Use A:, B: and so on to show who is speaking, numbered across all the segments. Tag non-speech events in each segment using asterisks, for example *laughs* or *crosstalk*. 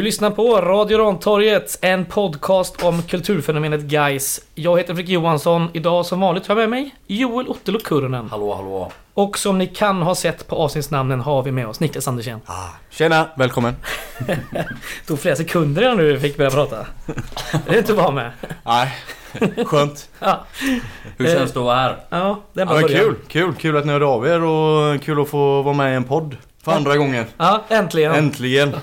A: Du lyssnar på Radio Rantorget, en podcast om kulturfenomenet Guys. Jag heter Fredrik Johansson. Idag som vanligt har jag med mig Joel Ottelo Kurnen.
B: Hallå, hallå.
A: Och som ni kan ha sett på avsnittsnamnen har vi med oss Niklas Andersen.
C: Ah, tjena, välkommen. *laughs*
A: Tog flera sekunder innan du fick börja prata. Det är inte att vara med.
C: Nej, skönt. *laughs*
A: Ja,
B: Hur känns det att vara här?
A: ja det är
C: Ja,
A: bara början.
C: kul, kul, kul att ni hörde av er och kul att få vara med i en podd. För andra gången.
A: Ja, äntligen.
C: Äntligen.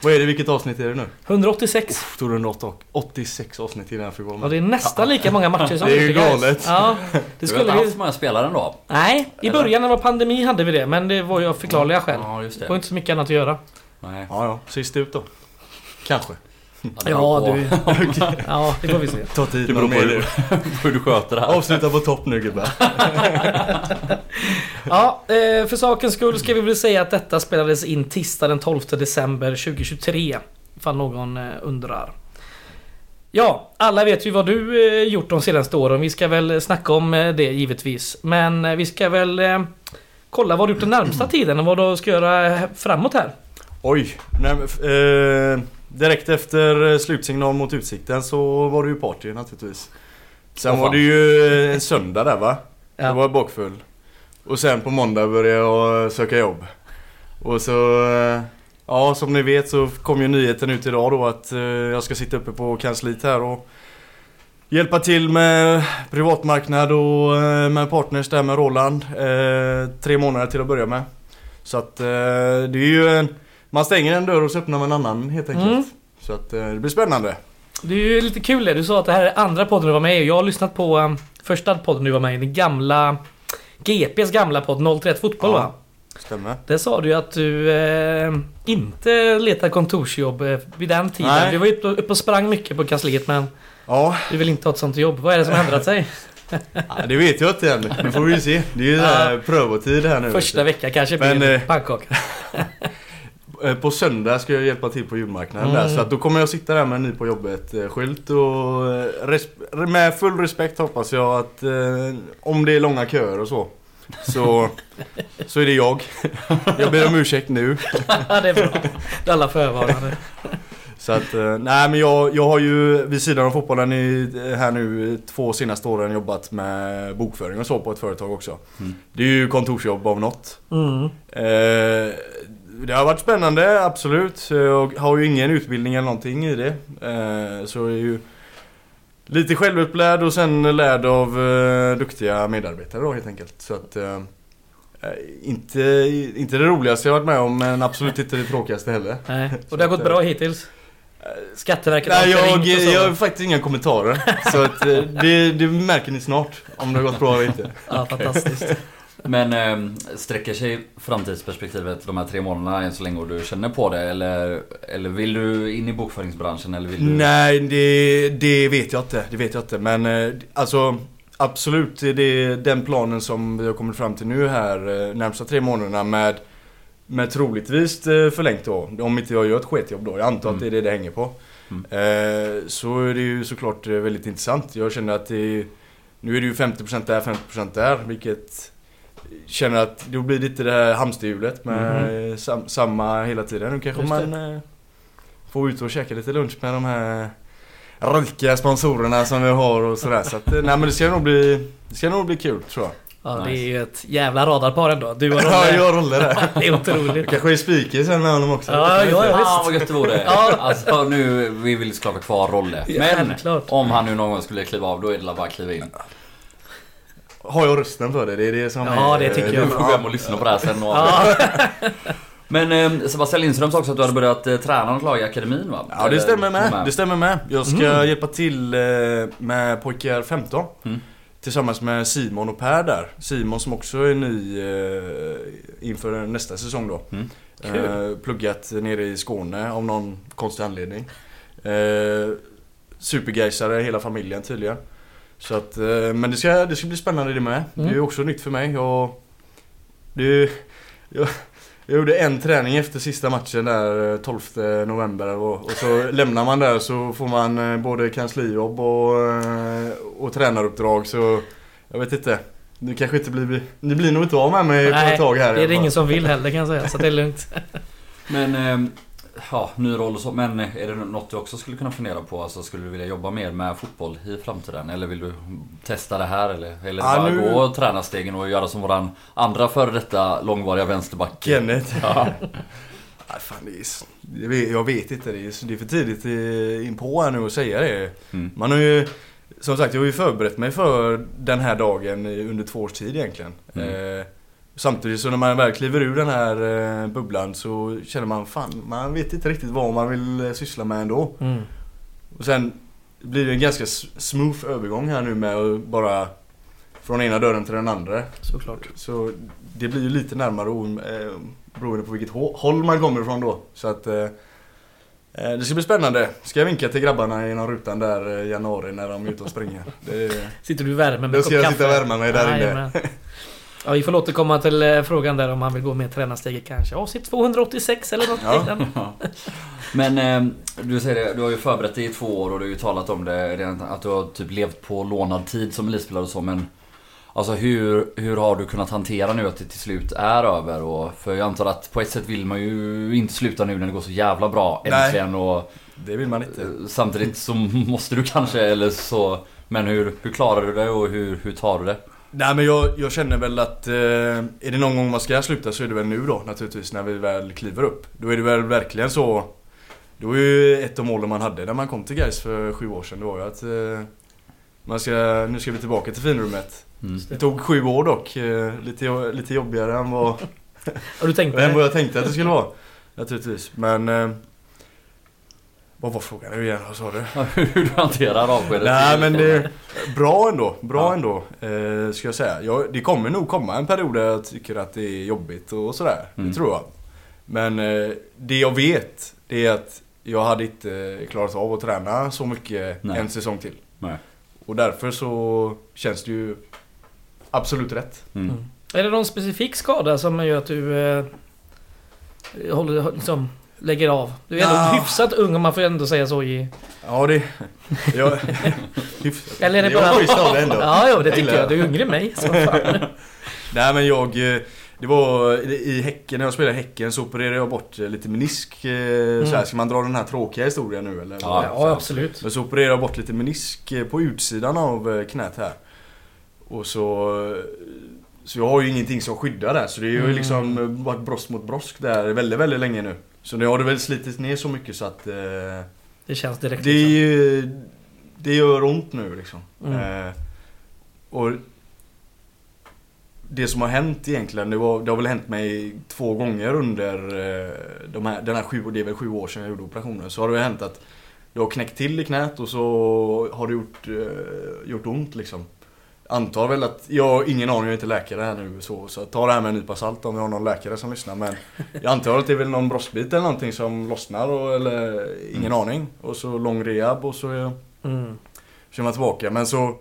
C: Vad är det, vilket avsnitt är det nu?
A: 186.
C: Tog det 86 avsnitt innan jag fick vara med.
A: det är nästan lika många matcher som
C: Det är ju galet.
A: Ja, det
B: Du har
A: skulle
B: inte haft så många spelare ändå?
A: Nej, i
B: Eller?
A: början när det var pandemi hade vi det. Men det var ju av förklarliga skäl.
B: Ja, just
A: Det
B: det.
A: var inte så mycket annat att göra.
B: Nej.
C: Ja, ja. Sist ut då. Kanske.
A: Ja, du. *laughs* Ja, det får vi se.
C: Ta tid
B: Det beror på hur, *laughs* hur du sköter det här.
C: Avsluta på topp nu gubbar. *laughs*
A: Ja, eh, för sakens skull ska vi väl säga att detta spelades in tisdag den 12 december 2023. Ifall någon eh, undrar. Ja, alla vet ju vad du eh, gjort de senaste åren. Vi ska väl snacka om det givetvis. Men vi ska väl kolla vad du gjort den närmsta tiden och vad du ska göra framåt här.
C: Oj. Nej, eh, direkt efter eh, slutsignal mot Utsikten så var det ju party naturligtvis. Sen var det ju eh, en söndag där va?
A: Ja.
C: Jag var bakfull. Och sen på måndag började jag söka jobb. Och så... eh, Ja, som ni vet så kom ju nyheten ut idag då att eh, jag ska sitta uppe på kansliet här och hjälpa till med privatmarknad och eh, med partners där med Roland. Eh, tre månader till att börja med. Så att eh, det är ju en... Man stänger en dörr och så öppnar man en annan helt enkelt.
A: Mm.
C: Så att eh, det blir spännande.
A: Det är ju lite kul det. Du sa att det här är andra podden du var med i. Jag har lyssnat på um, första podden du var med i. Den gamla... GPs gamla podd 031 Fotboll
C: Ja.
A: va?
C: Stämmer.
A: Där sa du ju att du eh, inte letar kontorsjobb eh, vid den tiden.
C: Nej.
A: Du var uppe uppe och sprang mycket på kansliet men
C: Ja,
A: du vill inte ha ett sånt jobb. Vad är det som har ändrat sig? *laughs*
C: Ja, det vet jag inte än. Det får vi ju se. Det är ju
A: Ja.
C: prövotid här nu.
A: Första veckan kanske
C: Men,
A: blir
C: eh,
A: pannkaka. *laughs*
C: Eh, På söndag ska jag hjälpa till på julmarknaden
A: Mm.
C: där. Så att då kommer jag sitta där med en ny på jobbet eh, och eh, med full respekt hoppas jag att eh, om det är långa köer och så. Så, *laughs* så är det jag. Jag ber om ursäkt nu. *laughs*
A: Det är bra. Det är alla förvarnade.
C: Så att, nej men jag, jag har ju vid sidan av fotbollen i, här nu två senaste åren jobbat med bokföring och så på ett företag också.
B: Mm.
C: Det är ju kontorsjobb av något.
A: Mm.
C: Eh, det har varit spännande, absolut. Jag har ju ingen utbildning eller någonting i det. Eh, så jag är ju lite självupplärd och sen lärd av eh, duktiga medarbetare då helt enkelt. Så att eh, inte, inte det roligaste jag varit med om men absolut inte det tråkigaste heller.
A: Nej. *laughs* Och det har gått bra hittills. Skatteverket
C: Nej,
A: har
C: jag,
A: och så.
C: jag har faktiskt inga kommentarer. Så att det, det märker ni snart om det har gått bra eller inte. *laughs*
A: Ja, fantastiskt.
B: Men eh, sträcker sig framtidsperspektivet de här tre månaderna än så länge och du känner på det? Eller, eller vill du in i bokföringsbranschen? Eller vill du...
C: Nej, det, det vet jag inte. Det vet jag inte. Men eh, alltså absolut, det är den planen som vi har kommit fram till nu här eh, närmsta tre månaderna med med troligtvis eh, förlängt då. Om inte jag gör ett sketjobb då. Jag antar att det är det det hänger på.
B: Mm.
C: Eh, så är det ju såklart eh, väldigt intressant. Jag känner att det Nu är det ju 50% där, 50% där. Vilket känner att då blir det lite det här hamsterhjulet med eh, sam, samma hela tiden. Nu kanske
A: Just det.
C: man eh, får ut och käka lite lunch med de här rika sponsorerna som vi har och sådär. Så att, eh, nej men det ska nog bli, det ska nog bli kul tror jag.
A: Ja, det
B: Nice.
A: är ju ett jävla radarpar ändå. Du och *laughs*
C: Ja,
A: Rolle.
C: jag har roller där. *laughs*
A: Det är otroligt.
C: kanske är speaker sen med honom också.
A: Ja, ja, ja.
B: Fan vad gött det vore!
A: Ja.
B: Alltså nu, vi vill såklart ha kvar Rolle.
A: Ja,
B: Men
A: självklart.
B: om han nu någon gång skulle kliva av, då är det bara att kliva in.
C: Har jag rösten för det? Det är det som
A: Ja,
C: är...
A: det tycker
B: Du
A: jag.
B: får gå hem och lyssna på det här sen och
A: Ja, *laughs*
B: Men eh, Sebastian Lindström sa också att du hade börjat eh, träna något lag i akademin va?
C: Ja det stämmer med.
B: med.
C: Det stämmer med. Jag ska
A: Mm.
C: hjälpa till eh, med pojkar 15.
B: Mm.
C: Tillsammans med Simon och Per där. Simon som också är ny eh, inför nästa säsong då.
B: Mm.
C: Eh, pluggat nere i Skåne av någon konstig anledning. Eh, supergaisare hela familjen tydligen. Så att, eh, men det ska, det ska bli spännande det med. Det är
A: Mm.
C: också nytt för mig. Jag, det, jag, jag gjorde en träning efter sista matchen där eh, 12 november och, och så *laughs* lämnar man där så får man eh, både kanslijobb och, eh, och tränaruppdrag så jag vet inte. Det kanske inte blir, det blir nog inte av med mig på
A: Nej,
C: ett tag här.
A: det är det ingen som vill heller kan jag säga. Så det är lugnt. *laughs*
B: Men eh, ja, ny roll och så. Men är det något du också skulle kunna fundera på? Alltså skulle du vilja jobba mer med fotboll i framtiden? Eller vill du testa det här? Eller, eller
C: Ja,
B: bara
C: nu-
B: gå tränarstegen och göra som våran andra före detta långvariga vänsterback?
C: Kenneth.
B: Ja. *laughs*
C: Nej, fan, det är, jag, vet, jag vet inte, det är, det är för tidigt eh, in på här nu att säga det.
B: Mm.
C: Man har ju, som sagt jag har ju förberett mig för den här dagen i- under två års tid egentligen.
B: Mm.
C: Eh, samtidigt så när man väl kliver ur den här eh, bubblan så känner man fan, man vet inte riktigt vad man vill eh, syssla med ändå.
A: Mm.
C: Och sen blir det en ganska smooth övergång här nu med att bara från ena dörren till den andra.
A: Såklart.
C: Så det blir ju lite närmare eh, beroende på vilket hå- håll man kommer ifrån då. Så att det ska bli spännande. Ska jag vinka till grabbarna genom rutan där i januari när de är ute och springer. Det,
A: Sitter du i värme med
C: Då
A: en
C: ska
A: kopp
C: jag
A: kaffe?
C: sitta och värma mig där inne. *laughs*
A: Ja, vi får återkomma till eh, frågan där om han vill gå med tränarsteget kanske. Avsnitt 286 eller något
C: Ja.
A: liknande. *laughs*
B: Men eh, du säger det, du har ju förberett dig i två år och du har ju talat om det redan, att du har typ levt på lånad tid som elitspelare och så men Alltså hur, hur har du kunnat hantera nu att det till slut är över? Och, för jag antar att på ett sätt vill man ju inte sluta nu när det går så jävla bra
C: Nej.
B: äntligen och
C: det vill man inte.
B: eh, Samtidigt så *laughs* måste du kanske eller så Men hur, hur klarar du det och hur, hur tar du det?
C: Nej men jag, jag känner väl att eh, är det någon gång man ska sluta så är det väl nu då naturligtvis när vi väl kliver upp. Då är det väl verkligen så. Det var ju ett av målen man hade när man kom till Gais för sju år sedan. Det var ju att eh, man ska, nu ska vi tillbaka till finrummet.
B: Mm.
C: Det tog sju år dock. Eh, lite, lite jobbigare än vad,
A: du tänkt *laughs*
C: än vad jag tänkte att det skulle vara. Naturligtvis. Men... Eh, vad var frågan nu igen? Vad sa du? *laughs*
B: hur du hanterar avskedet?
C: Nej men det... Bra ändå. Bra
B: Ja.
C: ändå. Eh, ska jag säga. Jag, det kommer nog komma en period där jag tycker att det är jobbigt och sådär.
B: Mm.
C: Det tror jag. Men eh, det jag vet, det är att jag hade inte klarat av att träna så mycket
B: Nej.
C: en säsong till.
B: Nej.
C: Och därför så känns det ju absolut rätt.
B: Mm.
A: Mm. Är det någon specifik skada som gör att du eh, håller, liksom, lägger av? Du är ändå
C: Ja.
A: hyfsat ung om man får ändå säga så i...
C: Ja det... Jag, hyfsat.
A: Eller är det
C: Jag
A: bara...
C: av det ändå.
A: Ja, jo, det
C: Jag
A: tycker jag. Du är yngre än mig. Så fan. *laughs*
C: Nej men jag... eh, Det var i Häcken, när jag spelade i Häcken så opererade jag bort eh, lite menisk. eh, Så här, ska man dra den här tråkiga historien nu eller?
B: Ja,
A: Ja, absolut.
C: Men så opererade jag bort lite menisk på utsidan av knät här. Och så... Så jag har ju ingenting som skyddar där så det är ju
A: Mm.
C: liksom varit brosk mot brosk där väldigt, väldigt länge nu. Så nu har det väl slitits ner så mycket så att... Eh,
A: Det känns direkt
C: det,
A: liksom.
C: det gör ont nu liksom.
A: Mm.
C: Eh, och det som har hänt egentligen, det, var, det har väl hänt mig två gånger under eh, de här, den här sju, det är väl sju år sedan jag gjorde operationen. Så har det hänt att det har knäckt till i knät och så har det gjort, eh, gjort ont liksom. Antar väl att, jag har ingen aning, jag är inte läkare här nu så, så ta det här med en nypa salt om vi har någon läkare som lyssnar. Men jag antar att det är väl någon broskbit eller någonting som lossnar och, eller ingen aning. Och så lång rehab och så är
A: Mm.
C: så är man tillbaka. Men så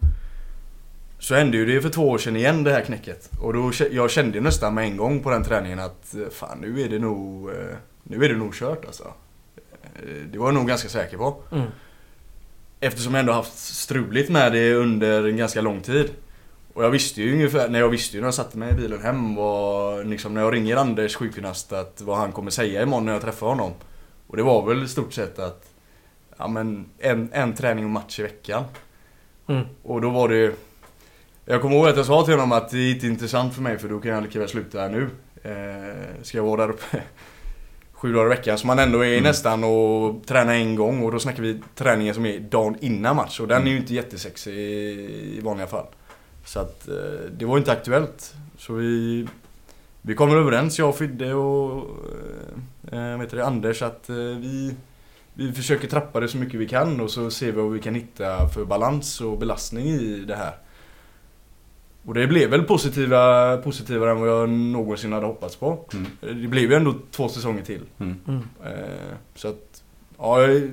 C: Så hände ju det för två år sedan igen det här knäcket. Och då, jag kände nästan med en gång på den träningen att eh, fan nu är det nog eh, Nu är det nog kört alltså. Eh, Det var jag nog ganska säker på.
A: Mm.
C: Eftersom jag ändå haft struligt med det under en ganska lång tid. Och jag visste ju ungefär, när jag visste ju när jag satte mig i bilen hem vad, liksom när jag ringer Anders sjukgymnast att vad han kommer säga imorgon när jag träffar honom. Och det var väl i stort sett att Ja men en, en träning och match i veckan.
A: Mm.
C: Och då var det Jag kommer ihåg att jag sa till honom att det är inte intressant för mig för då kan jag lika väl sluta här nu. Eh, ska jag vara där uppe sju dagar i veckan som man ändå är
B: Mm.
C: nästan och träna en gång och då snackar vi träningen som är dagen innan match och den är ju inte jättesexig i, vanliga fall. Så att eh, det var inte aktuellt. Så vi Vi kommer överens, jag, Fidde och eh, eh, vet det, Anders att eh, vi vi försöker trappa det så mycket vi kan och så ser vi vad vi kan hitta för balans och belastning i det här. Och det blev väl positiva, positivare än vad jag någonsin hade hoppats på.
B: Mm.
C: Det blev ju ändå två säsonger till.
B: Mm.
A: Mm.
C: Eh, Så att, ja, jag är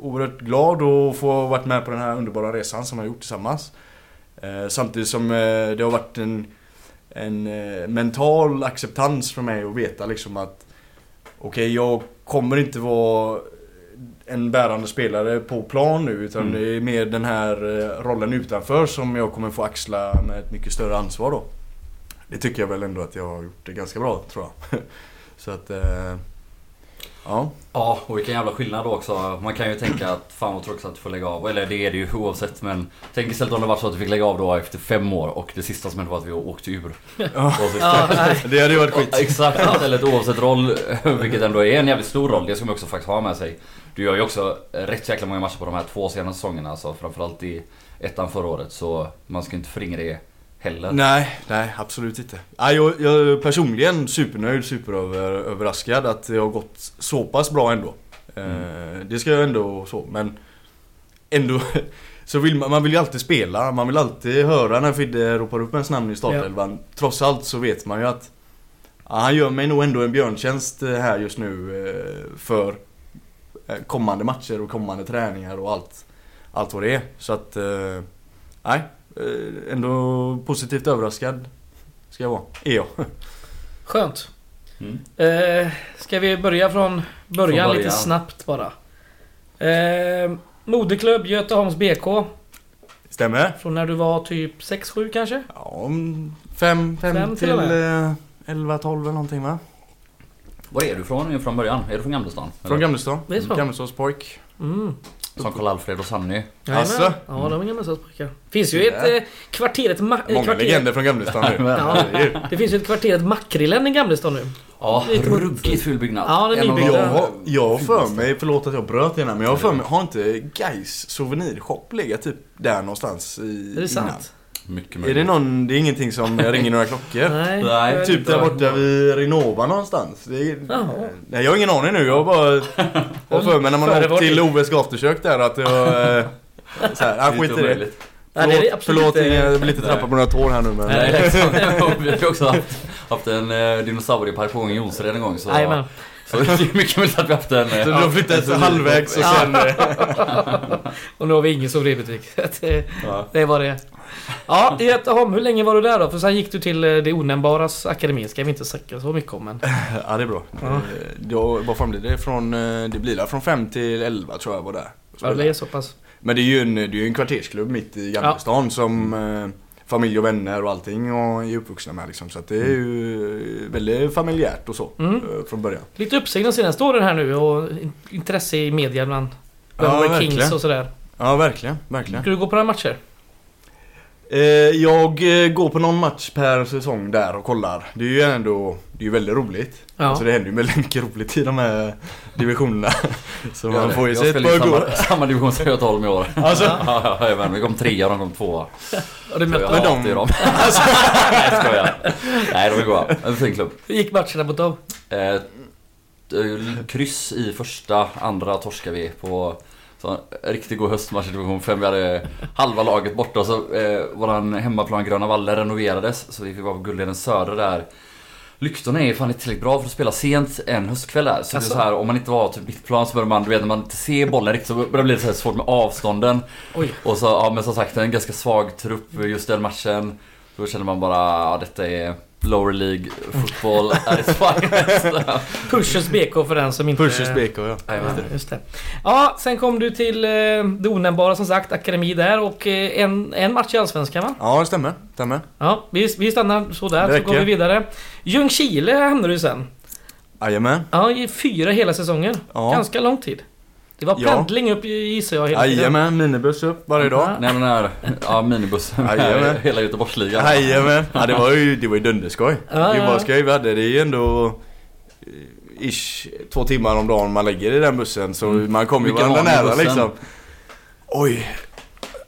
C: oerhört glad att få varit med på den här underbara resan som jag gjort tillsammans. Eh, Samtidigt som eh, det har varit en, en mental acceptans för mig att veta liksom att Okej, jag kommer inte vara en bärande spelare på plan nu utan
B: Mm.
C: det är mer den här eh, rollen utanför som jag kommer få axla med ett mycket större ansvar då. Det tycker jag väl ändå att jag har gjort det ganska bra tror jag. *laughs* Så att... Eh, Ja.
B: Ja, och vilken jävla skillnad då också. Man kan ju tänka att fan vad tråkigt att du får lägga av. Eller det är det ju *laughs* oavsett men Tänk istället om det var så att du fick lägga av då efter fem år och det sista som hände var att vi åkte ur.
A: Ja, *laughs* nej.
C: Det hade ju varit skit.
B: Ja, Exakt, istället oavsett roll, *laughs* vilket ändå är en jävligt stor roll. Det ska man också faktiskt ha med sig. Du gör ju också rätt jäkla många matcher på de här två senaste säsongerna. Alltså, framförallt i ettan förra året. Så man ska inte förringa det heller.
C: Nej, nej absolut inte. Ja, jag, jag är personligen supernöjd, superöverraskad att det har gått så pass bra ändå. Eh, det ska jag ändå så, men ändå *laughs* så vill man, man vill ju alltid spela. Man vill alltid höra när Fidde ropar upp ens namn i startelvan. Trots allt så vet man ju att ja, han gör mig nog ändå en björntjänst eh, här just nu eh, för kommande matcher och kommande träningar och allt, allt vad det är. Så att, nej, ändå positivt överraskad ska jag vara. Är jag. *laughs*
A: Skönt.
B: Mm.
A: Eh, ska vi börja från början,
B: Från
A: lite
B: början.
A: snabbt bara? Eh, moderklubb Göteholms BK.
C: Stämmer?
A: Från när du var typ 6-7 kanske?
C: Ja, om fem, fem,
A: Fem till
C: till
A: och med.
C: eh, 11, 12 eller någonting va?
B: Var är du från från början? Är du från Gamlestan?
C: Från
A: är så.
C: Gamlestadspojk.
A: Mm.
B: Som Karl-Alfred och Sanny?
C: Asså?
A: Ja, de är gamla pojkar. Finns ju ett eh, kvarter, ett ma- eh,
C: Många
A: kvarter,
C: legender från Gamlestad nu. *laughs*
A: Ja. Det finns ju ett kvarter, ett Makrillen i Gamlestad nu.
B: Ja, ruggigt ful byggnad.
A: Ja, den är nybyggd.
C: Jag har, jag har för mig, förlåt att jag bröt det här, men jag har för mig, har inte Gais souvenirshop legat typ där någonstans i
A: Är det sant?
B: Mycket
C: Är
B: möjligt.
C: det någon, det är ingenting som ringer några klockor? *laughs*
A: Nej.
B: Nej,
A: jag
C: Typ där borta vid Renova någonstans. Det är, nej jag har ingen aning nu, jag har bara *laughs* har för mig när man
A: Före
C: har
A: vår
C: åkt till. Oves aftersök där att det var... eh, *laughs* Så här, ah, skit i det.
B: omöjligt.
A: Nej, det är
C: Förlåt,
A: absolut
C: förlåt
A: inte-
C: jag vill inte trappa på några tår här nu men...
B: Nej, liksom. Vi har också haft, haft en eh, dinosaurie på i Jonsered en gång. Så,
A: Jajamän.
B: Så det är mycket möjligt att vi haft en...
C: Så du har flyttat
B: en
C: halvvägs och
A: Ja.
C: sen... *laughs*
A: Och nu har vi ingen souvenirbutik. *laughs* det,
B: Ja.
A: det var det. Ja, i Göteholm, hur länge var du där då? För sen gick du till eh, det onämnbaras akademi, ska vi inte snacka så mycket om men... *laughs*
C: Ja det är bra.
A: Ja.
C: Eh, Då, vad fan blir det? Från, eh, det blir där från 5 till 11 tror jag var där.
A: Ja, det är så pass.
C: Men det är ju en, det är en kvartersklubb mitt i Gamlestan som eh, familj och vänner och allting och är uppvuxna med liksom. Så att det är ju väldigt familjärt och så
A: Mm.
C: eh, från början.
A: Lite uppsving de senaste åren här nu och in- intresse i media bland
C: Ja,
A: Kings och sådär.
C: Ja verkligen, verkligen.
A: Ska du gå på några matcher?
C: Eh, jag eh, går på någon match per säsong där och kollar. Det är ju ändå, det är ju väldigt roligt.
A: Ja.
C: Alltså det händer ju väldigt mycket roligt i de här divisionerna. *laughs* Så man får ju
B: jag
C: se ett par
B: samma, *laughs* samma division som Göteholm i år.
C: Alltså, *laughs*
B: Ja, ja. Vi kom trea och de kom tvåa.
A: Och du mötte
B: jag dem. Nej, jag skojar. Nej, de är goa. En fin klubb.
A: Hur gick matcherna mot dem?
B: Eh, eh, kryss i första, andra torskar vi på så riktigt god höstmatch i division 5. Vi hade halva laget borta och så eh, våran hemmaplan Gröna Valle renoverades så vi fick vara på Guldheden Söder där. Lyktorna är fan inte tillräckligt bra för att spela sent en höstkväll där. Så det är
A: Asså?
B: så här, om man inte var typ mittplan så börjar man, du vet när man inte ser bollen riktigt så börjar det bli så svårt med avstånden.
A: Oj.
B: Och så, ja men som sagt en ganska svag trupp just den matchen. Då känner man bara, ja detta är lower League football at its finest. *laughs*
A: Pushers BK för den som inte...
C: Pushers BK ja.
A: Ja,
B: Jajamän.
A: just det. Ja, sen kom du till eh, det onämnbara som sagt, akademi där och eh, en, en match i Allsvenskan va?
C: Ja det stämmer, stämmer.
A: Ja, vi, vi stannar så där
C: Det
A: så går vi vidare. Ljungskile hamnade du sen.
C: Jajamän.
A: Ja, i fyra hela säsonger.
C: Ja.
A: Ganska lång tid. Det var
C: Ja.
A: pendling upp gissar jag hela tiden.
C: Jajamän, minibuss upp varje dag.
A: Ja.
B: Nej men här, ja minibussen *laughs* *laughs* hela Göteborgsligan.
C: Jajamän. Ja det var ju, det var ju dunderskoj.
A: Ja, ja.
C: vad skoj vi hade. Det är ju ändå eh, ish två timmar om dagen man lägger i den bussen. Så
B: Mm.
C: man kommer ju varandra nära liksom. Oj.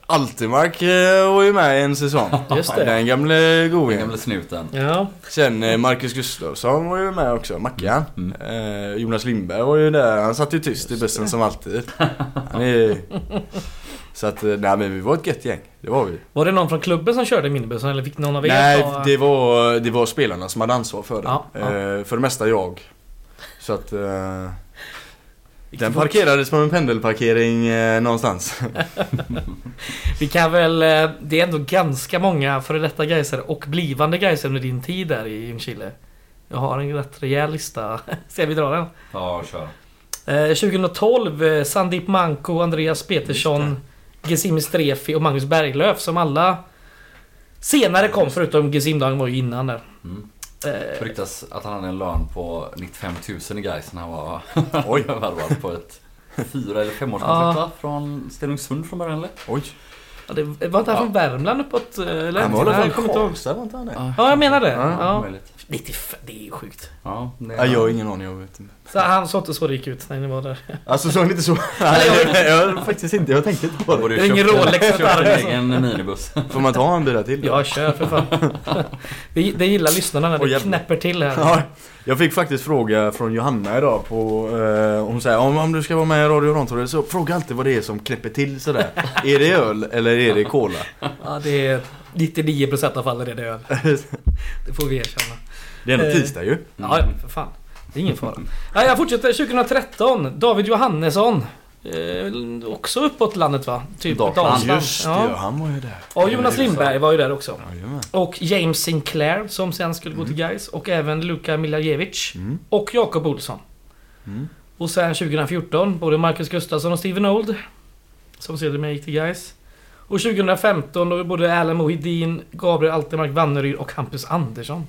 C: Altimark eh, var ju med en säsong. *laughs*
A: Just det.
C: Den gamle
B: Den
C: godingen.
B: gamle snuten.
A: Ja,
C: Sen eh, Marcus Gustafsson var ju med också, Mackan.
B: Mm.
C: Eh, Jonas Lindberg var ju där, han satt ju tyst i bussen som alltid. Han är... *laughs* Så att, eh, nej men vi var ett gött gäng. Det var vi.
A: var det någon från klubben som körde minibussen eller fick någon av er
C: Nej,
A: ta-
C: det var, det var spelarna som hade ansvar för det.
A: Ja, ja.
C: Eh, för det mesta jag. Så att... Eh,
A: det
C: den parkerades på en pendelparkering eh, någonstans. *laughs*
A: Vi kan väl... eh, Det är ändå ganska många före detta Gaiser och blivande Gaiser under din tid där i Ljungskile. Jag har en rätt rejäl lista. *laughs* Ska vi dra den?
B: Ja, kör.
A: Eh, 2012, eh, Sandip Manko, Andreas Petersson, Gesime Strefi och Magnus Berglöf som alla senare kom förutom Gesim Dang var ju innan där.
B: Mm.
A: Eh,
B: Det ryktas att han hade en lön på 95 000 i Gais när han var *laughs*
C: Oj. *laughs*
B: värvad på ett fyra eller femårskontrakt va? Från Stenungsund från början eller?
C: Oj.
A: ja, det var inte han
B: Ja.
A: från Värmland uppåt? eh, Eller?
C: Han var
A: inte ihåg.
C: Karlstad var inte han det?
A: Ja, jag menar det.
C: Ja,
A: Ja.
B: Möjligt.
A: 95, det är ju sjukt.
B: Ja,
C: Ja, jag har ingen aning, jag vet inte.
A: Så han såg inte så rik ut när ni var där.
C: Alltså såg ni inte så? *laughs* Nej, jag, jag, faktiskt inte. Jag tänkte inte på
B: Då
C: det.
B: du
A: ingen Rolex
B: en
A: alltså.
B: egen minibuss. *laughs*
C: Får man ta en bil till?
A: Ja, kör för fan. *laughs* Det, det gillar lyssnarna när det
C: jävlar.
A: knäpper till här.
C: Ja, jag fick faktiskt fråga från Johanna idag på, eh, hon säger om, om du ska vara med i Radio Rantorget så fråga alltid vad det är som knäpper till sådär. är det öl eller är det cola?
A: Ja, det är 99% av fallen är det öl. Det får vi erkänna.
C: Det är ändå
A: Eh.
C: tisdag ju.
A: Ja, ja, för fan. Det är ingen fara. Ja, jag fortsätter 2013. David Johannesson. Eh, också uppåt landet va? Typ
B: Dalsland.
C: Just det, ja.
A: Ja.
C: han var ju där.
A: Och Jonas Lindberg var ju där också.
C: Jajamän.
A: Och James Sinclair som sen skulle gå till Gais Och även Luka Miljajevic.
C: Mm.
A: Och Jakob Olsson.
C: Mm.
A: Och sen 2014 både Marcus Gustafsson och Steven Old. Som sedermera gick till Gais. Och 2015 då var både Alan Mohidin, Gabriel Altemark Vanneryd och Hampus Andersson.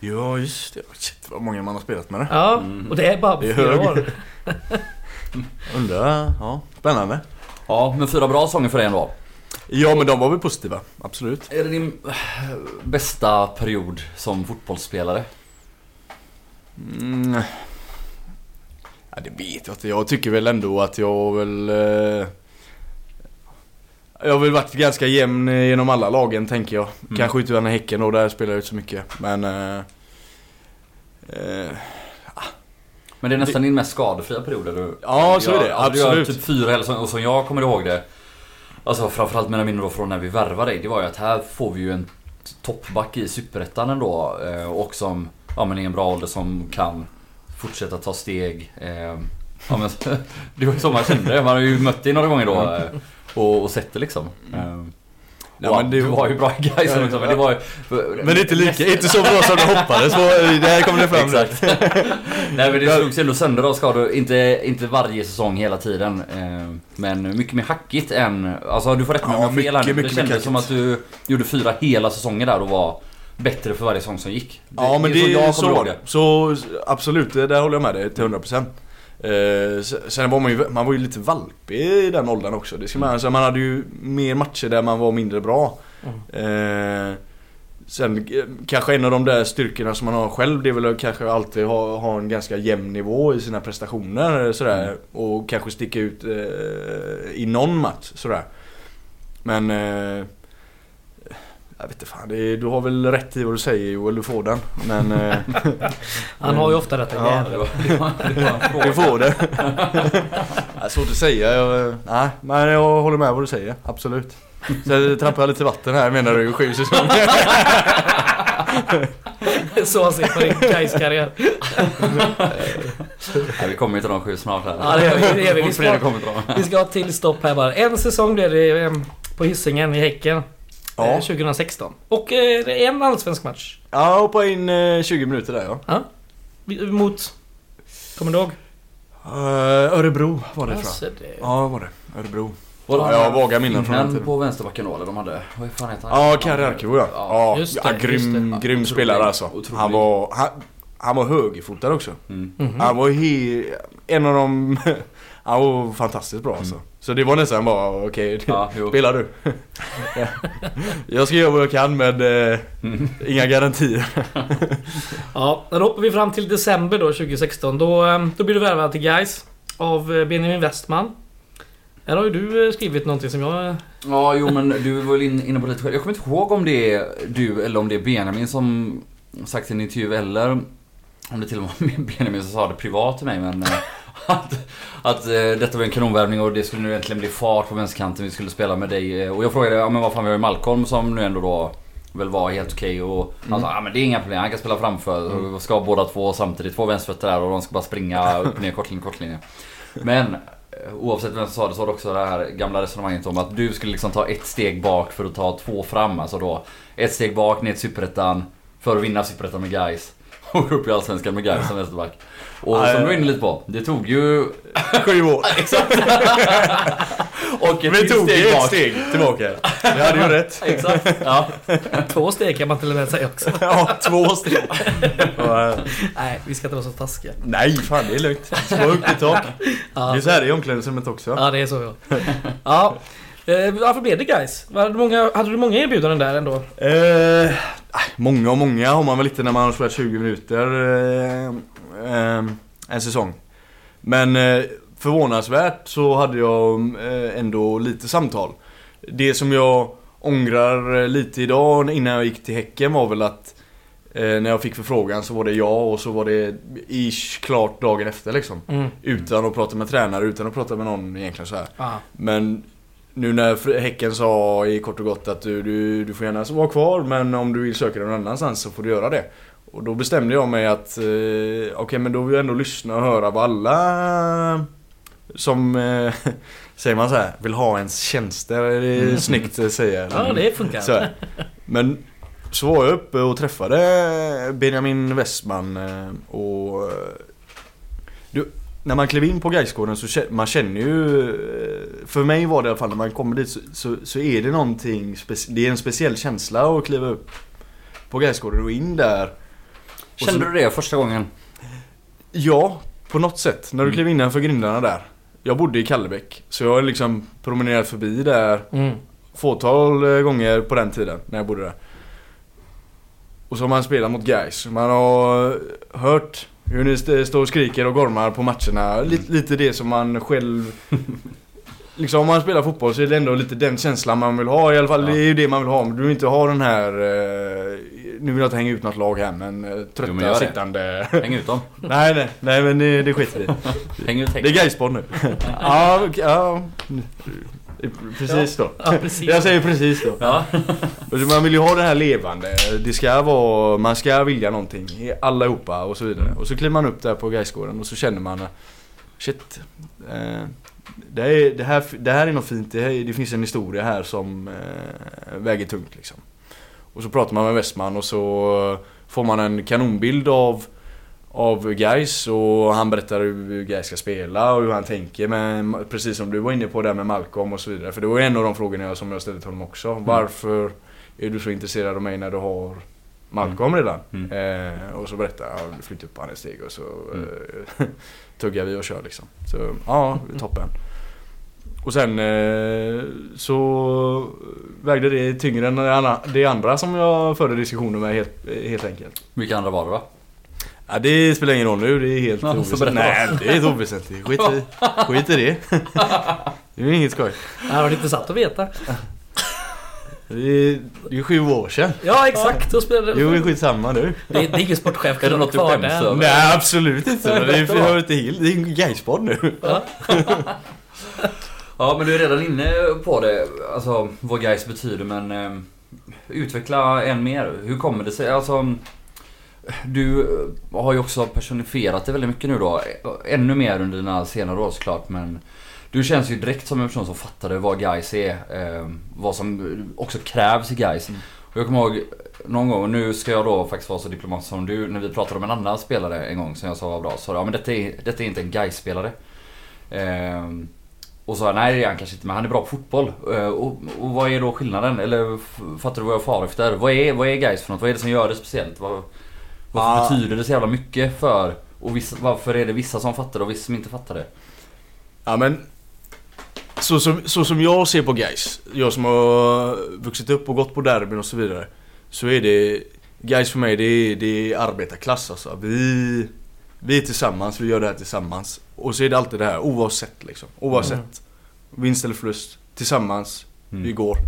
C: Ja just det. Shit vad många man har spelat med det.
A: Ja,
B: Mm.
A: och det är bara på fyra år. *laughs*
C: Undrar, ja. Spännande.
B: Ja, men fyra bra sånger för dig ändå.
C: Ja men de var väl positiva. Absolut.
B: Är det din eh, bästa period som fotbollsspelare?
C: Mm. Ja, det vet jag inte. Jag tycker väl ändå att jag väl... Eh, jag har väl varit ganska jämn eh, genom alla lagen tänker jag.
B: Mm.
C: Kanske utan Häcken och där spelar jag inte så mycket. Men... Eh, eh,
B: Men det är nästan din mest skadefria period eller?
C: Ja, så är det.
B: Jag- Du
C: Absolut.
B: typ fyra eller så, och som jag kommer ihåg det. Alltså framförallt mina minnen då från när vi värvade dig. Det var ju att här får vi ju en toppback i Superettan ändå. eh, Och som, ja men i en bra ålder som kan fortsätta ta steg. eh, Ja, men, *laughs* det var ju så man kände. Man har ju mött dig några gånger då. Och, och det liksom. Eh,
C: Ja,
B: och
C: men det-
B: Du var ju bra i Gais också men det var ju...
C: men det inte lika, inte så bra som du hoppades. Så, det här kommer det fram.
B: Exakt. *laughs* Nej men det slogs ändå sönder av skador. Inte, inte varje säsong hela tiden. Eh, men mycket mer hackigt än... Alltså du får rätta mig om
C: Ja,
B: jag har fel här nu.
C: mycket,
B: Det
C: mycket
B: kändes
C: mer
B: som att du gjorde fyra hela säsonger där och var bättre för varje säsong som gick.
C: Ja men det
B: så
C: är
B: jag
C: så det. Så absolut, det där håller jag med dig till 100%. Eh, sen var man ju, man var ju lite valpig i den åldern också. Det ska man, alltså, man hade ju mer matcher där man var mindre bra. Eh, sen eh, kanske en av de där styrkorna som man har själv det är väl att kanske alltid ha, ha en ganska jämn nivå i sina prestationer sådär.
B: Mm.
C: Och kanske sticka ut eh, i någon match sådär. Men jag vet inte fan, det är, du har väl rätt i vad du säger Joel, du får den. Men eh, *laughs*
A: Han har ju ofta rätt
C: Ja.
A: ja.
B: Det var, det var, det var en fråga.
C: du får det. det är svårt att säga. Jag, nej, men jag håller med vad du säger. Absolut. Sen trampar jag lite vatten här menar du i sju säsonger. *laughs*
A: Så han ser på din Gais-karriär.
B: Nej, vi kommer ju till de sju snart här.
A: Ja, det gör vi, det gör vi. Ska-. Vi ska ha ett till stopp här bara. En säsong blev det eh, på Hisingen i Häcken.
C: Ja.
A: eh, 2016. Och eh, det är en allsvensk match.
C: Ja, jag hoppade in eh, 20 minuter där ja.
A: Vi- Mot... Kommer du ihåg?
C: Uh, Örebro var det tror jag.
A: Alltså, det...
C: Ja, var det? Örebro. Ja, jag har vaga minnen från den tiden.
B: på vänsterbacken då eller de hade? Vad fan heter han?
C: Ja, Kari Arkivo ja. Ja,
A: just
C: ja,
A: det, just
C: grym,
A: det.
C: grym
B: Otrolig,
C: spelare alltså.
B: otrolig.
C: Han var, han, han var högerfotad också.
B: Mm.
A: Mhm.
C: Han var he, en av de... *laughs* Han var fantastiskt bra alltså. Så det var nästan bara okej, *laughs*
B: Ja, jo.
C: spelar du? Ja. *laughs* jag ska göra vad jag kan men eh,
B: Mm. *laughs*
C: inga garantier.
A: Ja, då hoppar vi fram till december då 2016. Då, eh, då blir du värvad till Gais av eh, Benjamin Westman. Här har ju du eh, skrivit någonting som jag...
B: Ja, jo men du var väl in- inne på det lite själv. Jag kommer inte ihåg om det är du eller om det är Benjamin som sagt i en intervju eller om det till och med var Benjamin som sa det privat till mig men eh, att, att eh, detta var en kanonvärvning och det skulle nu äntligen bli fart på vänsterkanten. Vi skulle spela med dig eh, och jag frågade ja men vad fan vi har ju Malcolm som nu ändå då väl var helt okej och han sa ja men det är inga problem, han kan spela framför. Och vi ska båda två samtidigt, två vänsterfötter där och de ska bara springa *laughs* upp och ner kortlinje, kortlinje. Men eh, oavsett vem som sa det så var det också det här gamla resonemanget om att du skulle liksom ta ett steg bak för att ta två fram. Alltså då ett steg bak ner till Superettan för att vinna Superettan med guys Och upp i Allsvenskan med guys som vänsterback. Och som du var inne lite på, det tog ju...
C: Sju år. *laughs*
B: Exakt! Och ett
C: Vi tog
B: steg
C: ett
B: bak.
C: steg tillbaka. Vi hade ju rätt.
B: Exakt. Ja. *laughs*
A: Två steg kan man till och med säga också.
C: Ja, två steg. *laughs* Ja,
A: Nej, vi ska inte vara så taskiga.
C: Nej, fan det är lugnt. Så högt i tak.
A: Ja.
C: Det är så här i omklädningsrummet också.
A: Ja, det är så ja. ja. Eh, varför blev det guys? Hade du många, hade du många erbjudanden där ändå?
C: Eh, många och många har man väl inte när man har spelat 20 minuter eh, eh, en säsong. Men eh, förvånansvärt så hade jag eh, ändå lite samtal. Det som jag ångrar lite idag innan jag gick till Häcken var väl att när jag fick förfrågan så var det ja och så var det ish klart dagen efter liksom.
A: Mm.
C: Utan att prata med tränare, utan att prata med någon egentligen så här.
A: Ja.
C: Men nu när Häcken sa i kort och gott att du, du, du får gärna vara kvar men om du vill söka dig någon annanstans så får du göra det. Och då bestämde jag mig att eh, okej men då vill jag ändå lyssna och höra vad alla som, eh, *laughs* säger man så här, vill ha ens tjänster. Är det snyggt att säga?
A: ja, det funkar. *laughs*
C: Så här. Men så var jag uppe och träffade Benjamin Westman eh, och eh, du, när man klev in på Gaisgården så man känner ju eh, För mig var det i alla fall när man kommer dit så, så, så är det någonting Det är en speciell känsla att kliva upp På Gaisgården och in där
B: Kände
C: så-
B: du det första gången?
C: Ja, på något sätt. När du
B: Mm.
C: klev innanför grindarna där Jag bodde i Kallebäck Så jag har liksom promenerat förbi där
A: Mm.
C: fåtal eh, gånger på den tiden när jag bodde där. Och så har man spelat mot guys. Man har hört hur ni st- står och skriker och gormar på matcherna. Lite, lite det som man själv... *laughs* Liksom om man spelar fotboll så är det ändå lite den känslan man vill ha. I alla fall
B: Ja.
C: det är ju det man vill ha. Men du vill inte ha den här... Eh, nu vill jag inte hänga ut något lag här men eh, trötta
B: Jo, men
C: sittande...
B: Häng ut dem. *laughs*
C: nej nej, nej men det, det skiter vi.
B: Häng ut
C: Det är
B: häng.
C: Gaispodd nu. *laughs* ja, ja. Precis då.
A: Ja, precis.
C: Jag säger precis då.
B: Ja.
C: Man vill ju ha det här levande. Det ska vara, man ska vilja någonting. Allihopa och så vidare. Och så kliver man upp där på Gaisgården och så känner man Shit. Eh, det, är, det, här, det här är något fint. Det, här, det finns en historia här som eh, väger tungt liksom. Och så pratar man med Westman och så får man en kanonbild av av Gais och han berättar hur Gais ska spela och hur han tänker men precis som du var inne på där med Malcolm och så vidare. För det var en av de frågorna jag, som jag ställde till honom också. Varför är du så intresserad av mig när du har Malcolm redan?
B: Mm.
C: Eh, och så berättar jag, ja, flytta upp han ett steg och så
B: Mm.
C: eh, *laughs* tuggar vi och kör liksom. Så ja, toppen. Och sen eh, så vägde det tyngre än det andra, det andra som jag förde diskussioner med helt, helt enkelt.
B: Vilka andra var det va?
C: Ja, det spelar ingen roll nu, det är helt
B: Ja,
C: oväsentligt. Nej, det är helt oväsentligt. Skit i, skit i det. *laughs* Det är inget skoj.
A: Det hade varit intressant att veta.
C: Det är, det är sju år sedan.
A: Ja, exakt. Då spelade
C: Jo, det är skitsamma nu.
A: det, det är ingen sportchef
B: Är det något du
A: kvar
B: skäms
A: där.
C: Nej, absolut inte. Men Det jag inte helt. Det är en Gaispodd nu.
A: Ja.
B: Ja men du är redan inne på det, alltså vad guys betyder men eh, Utveckla än mer. Hur kommer det sig? Alltså Du eh, har ju också personifierat det väldigt mycket nu då. Ännu mer under dina senare år såklart men Du känns ju direkt som en person som fattade vad guys är. Eh, vad som också krävs i guys. Och jag kommer ihåg någon gång, och nu ska jag då faktiskt vara så diplomatisk som du, när vi pratade om en annan spelare en gång som jag sa var bra. Så ja men detta är, detta är inte en guys spelare Ehm, och sa nej det är han kanske inte men han är bra på fotboll. Eh, och, och vad är då skillnaden? Eller fattar du vad jag far efter? Vad är, vad är guys för något? Vad är det som gör det speciellt? Vad, varför
C: Ah.
B: betyder det så jävla mycket för? Och vissa, varför är det vissa som fattar det och vissa som inte fattar det?
C: Ja men så som, så som jag ser på guys, jag som har vuxit upp och gått på derbyn och så vidare. Så är det, guys för mig det är, det är arbetarklass alltså. Vi, vi är tillsammans, vi gör det här tillsammans. Och så är det alltid det här oavsett liksom. Oavsett.
A: Mm.
C: Vinst eller förlust. Tillsammans,
B: Mm.
C: vi går.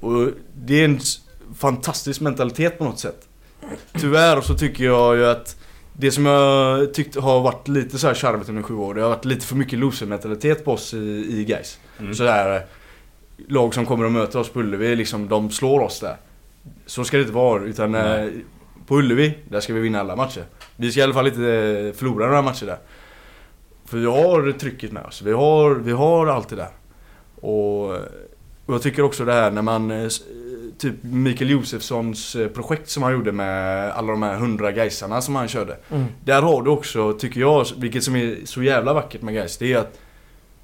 C: Och det är en fantastisk mentalitet på något sätt. Tyvärr så tycker jag ju att det som jag tyckte har varit lite så här charmigt under sju år, det har varit lite för mycket loser-mentalitet på oss i, i guys.
B: Mm.
C: Så där, eh, lag som kommer och möter oss på Ullevi, liksom, de slår oss där. Så ska det inte vara, utan eh, på Ullevi, där ska vi vinna alla matcher. Vi ska i alla fall inte eh, förlora några matcher där. För vi har trycket med oss, vi har, vi har allt det där. Och, jag tycker också det här när man Typ Mikael Josefssons eh, projekt som han gjorde med alla de här hundra Gaisarna som han körde.
A: Mm.
C: Där har du också, tycker jag, vilket som är så jävla vackert med Gais, det är att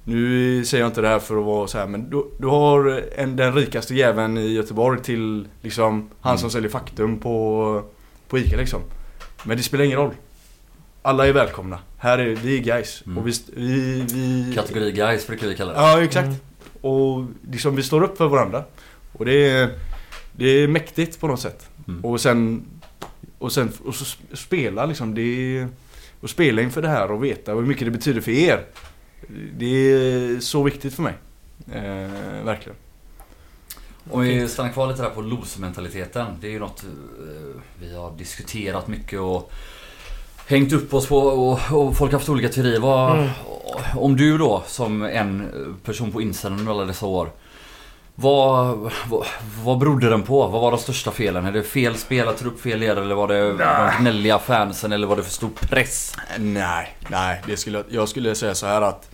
C: Nu säger jag inte det här för att vara så här men du, du har en, den rikaste jäveln i Göteborg till liksom han som säljer Faktum på, på Ica liksom. Men det spelar ingen roll. Alla är välkomna. Här är vi är guys.
B: Mm.
C: Och vi, vi, vi...
B: Kategori guys brukar vi kalla det.
C: Ja exakt.
A: Mm.
C: Och liksom vi står upp för varandra. Och det är, det är mäktigt på något sätt.
B: Mm.
C: Och sen, och sen och så spela liksom. Det är, och spela inför det här och veta hur mycket det betyder för er. Det är så viktigt för mig. Eh, verkligen.
B: Om vi stannar kvar lite där på losmentaliteten. Det är ju något eh, vi har diskuterat mycket och hängt upp oss på och, och folk har haft olika teorier. Vad,
A: Mm.
B: Om du då som en person på insidan under alla dessa år. Vad, vad, vad berodde den på? Vad var de största felen? Är det fel spelare, trupp, fel ledare eller var det de gnälliga fansen eller var det för stor press?
C: Nej, nej. Det skulle, jag skulle säga så här att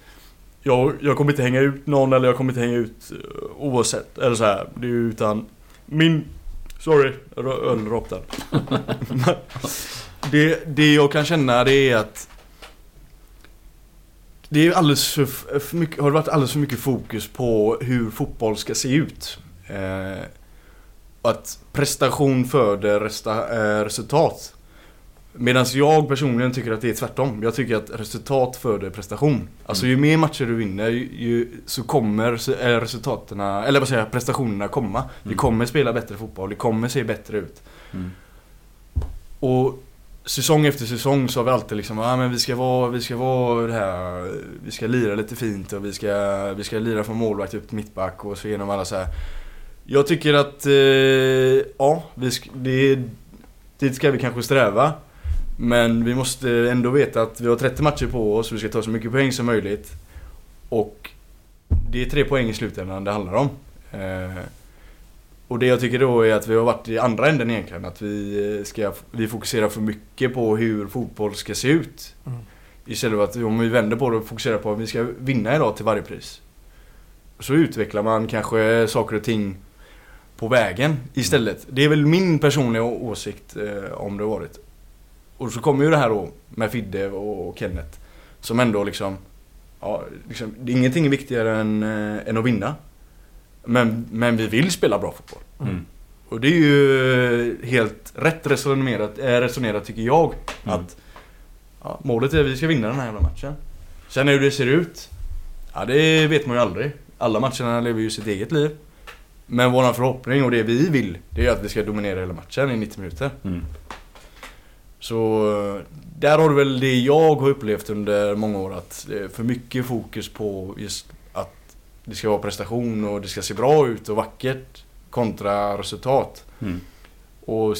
C: jag, jag kommer inte hänga ut någon eller jag kommer inte hänga ut eh, oavsett. Eller så här. Det är utan min... Sorry, rö- öl rakt där. det, det jag kan känna det är att det är alldeles för, för mycket, har varit alldeles för mycket fokus på hur fotboll ska se ut. Eh, att prestation föder resta, eh, resultat. Medan jag personligen tycker att det är tvärtom. Jag tycker att resultat föder prestation. Alltså ju mer matcher du vinner ju, ju, så kommer eh, resultaten, eller vad säger jag, prestationerna komma. Vi
B: Mm.
C: kommer spela bättre fotboll, det kommer se bättre ut.
B: Mm.
C: Och säsong efter säsong så har vi alltid liksom, ah, men vi ska vara, vi ska vara det här, vi ska lira lite fint och vi ska, vi ska lira från målvakt upp till mittback och så genom alla så här. Jag tycker att, eh, ja, vi sk- det, dit ska vi kanske sträva. Men vi måste ändå veta att vi har 30 matcher på oss, vi ska ta så mycket poäng som möjligt. Och det är tre poäng i slutändan det handlar om. Eh, och det jag tycker då är att vi har varit i andra änden egentligen. Att vi, eh, ska, vi fokuserar för mycket på hur fotboll ska se ut.
A: Mm.
C: Istället för att om vi vänder på det och fokuserar på att vi ska vinna idag till varje pris. Så utvecklar man kanske saker och ting på vägen istället. Det är väl min personliga åsikt eh, om det har varit. Och så kommer ju det här då med Fidde och, och Kenneth. Som ändå liksom, ja, liksom det är ingenting viktigare än, eh, än att vinna. Men, men vi vill spela bra fotboll.
B: Mm.
C: Och det är ju helt rätt resonerat, eh, resonerat tycker jag.
B: Mm.
C: Att ja, målet är att vi ska vinna den här jävla matchen. Sen hur det ser ut, ja det vet man ju aldrig. Alla matcherna lever ju sitt eget liv. Men våran förhoppning och det vi vill, det är att vi ska dominera hela matchen i 90 minuter.
B: Mm.
C: Så eh, där har du väl det jag har upplevt under många år att det är för mycket fokus på just det ska vara prestation och det ska se bra ut och vackert kontra resultat.
B: Mm.
C: Och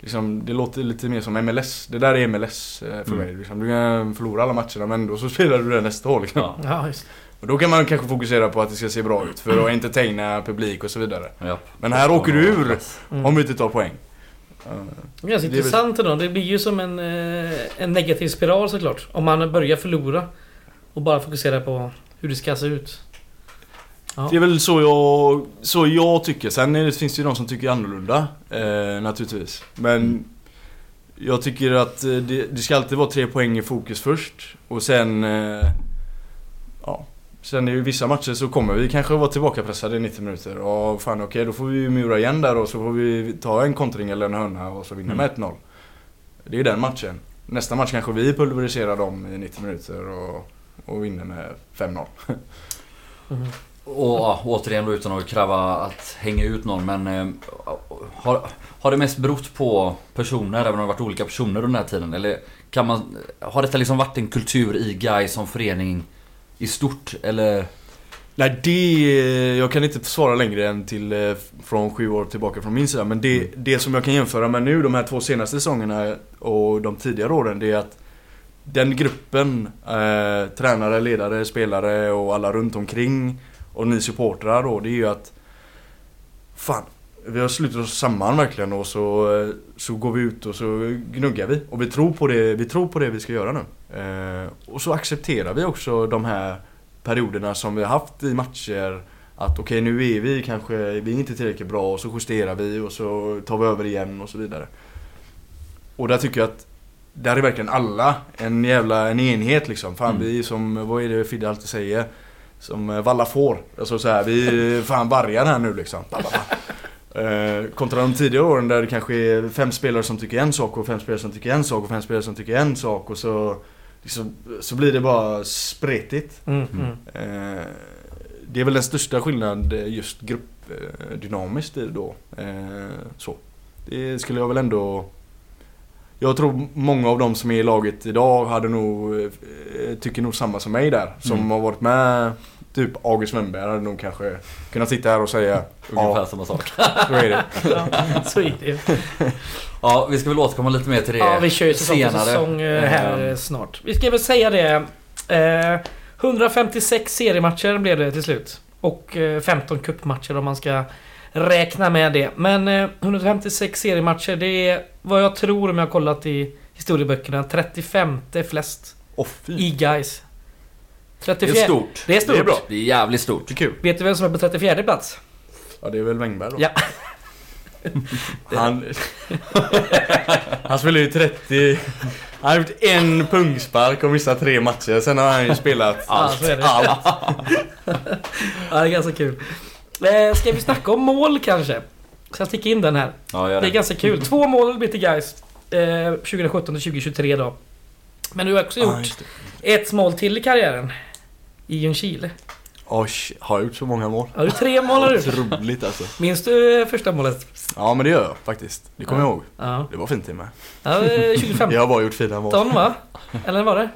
C: liksom, det låter lite mer som MLS. Det där är MLS eh, för
B: Mm.
C: mig. Liksom, du kan förlora alla matcherna men då så *laughs* spelar du det nästa år. Liksom.
B: Ja.
A: Ja, just.
C: Och då kan man kanske fokusera på att det ska se bra ut för att entertaina publik och så vidare.
B: Ja.
C: Men här åker du ur
A: Mm.
C: om vi inte tar poäng.
A: Det är ganska
C: Det
A: intressant ändå. Det blir ju som en, eh, en negativ spiral såklart. Om man börjar förlora och bara fokuserar på hur det ska se ut. Ja.
C: Det är väl så jag, så jag tycker. Sen det, finns det ju de som tycker annorlunda. Eh, naturligtvis. Men jag tycker att eh, det, det ska alltid vara tre poäng i fokus först. Och sen... Eh, ja. Sen i vissa matcher så kommer vi kanske vara tillbakapressade i 90 minuter. Och fan okej, då får vi mura igen där och så får vi ta en kontring eller en hörna och så vinna
B: Mm.
C: med 1-0. Det är den matchen. Nästa match kanske vi pulveriserar dem i 90 minuter och, och vinner med 5-0. *laughs*
A: Mhm.
B: Och ja, återigen då utan att kräva att hänga ut någon men eh, har, har det mest berott på personer, även om det varit olika personer under den här tiden? Eller kan man, har detta liksom varit en kultur i Gais som förening i stort? Eller?
C: Nej, det... Jag kan inte svara längre än till eh, från sju år tillbaka från min sida. Men det, det som jag kan jämföra med nu, de här två senaste säsongerna och de tidigare åren, det är att den gruppen, eh, tränare, ledare, spelare och alla runt omkring och ni supportrar då, det är ju att Fan, vi har slutit oss samman verkligen och så, eh, så går vi ut och så gnuggar vi. Och vi tror på det vi, tror på det vi ska göra nu. Eh, och så accepterar vi också de här perioderna som vi har haft i matcher. Att okej nu är vi kanske, vi är inte tillräckligt bra och så justerar vi och så tar vi över igen och så vidare. Och där tycker jag att där är verkligen alla en jävla en enhet liksom. Fan
B: Mm.
C: vi som, vad är det Fidde alltid säger? Som eh, valla får. Alltså så här, vi är fan vargar här nu liksom. Eh, kontra de tidigare åren där det kanske är fem spelare som tycker en sak och fem spelare som tycker en sak och fem spelare som tycker en sak och så liksom, Så blir det bara spretigt.
A: Mm, mm.
C: Eh, det är väl den största skillnaden just gruppdynamiskt i det då. Så. Det skulle jag väl ändå... Jag tror många av de som är i laget idag hade nog, eh, tycker nog samma som mig där. Som
B: Mm.
C: har varit med, typ August Wennberg hade nog kanske kunnat sitta här och säga
B: Ungefär
C: ja,
B: samma sak. *laughs*
C: så är det.
A: Ja, så är det.
B: Ja, vi ska väl återkomma lite mer till det
A: Ja, vi kör ju säsong
B: senare.
A: säsong eh, här
B: Ehm,
A: eh, snart. Vi ska väl säga det. Eh, 156 seriematcher blev det till slut. Och eh, 15 cupmatcher om man ska räkna med det. Men eh, 156 seriematcher, det är vad jag tror om jag har kollat i historieböckerna 35 flest
C: fy.
A: i guys.
B: Det
A: 34.
B: är stort.
A: Det är stort.
C: Det är bra.
B: Det är jävligt stort.
C: Det är kul.
A: Vet du vem som är på 34 plats?
C: Ja det är väl Wengberg då.
A: Ja. *laughs*
C: Han... *laughs* han spelar ju 30... Han har gjort en pungspark och missat tre matcher. Sen har han ju spelat
A: Ja, så är det.
C: allt. *laughs*
A: Ja, det är ganska kul. Eh, ska vi snacka om mål kanske? Ska jag sticka in den här?
B: Ja, gör
A: Det är
B: det.
A: ganska kul. Två mål blir till guys. Eh, 2017 till 2023 då. Men du har också gjort
C: det.
A: ett mål till i karriären. I Ljungskile.
C: Oj, har jag gjort så många mål?
A: Har du tre mål har du?
C: Otroligt alltså.
A: Minns du eh, första målet?
C: Ja men det gör jag faktiskt. Det kommer
A: Ja.
C: jag ihåg.
A: Ja.
C: Det var fint till mig.
A: ja eh, *laughs* 2015
C: Jag har bara gjort fina mål.
A: va? Eller var det?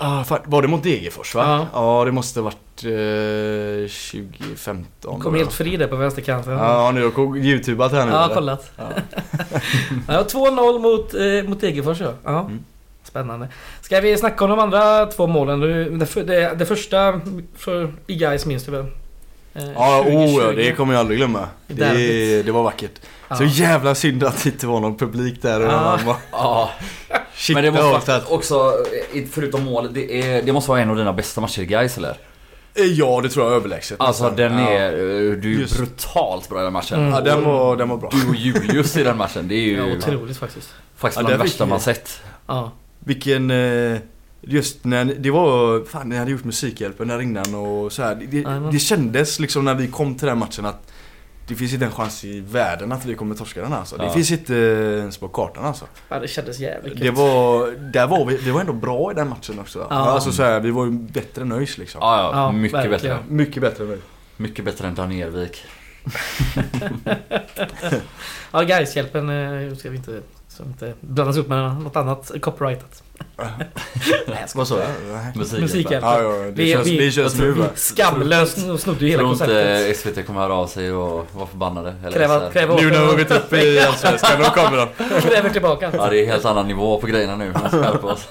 C: Ah, fan, var det mot Degerfors va?
A: Ja.
C: Ja, det måste varit eh, 2015.
A: Kom helt fri där på vänsterkanten.
C: Ja, nu har jag youtubat här nu.
A: Ja,
C: eller?
A: kollat.
C: Ja. *laughs*
A: Ja, 2-0 mot, eh, mot Degerfors ja. ja.
C: Mm.
A: Spännande. Ska vi snacka om de andra två målen? Du, Det, det, det första för, i guys minns du väl? Eh,
C: Ja, oh, ja,
A: 2020.
C: det kommer jag aldrig glömma. Det, det var vackert.
A: Ja.
C: Så jävla synd att det inte var någon publik där. Och
A: Ja.
C: bara, *laughs*
B: Ja,
C: shit,
B: men det måste vara också, eh, förutom målet, det, är, det måste vara en av dina bästa matcher i guys eller?
C: Ja, det tror jag överlägset.
B: Alltså
C: nästan.
B: den
C: ja.
B: är, eh, du är
C: Just.
B: brutalt bra i den matchen.
A: Mm.
C: Ja, den var, den var bra.
B: Du och Julius i den matchen, det är ju
A: Ja, otroligt faktiskt.
B: faktiskt
C: Ja,
B: bland det värsta man sett.
A: Ja.
C: Vilken... eh, Just när det var... Fan, ni hade gjort Musikhjälpen där innan och så här. Det, det kändes liksom när vi kom till den matchen att det finns inte en chans i världen att vi kommer torska den alltså. Det
B: Ja.
C: finns inte ens på kartan alltså.
A: ja, det kändes jävligt
C: Det var, där var vi, vi var ändå bra i den matchen också.
A: Ja.
C: Alltså så här, vi var ju bättre än ÖIS liksom.
B: Ja, ja,
A: Ja,
B: mycket
A: verkligen.
B: bättre.
C: Mycket bättre än ÖIS.
B: Mycket bättre än Danervik. *laughs*
A: Ja, Gais-hjälpen eh, ska vi inte, inte blandas upp med något annat copyrightat. Nej,
C: Vad sa? Nej.
A: Musikhjälpen.
C: Ja, ja, det
A: Vi-
C: känns,
A: vi-
C: det känns nu va?
A: Skamlöst snodde ju hela
B: Tror inte
A: konceptet.
B: SVT kommer höra av sig och vara förbannade. Eller
A: Kräva, kräva
C: Nu när vi har gått upp i Allsvenskan, då kommer de.
A: Kräver tillbaka.
B: Ja, det är helt annan nivå på grejerna nu. Oss.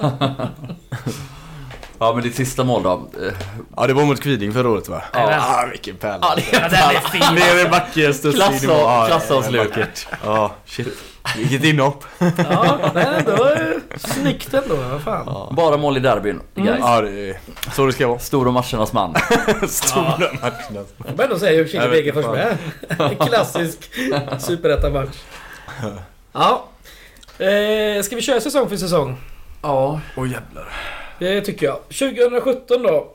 B: Ja, men ditt sista mål då?
C: Ja, det var mot Kviding förra året va?
A: Ja.
C: ah, vilken pärla.
A: Ja, det, den är fin.
C: Ner i backen, studs
B: Klass-
C: in i mål. Ja,
B: klassavslut.
C: Ja, shit. Vilket inhopp.
A: Ja, men ändå eh, snyggt ändå. Vad fan.
B: Bara mål i derbyn,
A: Mm.
C: Ja, det är så det ska vara.
B: Stora matchernas man. *laughs*
C: Stora matchen.
A: Får man ändå säga
C: Jag vet
A: Degerfors med. *laughs* Klassisk superettan-match. Ja. Eh, ska vi köra säsong för säsong?
B: Ja.
C: Åh jävlar.
A: Det tycker jag. 2017 då.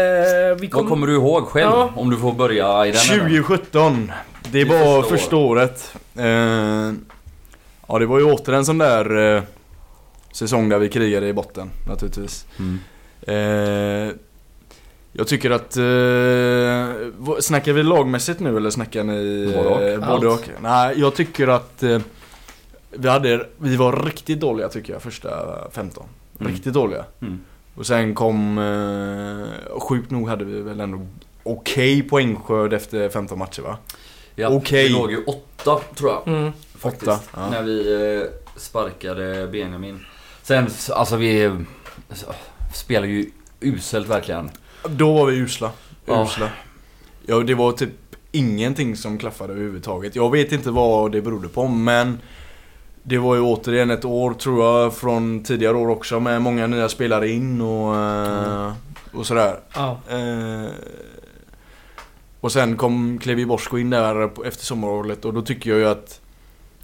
A: Eh, vi kom...
B: Vad kommer du ihåg själv?
A: Ja.
B: Om du får börja i den änden?
C: 2017. Det
B: Det
C: var
B: första
C: året. Eh, ja, det var ju åter en sån där eh, säsong där vi krigade i botten naturligtvis.
B: Mm.
C: Eh, jag tycker att... Eh, snackar vi lagmässigt nu eller snackar ni...
B: Både och.
C: eh, både och? Nej, jag tycker att eh, vi, hade, vi var riktigt dåliga tycker jag första 15.
B: Mm.
C: Riktigt dåliga.
B: Mm.
C: Och sen kom... Eh, sjukt nog hade vi väl ändå okej poängskörd efter 15 matcher va?
B: Ja,
C: Okej.
B: Vi låg ju åtta, tror jag.
A: Mm.
B: Faktiskt.
C: Åtta, ja.
B: När vi eh, sparkade Benjamin. Sen, alltså vi eh, s- spelar ju uselt verkligen.
C: Då var vi usla.
B: Ja.
C: Usla. Ja, det var typ ingenting som klaffade överhuvudtaget. Jag vet inte vad det berodde på men det var ju återigen ett år tror jag från tidigare år också med många nya spelare in och, eh, och sådär.
A: Ja.
C: Eh, och sen kom Klevi Borsko in där efter sommaruppehållet och då tycker jag ju att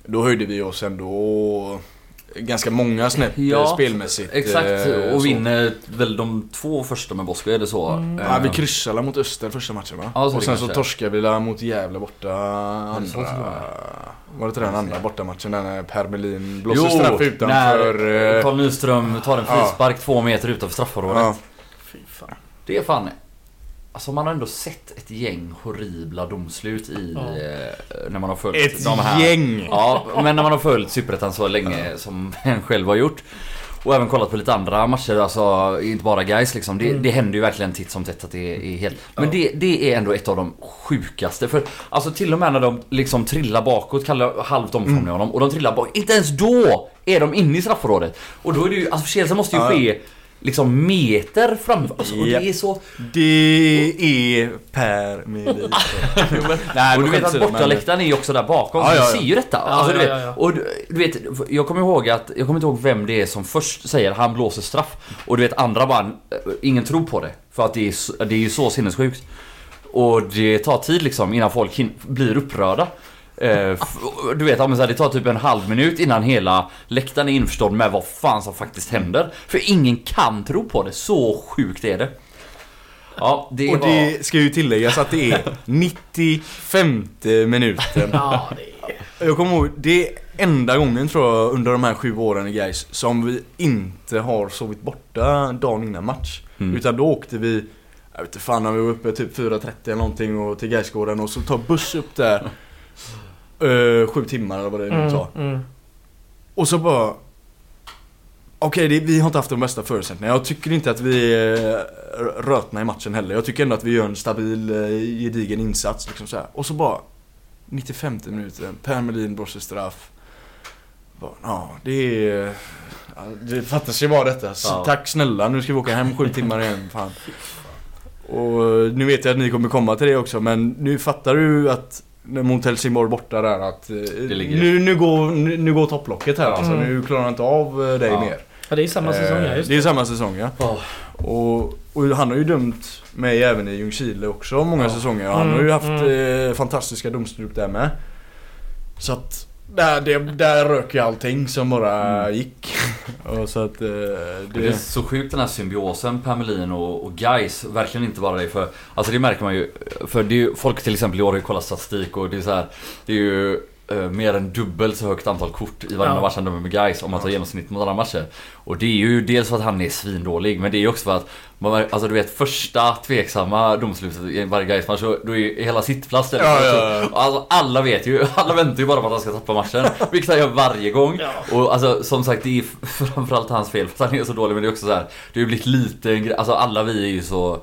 C: då höjde vi oss ändå ganska många snäpp
B: Ja,
C: eh, spelmässigt.
B: Exakt,
C: eh,
B: och
C: så.
B: vinner väl de två första med Bosko, är det så?
A: Mm.
B: Eh,
C: Ja, vi kryssade mot Öster första matchen va?
B: Ja,
C: och sen så
B: kanske
C: torskade vi mot Gävle borta andra...
B: var?
C: Var det inte den andra bortamatchen? Den när Per Melin blåser
B: Jo,
C: straff utanför...
B: när
C: eh,
B: Carl Nyström tar en
C: ja.
B: frispark två meter utanför straffområdet.
C: ja.
A: Fy fan.
B: Det är fan... Alltså man har ändå sett ett gäng horribla domslut i...
A: Ja.
B: Eh, när man har följt
C: Ett
B: de här...
C: gäng!
B: Ja, men när man har följt Superettan så länge som en själv har gjort. Och även kollat på lite andra matcher, alltså inte bara guys liksom. Det,
A: Mm.
B: det händer ju verkligen titt som tätt att det är, helt... Men det, det är ändå ett av de sjukaste. För alltså till och med när de liksom trillar bakåt, kallar halvt omfamnar
C: Mm.
B: honom, och de trillar bakåt. Inte ens då är de inne i straffområdet. Och då är det ju, alltså förseelsen måste ju
C: Ja.
B: ske liksom meter framför. Alltså, och
C: Ja.
B: det är så...
C: Det är Per Melin. *laughs* Nej,
B: Och
C: men
B: du vet att bortaläktaren är ju också där bakom,
C: Ja,
B: så
C: ja,
B: du
C: ja.
B: ser ju detta. alltså, du
A: ja,
B: vet,
A: ja, ja.
B: Och du, du vet, jag kommer ihåg att, jag kommer inte ihåg vem det är som först säger han blåser straff. Och du vet andra bara, eh, ingen tror på det. För att det är, det är ju så sinnessjukt. Och det tar tid liksom innan folk blir upprörda. Eh, du vet, ja, men så här, det tar typ en halv minut innan hela läktaren är införstådd med vad fan som faktiskt händer. För ingen kan tro på det, så sjukt är det. Ja, det
C: Och
B: var...
C: det ska ju tilläggas att det är 95 minuten.
A: Ja, det är...
C: Jag kommer ihåg, det är enda gången tror jag under de här sju åren i Gais som vi inte har sovit borta dagen innan match.
B: Mm.
C: Utan då åkte vi, jag vet inte fan när vi var uppe typ 4.30 eller någonting och till Gaisgården och så tar buss upp där. Eh, sju timmar eller vad det nu
A: Mm,
C: tar.
A: mm.
C: Och så bara Okej, det- vi har inte haft de bästa förutsättningarna. Jag tycker inte att vi är rötna i matchen heller. Jag tycker ändå att vi gör en stabil, eh, gedigen insats. Liksom så här. Och så bara 95 minuten, Per Melin blåser straff. Bara, Ja, det är... Ja, det fattas ju bara detta.
B: Ja.
C: Tack snälla, nu ska vi åka hem sju timmar igen. Fan. Och nu vet jag att ni kommer komma till det också, men nu fattar du att mot Helsingborg borta där att eh, nu, nu, går, nu, nu går topplocket här alltså.
A: Mm.
C: Nu klarar jag inte av eh, dig
B: Ja.
C: mer.
A: Ja, det är samma säsong, ja.
C: Eh,
A: Just
C: det är samma säsong ja.
B: Ja.
C: Och, och han har ju dömt mig även i Ljungskile också många
B: Ja.
C: säsonger. Han
A: Mm,
C: har ju haft
A: mm.
C: eh, fantastiska domslut där med. Så att där, det, där rök ju allting som bara
B: Mm.
C: gick. *laughs* och så att eh,
B: Det är
C: det...
B: så sjukt den här symbiosen Per Melin och, och guys Verkligen inte bara det för Alltså det märker man ju För det är ju, folk till exempel i år har ju kollat statistik och det är så här Det är ju eh, mer än dubbelt så högt antal kort i varenda
A: Ja.
B: match han dömer med guys om man tar genomsnitt mot andra matcher. Och det är ju dels för att han är svindålig men det är ju också för att man, Alltså du vet första tveksamma domslutet i varje guys match då är hela sittplats där.
C: Ja, ja, ja.
B: Alltså alla vet ju, *laughs* alla väntar ju bara på att han ska tappa matchen. *laughs* Vilket han gör varje gång.
A: Ja.
B: Och alltså som sagt det är *laughs* framförallt hans fel för att han är så dålig men det är också så här. Det har ju blivit lite alltså alla vi är ju så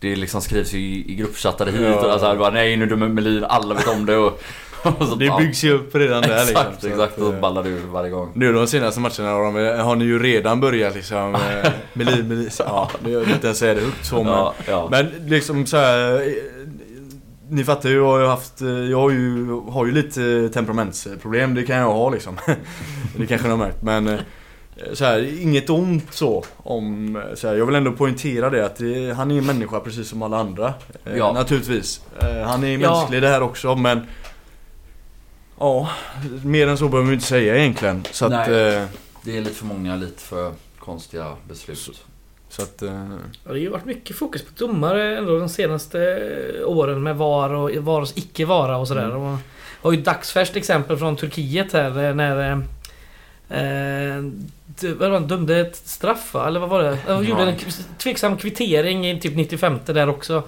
B: Det liksom skrivs ju i, gruppchattar hit och alltså, bara, nej nu dömer Melin, alla vet om det och, *laughs*
C: Det
B: ja,
C: byggs ju upp redan där liksom.
B: Exakt,
C: Så
B: exakt
C: att,
B: och så
C: eh,
B: ballar det ur varje gång.
C: Nu de senaste matcherna har, de, har ni ju redan börjat liksom eh, *laughs* Melin, Melin, så- ja, jag vill inte ens säga det högt så men
B: Ja, ja.
C: Men liksom så här. eh, Ni fattar ju, jag har ju haft, eh, jag har ju, har ju lite temperamentsproblem, det kan jag ha liksom. *laughs* det kanske ni har märkt men så här, inget ont så om, så här, jag vill ändå poängtera det att det, han är en människa precis som alla andra. Eh,
B: Ja.
C: Naturligtvis. Eh, Han är
A: Ja.
C: mänsklig det här också men Ja, mer än så behöver vi inte säga egentligen. Så att,
B: Nej.
C: eh,
B: Det är lite för många, lite för konstiga beslut.
C: så att eh,
A: Ja, det har ju varit mycket fokus på domare ändå de senaste åren med VAR och VAR och icke vara och sådär.
C: Mm.
A: Och har ju ett dagsfärskt exempel från Turkiet här eh, när eh, eh, vad var det, dömde ett straff va? Eller vad var det? De gjorde en tveksam kvittering i typ 95 där också.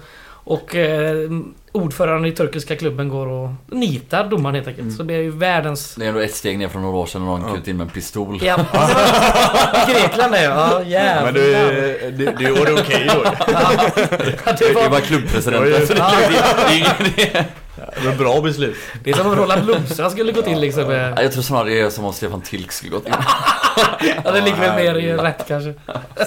A: Och eh, ordföranden i turkiska klubben går och nitar domaren helt enkelt.
C: Mm.
A: Så det är ju världens...
B: Det är ändå ett steg ner från några år sedan och någon
C: Ja.
B: in med en pistol.
A: Ja, I *laughs* Grekland är ja jävlar.
C: Men det, det, *laughs* det var det okej då.
A: Ja,
B: Det
A: det,
B: var
A: var,
B: klubbpresidenten. det,
A: Ja.
B: det,
C: var bra beslut.
A: det är som om Roland Blomstrand skulle gått in liksom. Med,
B: Jag tror snarare det är som om Stefan Tilk skulle gått in.
A: ja, det ligger väl mer i rätt kanske.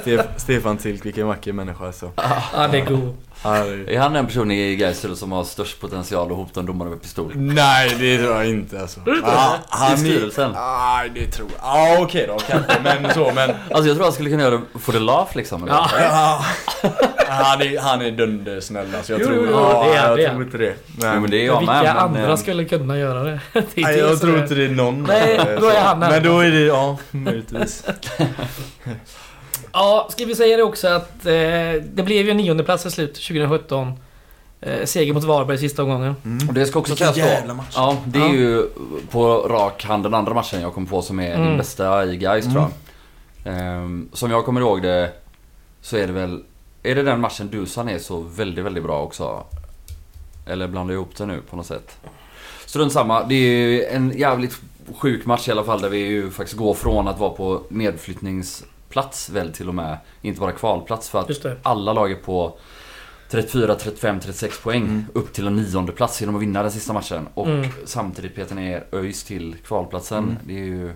C: Stef, Stefan Tilk, vilken vacker människa alltså.
A: Ja, det är god.
B: Är han den person i Gais som har störst potential att hota en domare med pistol?
C: Nej, det tror jag inte alltså.
A: du inte?
C: Ah,
B: I
C: han är...
B: styrelsen?
C: Nej, det tror jag. Ja, okej då kanske. Men så, men...
B: Alltså jag tror han skulle kunna göra det for the laugh liksom. eller?
A: Ja,
C: han är, han är dundersnäll alltså. Jag
A: Jo,
C: tror,
A: jo,
C: ja,
A: det är
C: jag
A: det.
C: tror inte det. Nej,
B: Jo, men det är
A: Men
B: jag
A: vilka
B: med. men,
A: andra
B: eh,
A: skulle kunna göra det? *laughs* det
C: Nej, jag tror inte det är någon.
A: Nej,
C: eh,
A: då är han
C: Men då är det, ja, möjligtvis. *laughs*
A: Ja, ska vi säga det också att eh, det blev ju en nionde plats i slut 2017. Eh, seger mot Varberg i sista omgången.
B: Och det ska också sägas då.
C: match.
B: Ja, det är
A: Ja.
B: ju på rak hand den andra matchen jag kom på som är
A: Mm.
B: din bästa i Gais tror jag. Ehm, som jag kommer ihåg det så är det väl... Är det den matchen Dusan är så väldigt, väldigt bra också? Eller blandar jag ihop det nu på något sätt? Strunt samma. Det är ju en jävligt sjuk match i alla fall där vi ju faktiskt går från att vara på nedflyttningsplats väl till och med. Inte bara kvalplats för att alla lag är på 34, 35, 36 poäng
C: Mm.
B: upp till en nionde plats genom att vinna den sista matchen. Och
A: Mm.
B: samtidigt petar ner ÖIS till kvalplatsen.
C: Mm.
B: Det är ju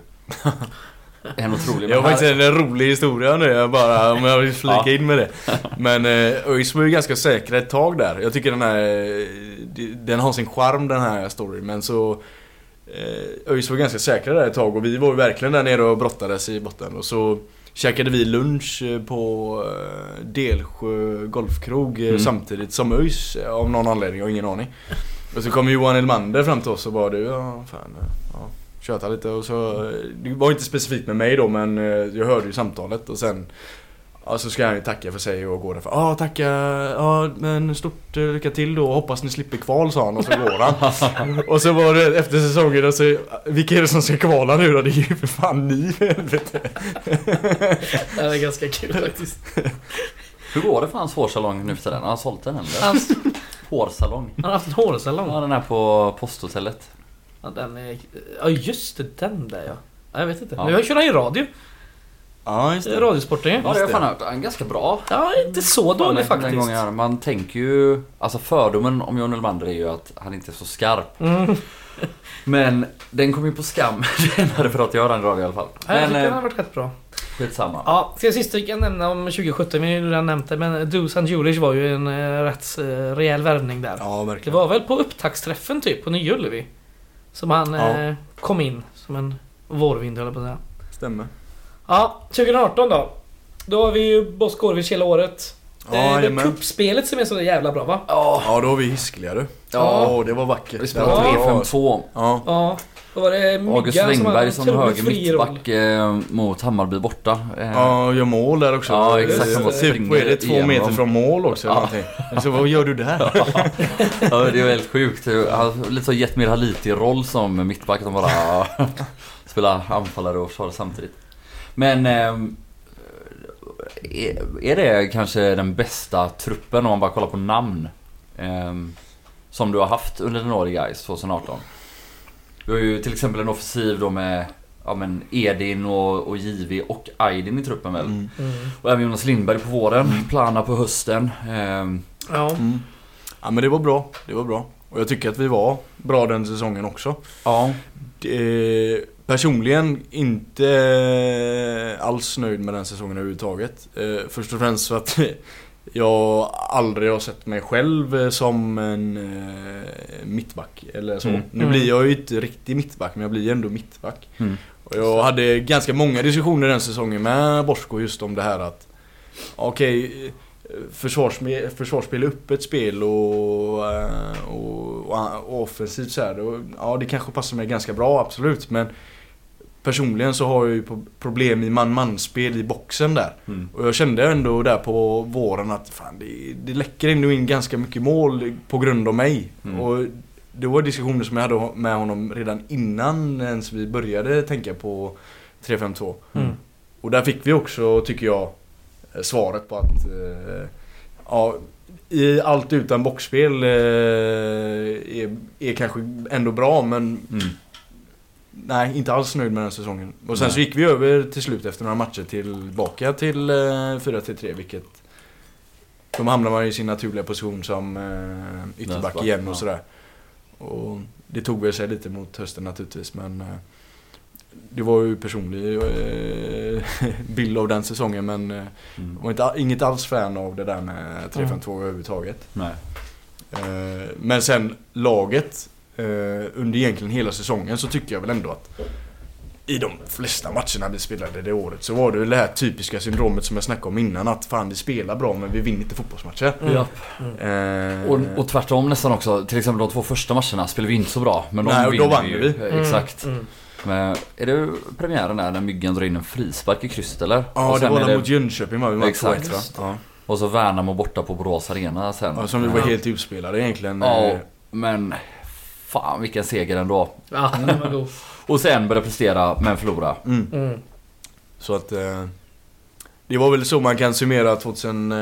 B: en otrolig... *laughs*
C: Jag har faktiskt en rolig historia nu, jag bara, om jag vill *laughs* flika
B: Ja.
C: in med det. Men eh, ÖIS var ju ganska säkra ett tag där. Jag tycker den här, eh, den har sin charm den här storyn. Men så, eh, ÖIS var ganska säkra där ett tag och vi var ju verkligen där nere och brottades i botten. Och så käkade vi lunch eh, på eh, Delsjö golfkrog eh,
B: Mm.
C: samtidigt som ÖIS av någon anledning, jag har ingen aning. Och så kom Johan Elmander fram till oss och bara du, ja fan, ja, tjöta lite och så, det var inte specifikt med mig då men jag hörde ju samtalet och sen Ja så ska han ju tacka för sig och gå därför. Ja tacka, ja men stort eh, lycka till då, hoppas ni slipper kval sa han och så går han. *laughs* och så var det efter säsongen och så, vilka är det som ska kvala nu då? Det är ju för fan ni för helvete.
A: Det är ganska kul faktiskt.
B: Hur går det för hans hårsalong nu för tiden? Har han sålt den eller?
A: Hans,
B: Hårsalong?
A: han har haft en hårsalong.
B: Ja, den här på posthotellet.
A: Ja, den är, ja just det, den där ja. ja jag vet inte.
B: Ja.
A: Nu kör han ju radio.
C: Ja just det.
A: Radiosporten.
B: Ja, det har
C: det.
B: jag fan hört. Han är ganska bra.
A: Ja, inte så dålig
B: Den
A: faktiskt.
B: gången jag- Man tänker ju... Alltså fördomen om John Elmander är ju att han inte är så skarp.
A: Mm. *laughs*
B: Men den kom ju på skam senare för att jag den radio i alla fall.
A: Nej, jag
B: Men
A: tycker den
B: eh,
A: har varit rätt bra.
B: skitsamma.
A: Ja, ska jag sist jag kan nämna om 2017, vi har ju redan nämnt det, men Dusan Julic var ju en eh, rätt eh, rejäl värvning där.
C: Ja
A: Det
C: verkligen.
A: var väl på upptaktsträffen typ, på Nya Ullevi. Som han
C: Ja.
A: eh, kom in som en vårvind höll jag på att säga.
C: Stämmer.
A: Ja, 2018 då. Då har vi ju Boss Gorvic hela året.
C: Ja,
A: det är
C: jajamän.
A: kuppspelet som är så jävla bra va?
B: Ja,
C: Ja då var vi hiskliga du.
B: Ja.
C: Ja det var vackert.
B: vi
C: Det
B: spelade
C: var bra.
B: 3-5-2.
C: Ja.
A: Ja. Då var det
B: August
A: Myggan som hade
B: Wengberg
A: en
B: som
A: otroligt
B: höger
A: fri roll.
B: mittback eh, mot Hammarby borta. Eh,
C: Ja, gör mål där också.
B: Ja, exakt.
A: Han bara
C: Typ,
B: springer
C: vad är det? Två
B: igenom.
C: meter från mål också eller
B: Ja.
C: någonting. Så vad gör du där? *laughs*
B: Ja, det är väldigt sjukt. Han har lite så Jetmir Haliti-roll som mittback. De bara *laughs* spelar anfallare och försvarare samtidigt. Men ehm, är- det kanske den bästa truppen om man bara kollar på namn? ehm, som du har haft under den år i Gais 2018? Du har ju till exempel en offensiv då med ja, men Edin och, och Jivi och Aydin i truppen väl?
C: Mm.
A: Mm.
B: Och även Jonas Lindberg på våren, Plana på hösten. ehm,
A: Ja.
C: Mm. Ja men det var bra. Det var bra. Och jag tycker att vi var bra den säsongen också.
B: ja.
C: Det, personligen inte alls nöjd med den säsongen överhuvudtaget. Eh, först och främst för att *laughs* jag aldrig har sett mig själv eh, som en eh, mittback eller så.
B: Mm.
C: Nu blir jag ju inte riktig mittback men jag blir ändå mittback.
B: Mm.
C: Och jag hade ganska många diskussioner den säsongen med Bosko just om det här att Okej, försvarsspel, försvarsspel är öppet spel och, eh, och, och, offensivt så här. Ja, det kanske passar mig ganska bra, absolut. Men personligen så har jag ju problem i man-man-spel i boxen där.
B: Mm.
C: Och jag kände ändå där på våren att fan, det, det läcker ändå in ganska mycket mål på grund av mig.
B: Mm.
C: Och det var diskussioner som jag hade med honom redan innan ens vi började tänka på 3-5-2.
A: Mm.
C: Och där fick vi också, tycker jag, eh, svaret på att eh, ja, i allt utan boxspel eh, är, är kanske ändå bra men
B: Mm.
C: Nej, inte alls nöjd med den säsongen. Och sen
B: Nej.
C: så gick vi över till slut efter några matcher tillbaka till eh, 4-3 vilket då hamnar man i sin naturliga position som eh, ytterback igen och sådär. Och det tog väl sig lite mot hösten naturligtvis men eh, det var ju personlig eh, *laughs* bild av den säsongen men eh,
B: Mm.
C: var inte, inget alls fan av det där med 3-5-2 överhuvudtaget.
B: Nej.
C: Eh, Men sen laget eh, under egentligen hela säsongen så tycker jag väl ändå att i de flesta matcherna vi spelade det året så var det väl det här typiska syndromet som jag snackade om innan att fan vi spelar bra men vi vinner inte fotbollsmatcher.
A: Mm.
B: Ja.
C: Eh,
B: Och, och tvärtom nästan också. Till exempel de två första matcherna spelade vi inte så bra. Men de
C: Nej, och då
B: vinner
C: vann
B: ju.
C: vi.
B: Eh, Exakt.
A: Mm.
B: Men är det premiären där när Myggen drar in en frispark i krysset eller?
C: ja
B: och
C: det var det mot Jönköping var vi med
B: Exakt.
C: 2-1 va? Ja.
B: Och så Värnamo borta på Borås Arena sen.
C: ja. Som vi var
A: Ja.
C: helt utspelade egentligen.
B: Ja,
C: Eh,
B: men fan vilken seger ändå.
A: Ja, den var god. *laughs*
B: Och sen börja prestera men förlora.
C: Mm.
A: Mm.
C: Så att eh, Det var väl så man kan summera 2000 eh,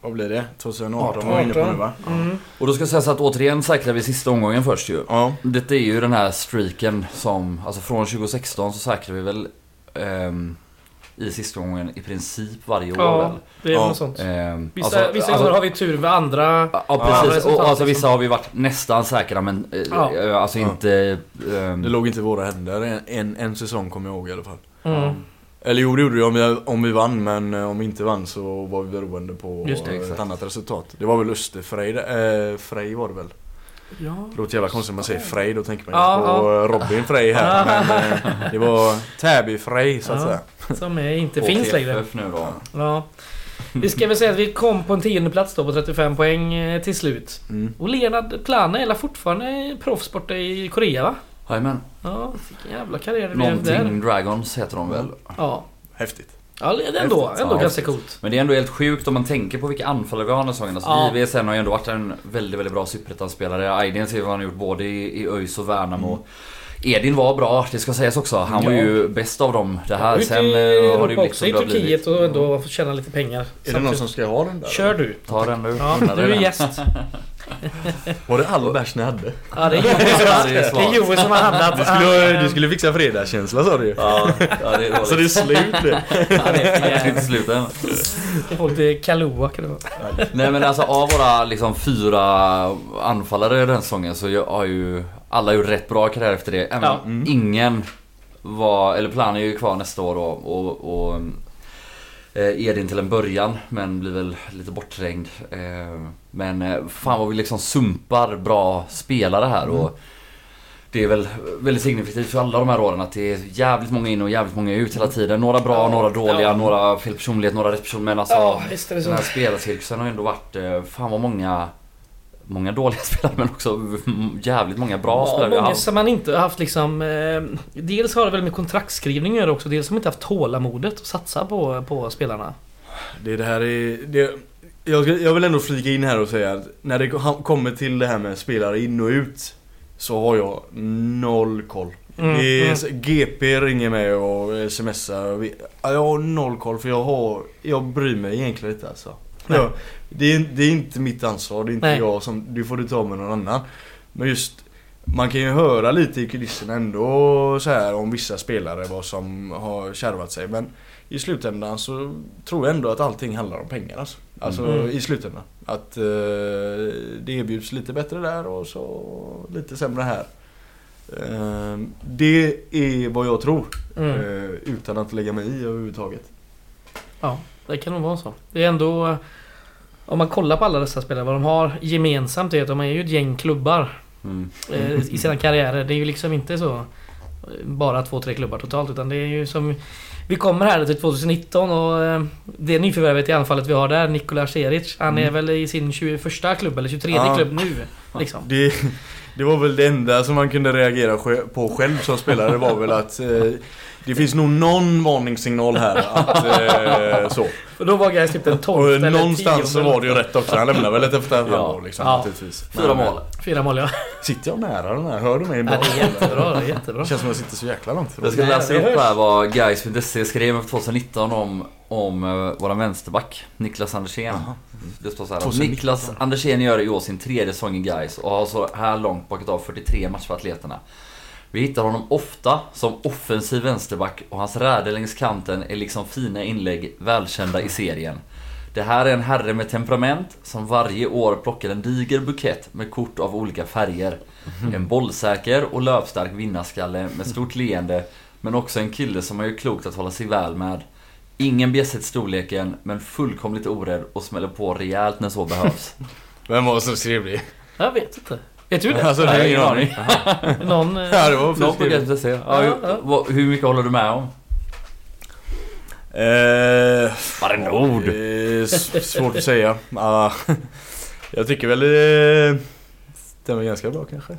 C: Vad blir det? 2018 var vi inne på nu va?
A: Mm.
B: Och då ska sägas att återigen säkrar vi sista omgången först ju.
C: Ja.
B: Detta är ju den här streaken som, alltså från 2016 så säkrar vi väl ehm, i sista omgången i princip varje år
A: Ja,
B: väl.
A: det är
C: Ja.
A: något sånt.
B: Ehm,
A: Vissa,
B: alltså-
A: vissa
B: alltså-
A: har vi tur med andra.
B: Ja precis, och alltså
A: liksom.
B: vissa har vi varit nästan säkra men eh,
A: Ja.
B: eh, alltså
C: Ja.
B: inte... ehm,
C: Det låg inte i våra händer en, en, en säsong kommer jag ihåg i alla fall.
A: Mm.
C: Eller jo det gjorde det om vi, om vi vann men eh, om vi inte vann så var vi beroende på
A: det,
C: eh,
B: exakt.
C: ett annat resultat. Det var väl Österfrej eh, Frej var det väl?
A: Ja.
C: Det låter jävla konstigt när man säger Frej då tänker man
A: Ja,
C: på
A: ja.
C: Robin Frej här. men eh, det var Täby Frej så att
A: Ja.
C: säga.
A: Som är, inte
B: på
A: finns längre.
B: Nu då.
A: Ja. Vi ska väl säga att vi kom på en tionde plats då på 35 poäng eh, till slut.
C: Mm.
A: Och Leonard Plana är fortfarande proffs borta i Korea va?
B: Jajamän.
A: Ja, vilken jävla karriär det blev där.
B: Någonting Dragons heter de väl.
A: Ja.
C: Häftigt.
A: Ja, det är ändå, ändå
B: Ja.
A: ganska coolt.
B: Men det är ändå helt sjukt om man tänker på vilka anfallare vi har den här säsongen. Alltså
A: Ja.
B: Har ju ändå varit en väldigt, väldigt bra superettan-spelare. Aydin ser vi vad han har gjort både i, i ÖIS och Värnamo. Edin var bra, det ska sägas också. Han var
A: Ja.
B: ju bäst av dem. Det här. Sen eh, har det ju
A: Europa
B: blivit som
A: i. Turkiet och ändå få tjäna lite pengar.
C: Är det någon som ska ha den där?
A: Kör du.
B: Ta den nu.
A: Ja, du är gäst. *laughs* *laughs*
C: Var det all bärs ni hade?
A: Ja, det är Joel som har,
B: Det är
A: det
B: svagt.
A: är Joel som har handlat.
C: Du skulle, du skulle fixa fredagskänsla sa du ju.
B: Ja, ja, det är dåligt.
C: Så det är slut nu.
A: Ja, det är
B: är inte slut än.
A: Kahlua kan det vara.
B: Nej men alltså av våra liksom fyra anfallare den säsongen så jag har ju alla gjort rätt bra karriär efter det. Även
A: Ja.
B: om ingen var, eller Plan är ju kvar nästa år då, och, och Edin till en början men blir väl lite bortträngd. Eh, men eh, fan vad vi liksom sumpar bra spelare här och det är väl väldigt signifikativt för alla de här åren att det är jävligt många in och jävligt många ut hela tiden. Några bra,
A: Ja.
B: några dåliga,
A: Ja.
B: några fel personlighet, några rätt person. Men alltså
A: Ja,
B: den här spelarcirkusen har ju ändå varit, eh, fan vad många Många dåliga *laughs* spelare men också jävligt många bra
A: Ja,
B: spelare
A: många som man inte haft liksom... Eh, dels har det väl med kontraktskrivning att göra också. Dels har man inte haft tålamodet att satsa på, på spelarna.
C: Det, det här är... Det, jag, ska- jag vill ändå flika in här och säga att när det kom- kommer till det här med spelare in och ut så har jag noll koll.
A: Mm,
C: Det är,
A: mm.
C: GP ringer mig och smsar. och vi- ja, Jag har noll koll för jag har... Jag bryr mig egentligen inte alltså. Ja, det, är, det är inte mitt ansvar. Det är inte
A: Nej.
C: jag som... Det får du ta med någon annan. Men just... Man kan ju höra lite i kulisserna ändå så här om vissa spelare vad som har kärvat sig. Men i slutändan så tror jag ändå att allting handlar om pengar alltså. Alltså
A: Mm.
C: i slutändan. Att eh, det erbjuds lite bättre där och så lite sämre här. Eh, det är vad jag tror.
A: Mm.
C: Eh, utan att lägga mig i överhuvudtaget.
A: Ja, det kan nog vara så. Det är ändå... Om man kollar på alla dessa spelare, vad de har gemensamt är att de är ju ett gäng klubbar
B: Mm.
A: eh, i sina karriärer. Det är ju liksom inte så eh, bara två, tre klubbar totalt utan det är ju som... Vi kommer här till 2019 och eh, det nyförvärvet i anfallet vi har där, Nikola Seric, han är
C: Mm.
A: väl i sin 21 klubb eller 23
C: Ja.
A: klubb nu. *laughs* Liksom.
C: Det, det var väl det enda som man kunde reagera på själv som spelare var väl att eh, det finns nog någon varningssignal här att eh, så.
A: Och då var Gais typ den 12
C: Och
A: eller
C: någonstans så
A: 10.
C: var det ju rätt också. Han lämnade väl efter ett halvår liksom
A: Ja.
C: naturligtvis.
B: Fyra
C: Men,
B: mål.
A: Fyra mål ja.
C: Sitter jag nära den här? Hör du mig
A: ja. Det är jättebra, det är jättebra.
C: Känns som att jag sitter så jäkla långt ifrån.
B: Jag ska läsa upp här vad Gais.se skrev för 2019 om, om uh, våran vänsterback Niklas Andersén. Det står så här.
C: 2019.
B: Niklas Andersén gör i år sin tredje säsong i Gais och har så här långt bakat av 43 matcher för atleterna. Vi hittar honom ofta som offensiv vänsterback och hans räder längs kanten är liksom fina inlägg välkända i serien. Det här är en herre med temperament som varje år plockar en diger bukett med kort av olika färger. En bollsäker och löpstark vinnarskalle med stort leende men också en kille som har gjort klokt att hålla sig väl med. Ingen bjässhet storleken men fullkomligt orädd och smäller på rejält när så behövs. *laughs*
C: Vem var det som skrev det?
A: Jag vet inte. Vet du det?
C: Alltså det är
B: Nej,
C: ingen aning.
A: Någon... eh, *laughs*
C: Ja det var
B: Någon på. GTC. Ja,
A: Ja,
B: hur,
A: ja.
B: vad- hur mycket håller du med om?
C: Eh,
B: Varenda ord.
C: Det är s- svårt att säga. Ja, *laughs* jag tycker väl det stämmer ganska bra kanske.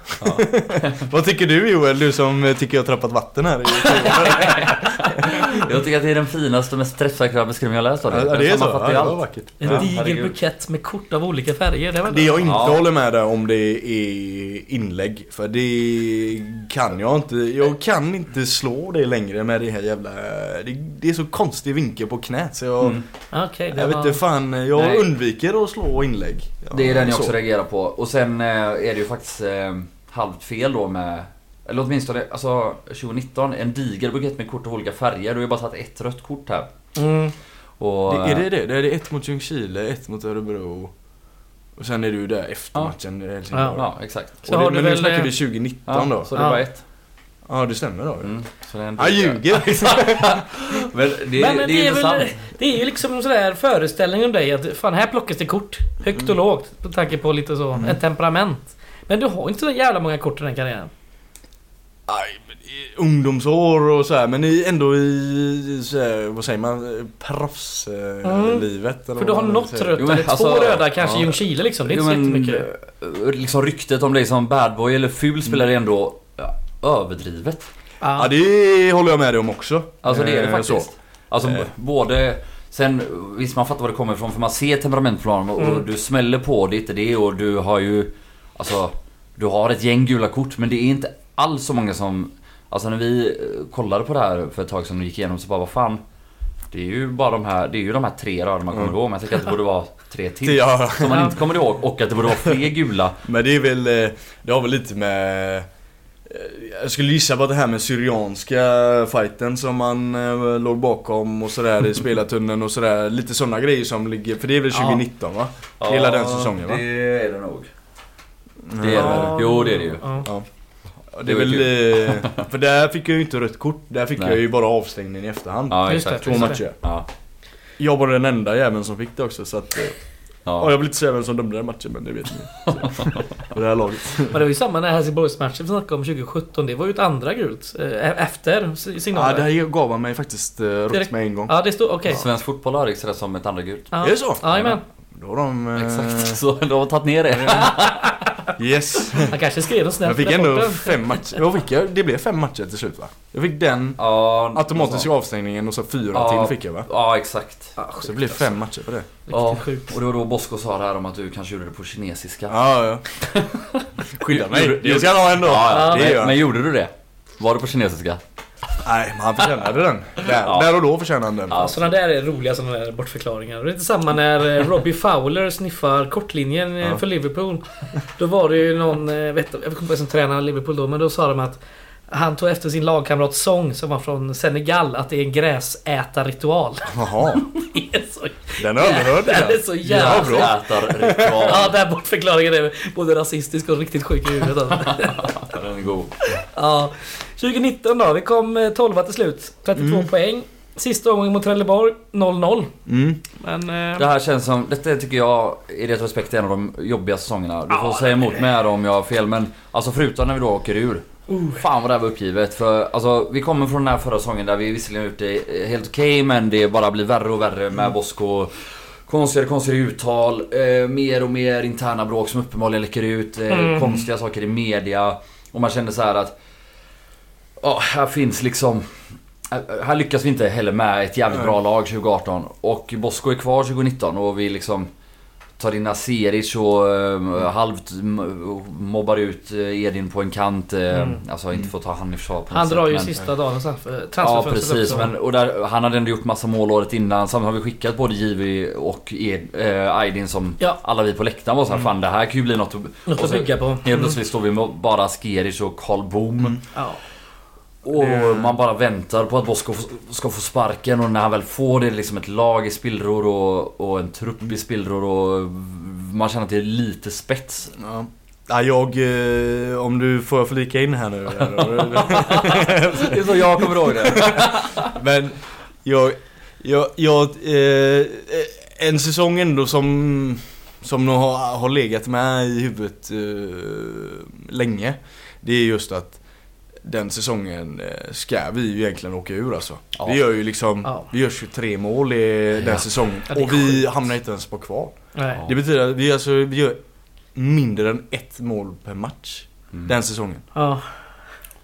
C: *laughs* Vad tycker du Joel? Du som tycker jag har trappat vatten här
B: Jag tycker att det är den finaste och mest träffsäkra beskrivningen jag läst av dig.
C: Ja det är
B: Den
C: så? Ja, det var vackert.
A: En
B: Ja,
A: diger
B: herregud.
A: bukett med kort av olika färger. Det var
C: Det jag inte
B: Ja.
C: håller med där om det är inlägg. För det kan jag inte. Jag kan inte slå det längre med det här jävla... Det, det är så konstig vinkel på knät så jag...
B: Mm.
A: Okej, det
C: Jag vet
A: var...
C: inte fan, jag
B: Nej.
C: undviker att slå inlägg. Ja,
B: Det är den jag
C: så.
B: också reagerar på. Och sen eh, är det ju faktiskt eh, halvt fel då med eller åtminstone, alltså 2019, en diger bukett med kort av olika färger. Du har ju bara tagit ett rött kort här.
A: Mm.
B: Och,
C: Det, är det det? Det är ett mot Ljungskile, ett mot Örebro. Och sen är du där efter
B: Ja.
C: matchen i Helsingborg.
A: Ja.
B: Ja, exakt.
A: Så
C: det,
A: du
C: men nu
A: väl,
C: snackar
A: eh,
C: vi 2019
B: Ja,
C: då?
B: så det
A: Ja.
B: var ett.
C: Ja det stämmer då.
B: Mm, så det är en
C: Jag
B: diger.
C: ljuger! *laughs*
B: Men det,
A: Men
B: det,
A: det,
B: är
A: är
B: intressant.
A: väl, det är ju liksom en sån där föreställning om dig att fan här plockas det kort. Högt och lågt. Med tanke på lite så,
C: Mm.
A: ett temperament. Men du har inte så jävla många kort i den karriären.
C: Aj, men i ungdomsår och så här, men ändå i, så här, vad säger man, proffslivet
A: Mm.
C: livet
A: För du har något rött
B: Jo,
A: eller
B: alltså,
A: två röda kanske i
B: ja.
A: Ljungskile liksom. Det är
B: Jo,
A: inte så
B: men,
A: jättemycket.
B: eh, liksom ryktet om dig som badboy eller ful spelar är ändå ja, överdrivet.
C: Ja
A: Ja.
C: det håller jag med dig om också.
B: Alltså det är det
C: Eh,
B: faktiskt.
C: så.
B: Alltså
C: Eh.
B: både... Sen visst man fattar var det kommer ifrån för man ser temperament på honom och
A: Mm.
B: du smäller på det inte det och du har ju... Alltså... Du har ett gäng gula kort men det är inte alls så många som... Alltså när vi eh, kollade på det här för ett tag sedan och gick igenom så bara vad fan. Det är ju bara de här, det är ju de här tre röda man kommer
C: Mm.
B: ihåg men jag tycker att det borde vara tre till.
C: Ja,
B: Som man
A: Ja.
B: inte kommer ihåg och att det borde vara fler gula. *laughs*
C: men det är väl, eh, det har väl lite med eh, jag skulle gissa på det här med Syrianska fighten som man eh, låg bakom och sådär i *laughs* spelartunneln och sådär. Lite sådana grejer som ligger, för det är väl
A: Ja.
C: 2019 va? Hela den säsongen, va?
B: Det är det nog. Det är det
A: Ja.
B: Jo det är det ju.
A: Ja.
C: Ja, Det är väl, eh, för där fick jag ju inte rött kort. Där fick
B: Nej.
C: jag ju bara avstängning i efterhand.
B: Ja
A: Just det.
B: exakt.
C: Två
A: Just det.
C: matcher.
B: Ja.
C: Jag var den enda jäveln som fick det också så att... eh, Ja,
B: Ja.
C: jag vill inte säga vem som dömde den matchen men det vet ni. *laughs* Så, På det här laget.
A: Men det var ju samma när Helsingborgsmatchen vi snackade om 2017. Det var ju ett andra gult. eh, Efter s-
C: Ja,
A: signalen.
C: det här gav han mig faktiskt rött med en gång.
A: Ja, det stod... Okej.
B: Svensk fotboll har registrerat som ett andra gult.
A: Ja.
C: Är det så?
A: Jajamän.
C: Då har de... eh,
B: Exakt, *laughs* så de har tagit ner det. *laughs*
C: Yes.
A: Han kanske skrev något snällt
C: Jag fick ändå fem matcher. Vad fick jag? Det blev fem matcher till slut va? Jag fick den
B: Ja,
C: automatiska avstängningen och så fyra
B: Ja.
C: till fick jag va?
B: Ja, exakt.
A: Ja,
C: Så det blev fem matcher på det.
B: Ja, och det var då Bosko sa det här om att du kanske gjorde det på kinesiska.
C: Ja, ja. *laughs* Skydda mig. Det ska han ha ändå.
B: Ja,
C: det
B: men, men gjorde du det? Var det på kinesiska?
C: Nej, men han förtjänade den. Där,
B: Ja.
C: där och då förtjänade han den.
B: Ja.
A: Sådana där är roliga sådana där bortförklaringar. Det är inte samma när eh, Robbie Fowler sniffar kortlinjen eh,
C: Ja.
A: för Liverpool. Då var det ju någon, eh, vet, jag vet inte som tränade Liverpool då, men då sa de att han tog efter sin lagkamrats sång som var från Senegal att det är en gräsätarritual.
C: Jaha, *laughs*
A: Det är så,
C: den har jag aldrig hört.
A: det är
C: den.
A: så jävla
C: bra.
B: Ätarritual.
A: Ja, den bortförklaringen är både rasistisk och riktigt sjuk i huvudet. *laughs*
B: Den är god.
A: Ja. 2019 då, vi kom eh, 12 till slut. 32
C: Mm.
A: poäng. Sista omgången mot Trelleborg, 0-0.
C: Mm.
A: Men... eh,
B: Det här känns som, detta tycker jag i det respekt är en av de jobbiga säsongerna. Du får
A: Ja,
B: säga emot mig här om jag har fel men Alltså förutom när vi då åker ur. Fan vad det här var uppgivet för alltså vi kommer från den här förra säsongen där vi visserligen har gjort det helt okej men det bara blir värre och värre med Bosko. Konstigare konstigare uttal, eh, mer och mer interna bråk som uppenbarligen läcker ut, eh,
A: Mm.
B: konstiga saker i media. Och man kände så här att Ja, här finns liksom eh, här lyckas vi inte heller med ett jävligt
C: Nej.
B: bra lag 2018 och Bosko är kvar 2019 och vi liksom tar in Aseric och eh, halvt m- mobbar ut eh, Edin på en kant. eh,
A: Mm.
B: Alltså inte att ta han i försvar på
A: Han
B: sätt,
A: drar ju
B: men-
A: sista dagen sen för
B: Ja precis, men, och där, han hade ändå gjort massa mål året innan. Samtidigt har vi skickat både Jivi och Ed, eh, Aydin som
A: Ja.
B: alla vi på läktaren var såhär
C: Mm.
B: Fan det här kan ju bli något att...
A: Något att bygga på.
B: Helt plötsligt står vi med bara Skeric och Karl Boom.
C: Mm.
A: Ja.
B: Och
C: Det-
B: man bara väntar på att Bosko ska få sparken och när han väl får det liksom ett lag i spillror och, och en trupp i spillror och man känner att det är lite spets.
C: Ja. Ja, jag, eh, om du får flika in här nu. *laughs*
B: Det är så jag kommer ihåg det. *laughs*
C: Men jag, jag, jag eh, en säsong ändå som som nog har, har legat med i huvudet eh, länge. Det är just att den säsongen eh, ska vi ju egentligen åka ur alltså.
B: Ja.
C: Vi gör ju liksom,
A: Ja.
C: vi gör 23 mål i den
B: Ja.
C: säsongen. Och vi hamnar inte ens på kval. Det betyder att vi, alltså, vi gör mindre än ett mål per match
B: Mm.
C: den säsongen.
A: Ja.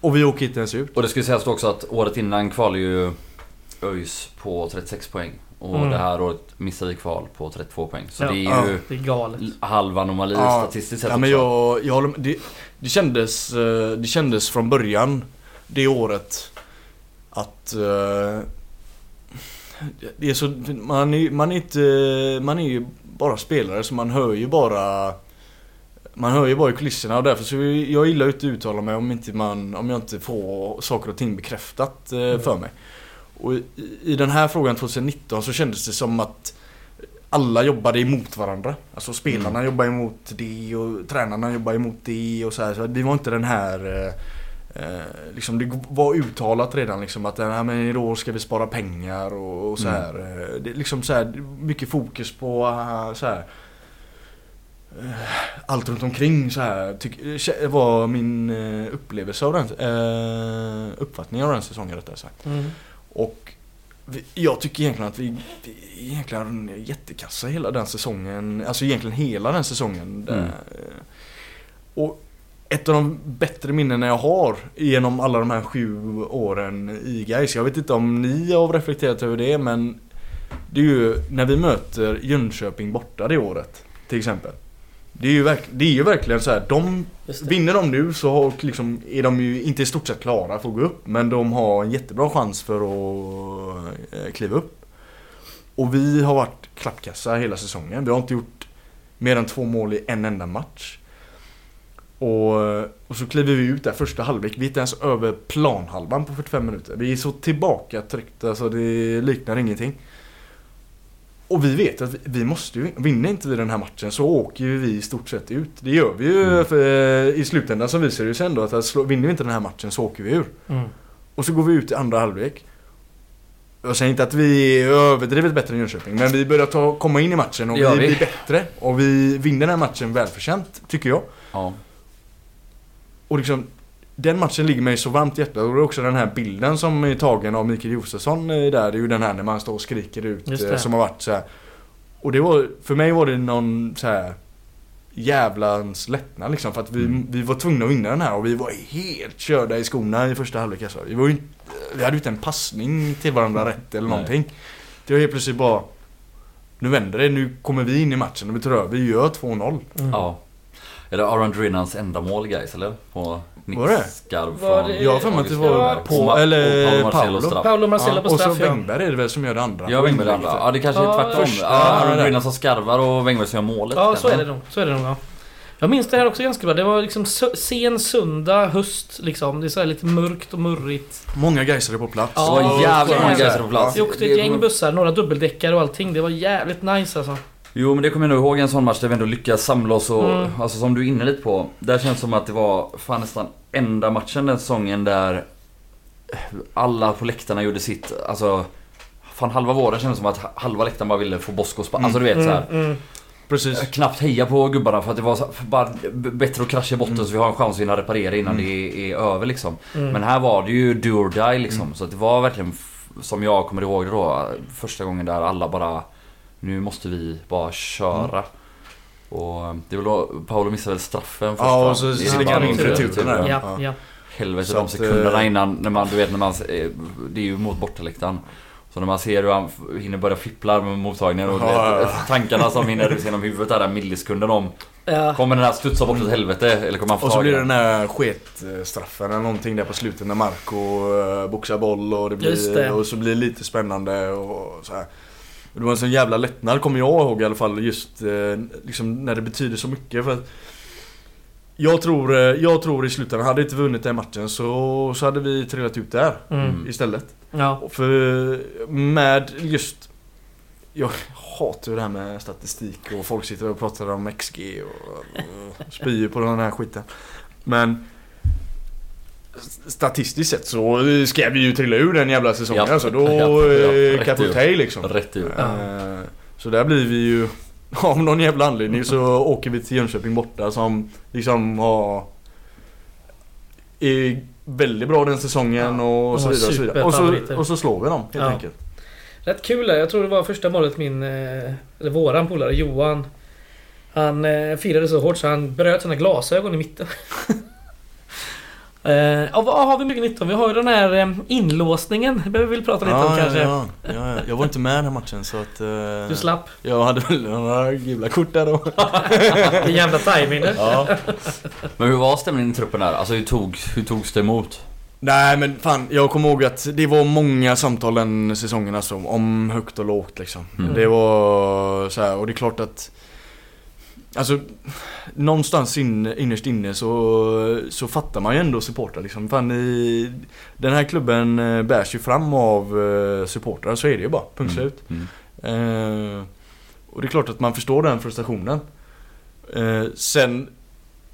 C: Och vi åker inte ens ut.
B: Och det skulle sägas också att året innan kvalade ju ÖIS på 36 poäng. Och
A: Mm.
B: det här året missade vi kval på 32 poäng. Så
A: Ja.
B: det är ju
C: Ja.
A: Det är galet.
B: halv anomali
C: Ja.
B: statistiskt sett
C: Ja, men jag, jag håller med. Det, det, kändes, eh, det kändes från början det året att eh, det är så, man, är, man, är inte, man är ju bara spelare så man hör ju bara man hör ju bara i kulisserna och därför så jag gillar ju inte att uttala mig om, inte man, om jag inte får saker och ting bekräftat eh, för mig. Och i, i den här frågan 2019 så kändes det som att alla jobbade emot varandra. Alltså spelarna
B: Mm.
C: jobbade emot det och tränarna jobbade emot det och så här. Så det var inte den här eh, eh, liksom det var uttalat redan liksom att nej, men i år ska vi spara pengar och, och så
B: Mm.
C: här. Eh, Det liksom så här mycket fokus på eh, så här allt runt omkring så här tyck, var min upplevelse av den eh, uppfattning av den säsongen rättare sagt.
A: Mm.
C: Och vi, jag tycker egentligen att vi, vi egentligen är jättekassa hela den säsongen. Alltså egentligen hela den säsongen.
B: Mm.
C: eh, Och ett av de bättre minnena jag har genom alla de här sju åren i Gais. Jag vet inte om ni har reflekterat över det men det är ju när vi möter Jönköping borta det året. Till exempel. Det är ju, verk, det är ju verkligen så här. De. Vinner de nu så har, liksom, är de ju inte i stort sett klara för att gå upp. Men de har en jättebra chans för att eh, kliva upp. Och vi har varit klappkassa hela säsongen. Vi har inte gjort mer än två mål i en enda match. Och, och så kliver vi ut där första halvlek. Vi är inte ens över planhalvan på 45 minuter. Vi är så tillbaka tryckta så det liknar ingenting. Och vi vet att vi, vi måste ju, vinner inte vi den här matchen så åker ju vi i stort sett ut. Det gör vi ju
B: Mm.
C: för, eh, i slutändan så visar det ju sig ändå att, slå, vinner vi inte den här matchen så åker vi ur.
A: Mm.
C: Och så går vi ut i andra halvlek. Jag säger inte att vi är överdrivet bättre än Jönköping men vi börjar ta, komma in i matchen och vi
B: vi.
C: blir bättre. Och vi vinner den här matchen välförtjänt, tycker jag.
B: Ja.
C: Och liksom den matchen ligger mig så varmt i hjärtat och det är också den här bilden som är tagen av Mikael Josefsson eh, där. Det är ju den här när man står och skriker ut eh, som har varit så här. Och det var, för mig var det någon så här jävlans lättnad liksom för att vi,
B: Mm.
C: vi var tvungna att vinna den här och vi var helt körda i skorna i första halvlek alltså. Vi var ju inte, vi hade ju inte en passning till varandra rätt eller
B: Nej.
C: någonting. Det var helt plötsligt bara Nu vänder det, nu kommer vi in i matchen och vi tror att vi gör 2-0.
A: Mm.
B: ja. Är det Aron Drinnans enda mål guys eller? På
C: Var det?
B: skarv
A: Var
B: från
A: det-
C: Jag har för mig att det var på, eller
B: och Paolo
C: Paolo.
B: straff.
A: Paolo Marcelo
C: Ja,
A: på
C: och så
A: straff.
C: Wengberg är det väl som gör det andra.
B: Ja, Wengberg det andra. Ja, det kanske är tvärtom.
C: första-
B: Ja, Aron
C: ja, det.
B: Drinnan som skarvar och Wengberg som gör målet.
A: Ja, så är det nog. Så är det nog ja. Jag minns det här också ganska bra. Det var liksom sen söndag, höst liksom. Det är så här lite mörkt och murrigt.
C: Många Gaisare på plats.
A: Ja,
B: Det var jävligt många. Gaisare på plats.
A: Vi åkte ett gäng bussar, några dubbeldäckare och allting. Det var jävligt nice alltså.
B: Jo men det kommer jag nog ihåg en sån match där vi ändå lyckas samla oss och,
A: Mm.
B: alltså som du är inne lite på. Där känns det som att det var fan nästan enda matchen den säsongen där alla på läktarna gjorde sitt, alltså Fan halva våren kändes som att halva läktaren bara ville få Bosko spa- Alltså du vet så här.
A: Mm, mm.
C: Precis.
B: Knappt heja på gubbarna för att det var så, bara bättre att krascha i botten
C: Mm.
B: så vi har en chans att hinna reparera innan
C: Mm.
B: det är, är över liksom.
A: Mm.
B: Men här var det ju do or die liksom.
C: Mm.
B: Så att det var verkligen, som jag kommer ihåg det då, första gången där alla bara Nu måste vi bara köra. Och det var då Paolo missade väl straffen först
C: Ja, och så slänger
A: han
B: bara
A: in
B: en
C: returen
B: retur,
C: där.
A: Ja.
B: Helvete de sekunderna
C: eh,
B: innan, när man, du vet när man, eh, det är ju mot bortaläktaren. Så när man ser hur han hinner börja fippla med mottagningen och
C: Ja, ja,
B: tankarna som hinner ut genom huvudet där, den millisekunden om
A: ja.
B: Kommer den här studsa bort åt helvete eller kommer han få
C: Och så blir det
B: den?
C: här sketstraffen eller någonting där på slutet när Marco boxar boll och det blir,
A: det.
C: och så blir det lite spännande och så här. Det var en sån jävla lättnad kommer jag ihåg i alla fall just eh, liksom när det betyder så mycket för att jag tror, eh, jag tror i slutändan, hade vi inte vunnit den matchen så, så hade vi trillat ut där
A: Mm.
C: istället.
A: ja.
C: För med just Jag hatar ju det här med statistik och folk sitter och pratar om XG och, och spyr på den här skiten. Men Statistiskt sett så ska vi ju trilla ur den jävla säsongen
B: Ja.
C: alltså. Då
B: Ja, ja,
C: eh,
B: rätt ur.
C: liksom.
B: Rätt.
A: Ja.
C: Eh, Så där blir vi ju *laughs* av någon jävla anledning så åker vi till Jönköping borta som liksom har är väldigt bra den säsongen
A: Ja,
C: och så vidare. Och så, vidare. Och, så, och så slår vi dem helt
A: Ja.
C: enkelt.
A: Rätt kul där. Jag tror det var första målet min... eh, Eller våran polare Johan. Han eh, firade så hårt så han bröt sina glasögon i mitten. *laughs* Eh, ja, vad har vi mycket nytta om? Vi har ju den här eh, inlåsningen. Det behöver vi väl prata lite om kanske.
C: ja, ja, ja. Jag var inte med den här matchen så att... eh,
A: Du slapp.
C: Jag hade väl några gula kort där då. *laughs*
A: Din jävla timing nu.
C: ja.
B: Men hur var stämningen i truppen där? Alltså hur, tog, hur togs det emot?
C: Nej men fan, jag kommer ihåg att det var många samtal den säsongen alltså, om högt och lågt liksom.
B: Mm.
C: Det var så här, och det är klart att Alltså Någonstans in, innerst inne så, så fattar man ju ändå supportrar liksom. Fan, i, den här klubben eh, bärs ju fram av eh, supportrar, så är det ju bara. Punkt slut.
B: Mm.
C: Eh, och det är klart att man förstår den frustrationen. Eh, sen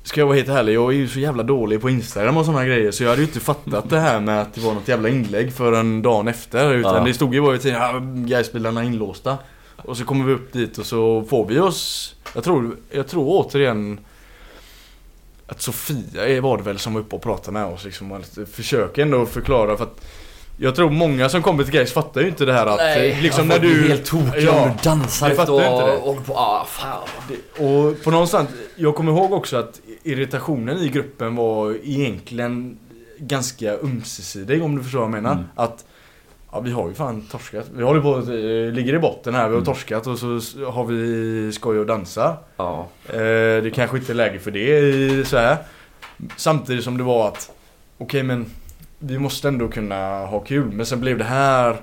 C: Ska jag vara helt ärlig, jag är ju så jävla dålig på Instagram och sådana grejer så jag hade ju inte fattat det här med att det var något jävla inlägg förrän dagen efter. Utan
B: Ja.
C: det stod ju bara i tidningen, ja, Gaisbilarna är inlåsta. Och så kommer vi upp dit och så får vi oss, jag tror, jag tror återigen att Sofia är- var det väl som var uppe och pratade med oss liksom. Och försöker ändå förklara för att jag tror många som kommer till Gais fattar ju inte det här att eh, liksom när du...
B: helt tokig
C: Ja,
B: om du dansar efter
C: fattar jag inte det.
B: och håller på. Ah, fan.
C: Det- Och på någonstans, jag kommer ihåg också att irritationen i gruppen var egentligen ganska ömsesidig om du förstår vad jag menar.
B: Mm.
C: Att Ja vi har ju fan torskat. Vi håller på att, eh, ligger i botten här, vi har
B: Mm.
C: torskat och så har vi skoj och dansar.
B: Ja.
C: Eh, det kanske inte är läge för det i så här. Samtidigt som det var att Okej men Vi måste ändå kunna ha kul men sen blev det här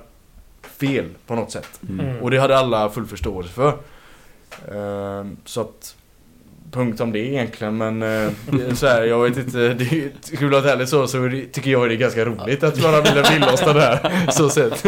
C: Fel på något sätt.
B: Mm.
A: Mm.
C: Och det hade alla full förståelse för. Ehm, så att Punkt om det egentligen men eh, det så här, jag vet inte, det är, skulle vara ärligt så, så det- tycker jag det är ganska roligt att vara Wilhelm inlåsta där. Så sett.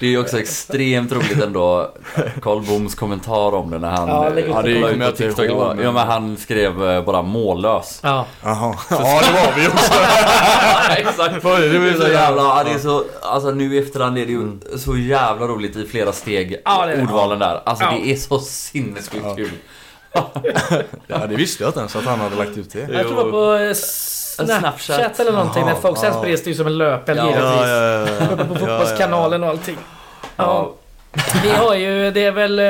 B: Det är ju också extremt roligt ändå Karl Boms kommentar om det när han
A: Ja, ut
C: Ja, det kommer jag
B: TikTok.
C: ihåg, men-
B: Ja men han skrev eh, bara mållös.
A: Ja.
C: Jaha. Ja det var vi också. *laughs*
B: Exakt.
C: Det? Det
B: Det så jävla, ja, det är så, alltså nu i efterhand är det ju
C: Mm.
B: så jävla roligt i flera steg,
A: Ja, det det.
B: ordvalen där. Alltså
A: Ja.
B: det är så sinnessjukt
C: Ja.
B: kul.
C: Ja det visste jag inte ens att han hade lagt ut det.
A: Jag tror det var på eh, Snapchat,
B: Snapchat.
A: eller någonting
C: Jaha,
A: när folk sen
C: ja.
A: spreds det ju som en löpeld
B: Ja.
A: givetvis. Uppe på fotbollskanalen och allting. Ja. Vi har ju, det är väl...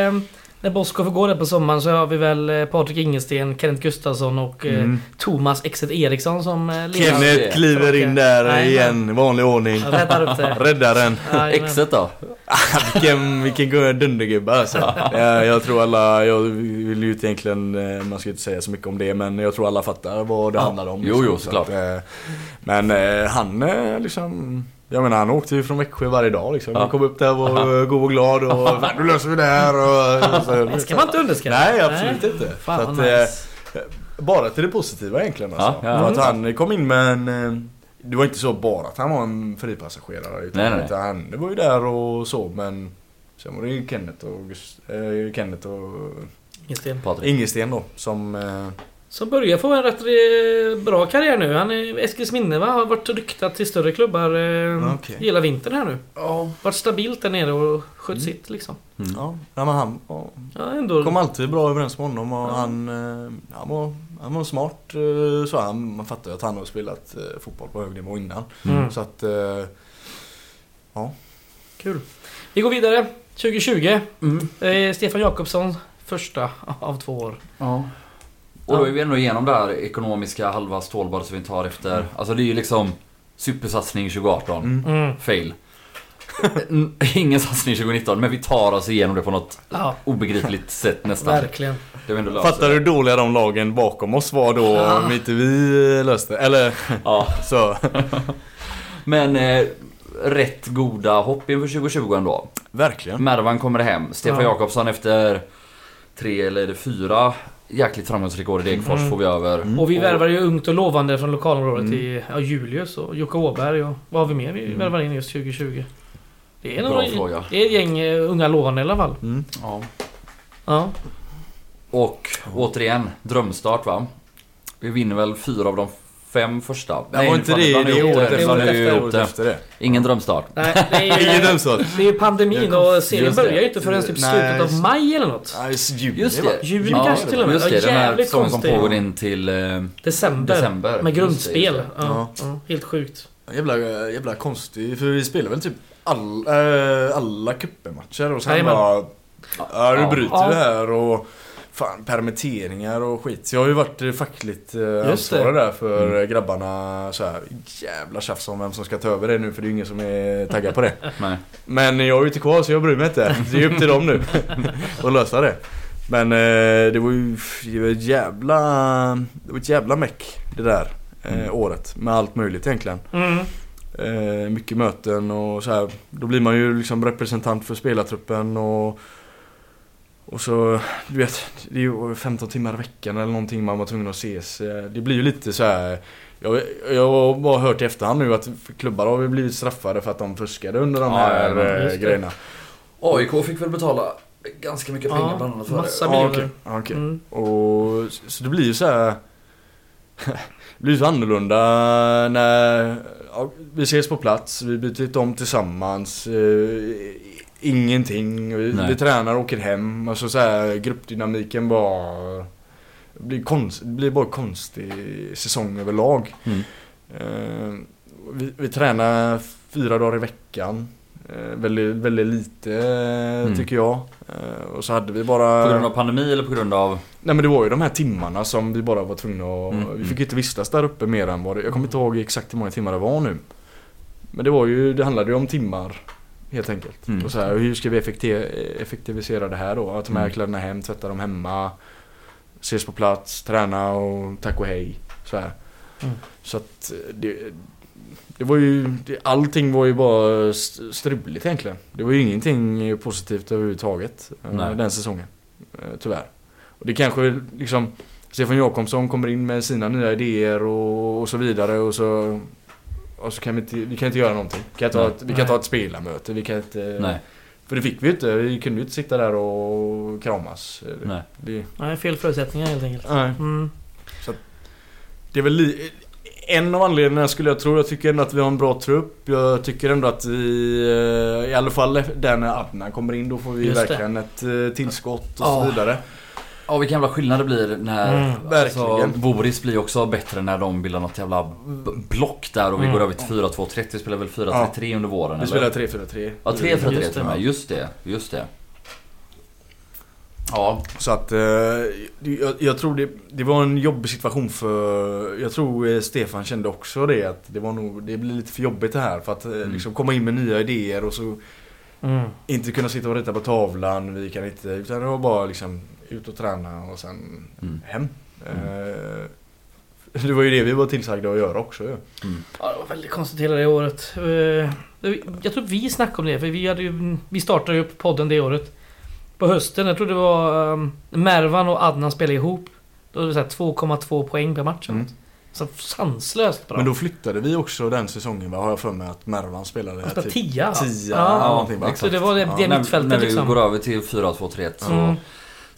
A: När Bosko får gå där på sommaren så har vi väl eh, Patrik Ingesten, Kenneth Gustafsson och eh,
C: Mm.
A: Thomas Exet Eriksson som eh, leder.
C: Kenneth kliver in där
A: Nej,
C: igen, i vanlig ordning.
A: Räddar upp det. *laughs*
C: Räddaren.
A: Jajamän.
B: Exet då?
C: vilken, vilken dundergubbe alltså. jag, jag tror alla, jag vill ju inte egentligen, man ska inte säga så mycket om det men jag tror alla fattar vad det
A: Ja.
C: handlar om.
B: Jo, jo,
C: Så
B: såklart.
C: att, eh, Men han liksom jag menar han åkte ju från Växjö varje dag liksom. Han kom upp där och var god och glad och *laughs* "Fan, nu löser vi det här och... Så,
A: Det ska man inte underskatta.
C: Nej absolut inte.
A: Fan
C: att, eh,
A: nice.
C: bara till det positiva egentligen alltså.
B: Ja, ja.
C: Att han kom in med en... eh, Det var inte så bara att han var en fripassagerare. Utan,
B: Nej, nej, nej.
C: utan han var ju där och så men... Sen var det ju Kenneth och, Gust- eh, Kenneth och
A: Ingesten.
B: Patrik.
C: Ingesten då som... Eh,
A: Som börjar få en rätt eh, bra karriär nu. Han är Eskilsminne va? Har varit ryktad till större klubbar eh,
C: Okej.
A: hela vintern här nu.
C: ja.
A: Varit stabilt där nere och skött
C: Mm.
A: sitt liksom.
B: Mm.
C: Ja, men han ja,
A: Ja, ändå.
C: kom alltid bra överens med honom och
A: Ja.
C: han, eh, han, var, han var smart. Så han, man fattar ju att han har spelat fotboll på hög nivå innan.
A: Mm.
C: Så att... eh,
A: Kul. Vi går vidare. 2020.
B: Mm.
A: Eh, Stefan Jakobsson första av två år.
B: Ja. Och då är vi ändå igenom det här ekonomiska halva stålbad som vi tar efter. Alltså det är ju liksom supersatsning 2018.
C: Mm.
A: Mm.
B: Fail. *laughs* Ingen satsning 2019 men vi tar oss igenom det på något
A: Ja,
B: obegripligt sätt nästan.
A: verkligen.
C: Fattar du hur dåliga de lagen bakom oss var då
A: Ja.
C: om inte vi löste Eller *laughs*
B: Ja.
C: så. *laughs*
B: Men eh, rätt goda hopp inför 2020 ändå.
C: Verkligen.
B: Mervan kommer hem. Stefan
A: Ja.
B: Jakobsson efter tre eller fyra jäkligt framgångsrika år i Degerfors
A: Mm.
B: får vi över.
A: Och vi värvar ju ungt och lovande från lokalområdet
C: Mm.
A: i ja, Julius och Jocke Åberg och vad har vi mer vi
C: Mm.
A: värvar in just 2020? Det är,
B: Bra
A: några,
B: fråga.
A: det är ett gäng eh, unga lovande i alla fall.
C: Mm.
B: Ja.
A: Ja.
B: Och återigen, drömstart va? Vi vinner väl fyra av de fem första.
C: Det var inte det,
B: ihop
C: året
B: det.
C: efter.
A: Året efter.
C: Året efter det.
B: Ingen drömstart.
A: Nej, det är *laughs*
C: Ingen
A: ju,
C: drömstart.
A: det är ju pandemin och serien börjar ju inte förrän typ
C: Nej.
A: slutet av maj eller något.
C: Nej, juni
B: Just det.
A: Juni
B: Ja,
A: kanske till och med.
B: Just det, den här som pågår in till... eh,
A: December.
B: December.
A: Med grundspel. Ja, helt sjukt.
C: Jävla, jävla konstig, för vi spelar väl typ all, äh, alla cupematcher och sen bara... Ja, nu
B: Ja.
C: bryter
A: Ja.
C: vi här och... Fan, permitteringar och skit. Så jag har ju varit eh, fackligt eh, ansvarig där för
B: Mm.
C: eh, grabbarna. Så här, jävla tjafs om vem som ska ta över det nu för det är ju ingen som är taggad på det. *laughs*
B: Nej.
C: Men jag är ju inte kvar så jag bryr mig inte. Det är upp till dem nu *laughs* att lösa det. Men eh, det var ju det var ett jävla, det var ett jävla meck det där eh,
B: Mm.
C: året. Med allt möjligt egentligen.
A: Mm.
C: Eh, mycket möten och så här. Då blir man ju liksom representant för spelartruppen och och så, du vet, det är ju 15 timmar i veckan eller någonting man var tvungen att ses. Eh, Det blir ju lite så här. Jag, jag har bara hört i efterhand nu att klubbar har blivit straffade för att de fuskade under de
B: Ja,
C: här
B: ja,
C: eh, grejerna.
B: AIK fick väl betala ganska mycket pengar
A: Ja,
B: bland annat för
A: massa
B: det.
C: Ja,
A: miljoner.
C: okej. Ja, okej.
A: Mm.
C: Och så det blir ju så här. *laughs* Det blir så annorlunda när ja, vi ses på plats, vi byter lite om tillsammans. Ingenting. Vi, vi tränar och åker hem. Alltså så här, gruppdynamiken bara... Det blir, konst, blir bara konstig säsong överlag.
B: Mm.
C: Eh, vi, vi tränar fyra dagar i veckan. Eh, väldigt, väldigt lite eh,
B: Mm.
C: tycker jag. Eh, och så hade vi bara...
B: På grund av pandemi eller på grund av...
C: Nej men det var ju de här timmarna som vi bara var tvungna att...
B: Mm,
C: Vi fick
B: mm.
C: ju inte vistas där uppe mer än vad det... Jag kommer inte ihåg exakt hur många timmar det var nu. Men det var ju... Det handlade ju om timmar. Helt enkelt.
B: Mm.
C: Och så här, hur ska vi effekti- effektivisera det här då? Att ta med
B: Mm.
C: kläderna hem, tvätta dem hemma. Ses på plats, träna och tack och hej. Så här.
A: Mm.
C: Så att det... Det var ju... Det, allting var ju bara st- struligt egentligen. Det var ju ingenting positivt överhuvudtaget. eh,
B: Nej.
C: Den säsongen. eh, Tyvärr. Och det kanske liksom Stefan Jakobsson kommer in med sina nya idéer och, och så vidare och så och så kan vi inte, vi kan inte göra någonting. Vi kan, inte ha ett, vi kan ta ett spelarmöte, vi kan inte...
B: Nej.
C: För det fick vi ju inte, vi kunde ju inte sitta där och kramas.
B: Nej.
C: Det,
A: Nej, fel förutsättningar helt enkelt.
C: nej.
A: Mm.
C: Det är väl li, en av anledningarna skulle jag tro. Jag tycker ändå att vi har en bra trupp. Jag tycker ändå att vi, eh, i alla fall där när Adnan kommer in, då får vi
A: Just det.
C: verkligen ett eh, tillskott och
A: Ja.
C: så vidare.
B: Ja vilken jävla skillnad det blir när...
A: Mm,
B: alltså. Boris blir också bättre när de bildar något jävla block där och vi
A: Mm.
B: går över till 4-2-3. Vi spelar väl 4-3-3 under våren
C: Vi spelar 3-4-3.
B: Ja 3-4-3
A: Just
B: till och med. Just det. Just det. Ja.
C: Så att eh, jag, jag tror det, det var en jobbig situation för... Jag tror eh, Stefan kände också det att det var nog... Det blir lite för jobbigt det här för att eh,
B: Mm.
C: liksom komma in med nya idéer och så
A: Mm.
C: inte kunna sitta och rita på tavlan. Vi kan inte... Utan det var bara liksom ut och träna och sen
B: Mm.
C: hem.
B: Mm.
C: Eh, det var ju det vi var tillsagda att göra också ju.
B: Mm.
A: Ja, det var väldigt konstigt hela det året. Eh, Jag tror vi snackade om det, för vi, hade ju, vi startade ju upp podden det året. På hösten, jag tror det var um, Mervan och Adnan spelade ihop. Då var det så här 2,2 poäng per match.
C: Mm.
A: Så sanslöst bra.
C: Men då flyttade vi också den säsongen va? Har jag för mig att Mervan spelade.
A: Han spelade
C: typ
A: 10.
C: Tia
A: Ja.
C: någonting va?
A: Så det var det, det
C: Ja.
A: mittfältet
B: när vi
A: liksom.
B: går över till 4-2-3 så
A: Mm.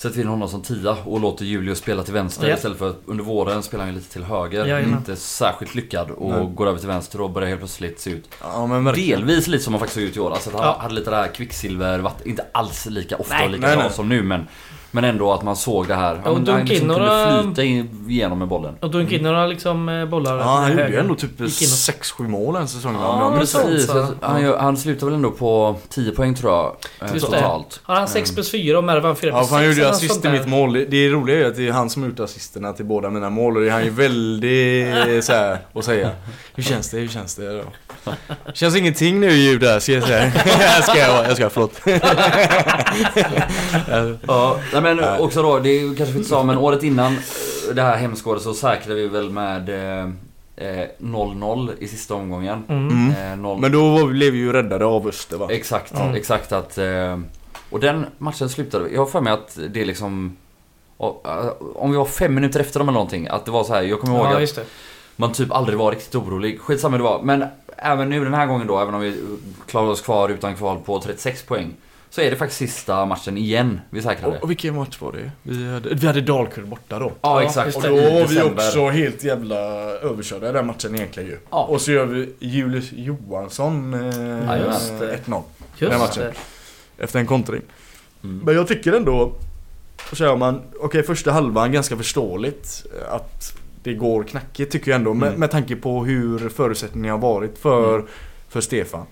B: Sätter vi in honom som tia och låter Julius spela till vänster
A: Ja.
B: istället för att under våren spelar han ju lite till höger.
A: Jajamän.
B: Inte särskilt lyckad och
C: Nej.
B: går över till vänster och börjar helt plötsligt se ut
C: Ja.
B: Delvis lite som han faktiskt har gjort i år. Alltså att han
A: Ja.
B: hade lite det här kvicksilver, inte alls lika ofta
A: Nej.
B: och lika
C: Nej,
B: bra som nu men Men ändå att man såg det här.
A: Ja, och
B: Han, liksom
A: in
B: kunde
A: några-
B: flyta igenom med bollen.
A: Och dunkade in några liksom eh, bollar.
C: Ja, han gjorde ju ändå typ
A: Gick in och-
C: 6-7 mål en säsong.
A: Ja,
C: rätt.
B: Precis, han, han slutar väl ändå på 10 poäng tror jag. eh,
A: Just det.
B: totalt.
A: Har han 6 plus 4 och Mervan 4
C: Ja,
A: plus
C: för han
A: 6
C: gjorde ju assist i mitt mål. Det- Det roliga är ju att det är han som har gjort assisterna till båda mina mål och det är han ju väldigt så här att säga. Hur känns det? Hur känns det? Då? Känns ingenting nu ljud där, ska jag säga. *laughs* jag ska, jag ska, förlåt.
B: Ja, *laughs* nej men
C: Nej.
B: också då, det kanske vi inte sa men året innan eh, det här hemskådet så säkrade vi väl med eh, eh, 0-0 i sista omgången.
A: Mm.
C: Mm.
B: Eh, 0
C: Men då blev vi ju räddade av Öster va?
B: Exakt,
A: Ja.
B: exakt att... Eh, och den matchen slutade, jag har för mig att det liksom... eh, Om vi var fem minuter efter dem eller någonting, att det var så här, jag kommer ihåg
A: Ja,
B: att man typ aldrig var riktigt orolig. Skitsamma hur det var. Men även nu den här gången då, även om vi klarade oss kvar utan kval på 36 poäng. Så är det faktiskt sista matchen igen vi säkrade.
C: Och, och vilken match var det? Vi hade, vi hade Dalkurd borta då.
B: Ja exakt.
C: Och då var vi också helt jävla överkörda i den matchen egentligen ju.
B: Ja.
C: Och så gör vi Julius Johansson eh,
B: Ja, just
A: det.
C: 1-0
A: Just
C: den matchen.
A: det.
C: efter en kontring.
B: Mm.
C: Men jag tycker ändå, så gör man, okej första halvan ganska förståeligt eh, att det går knackigt tycker jag ändå med,
B: Mm.
C: med tanke på hur förutsättningarna har varit för,
B: Mm.
C: för Stefan.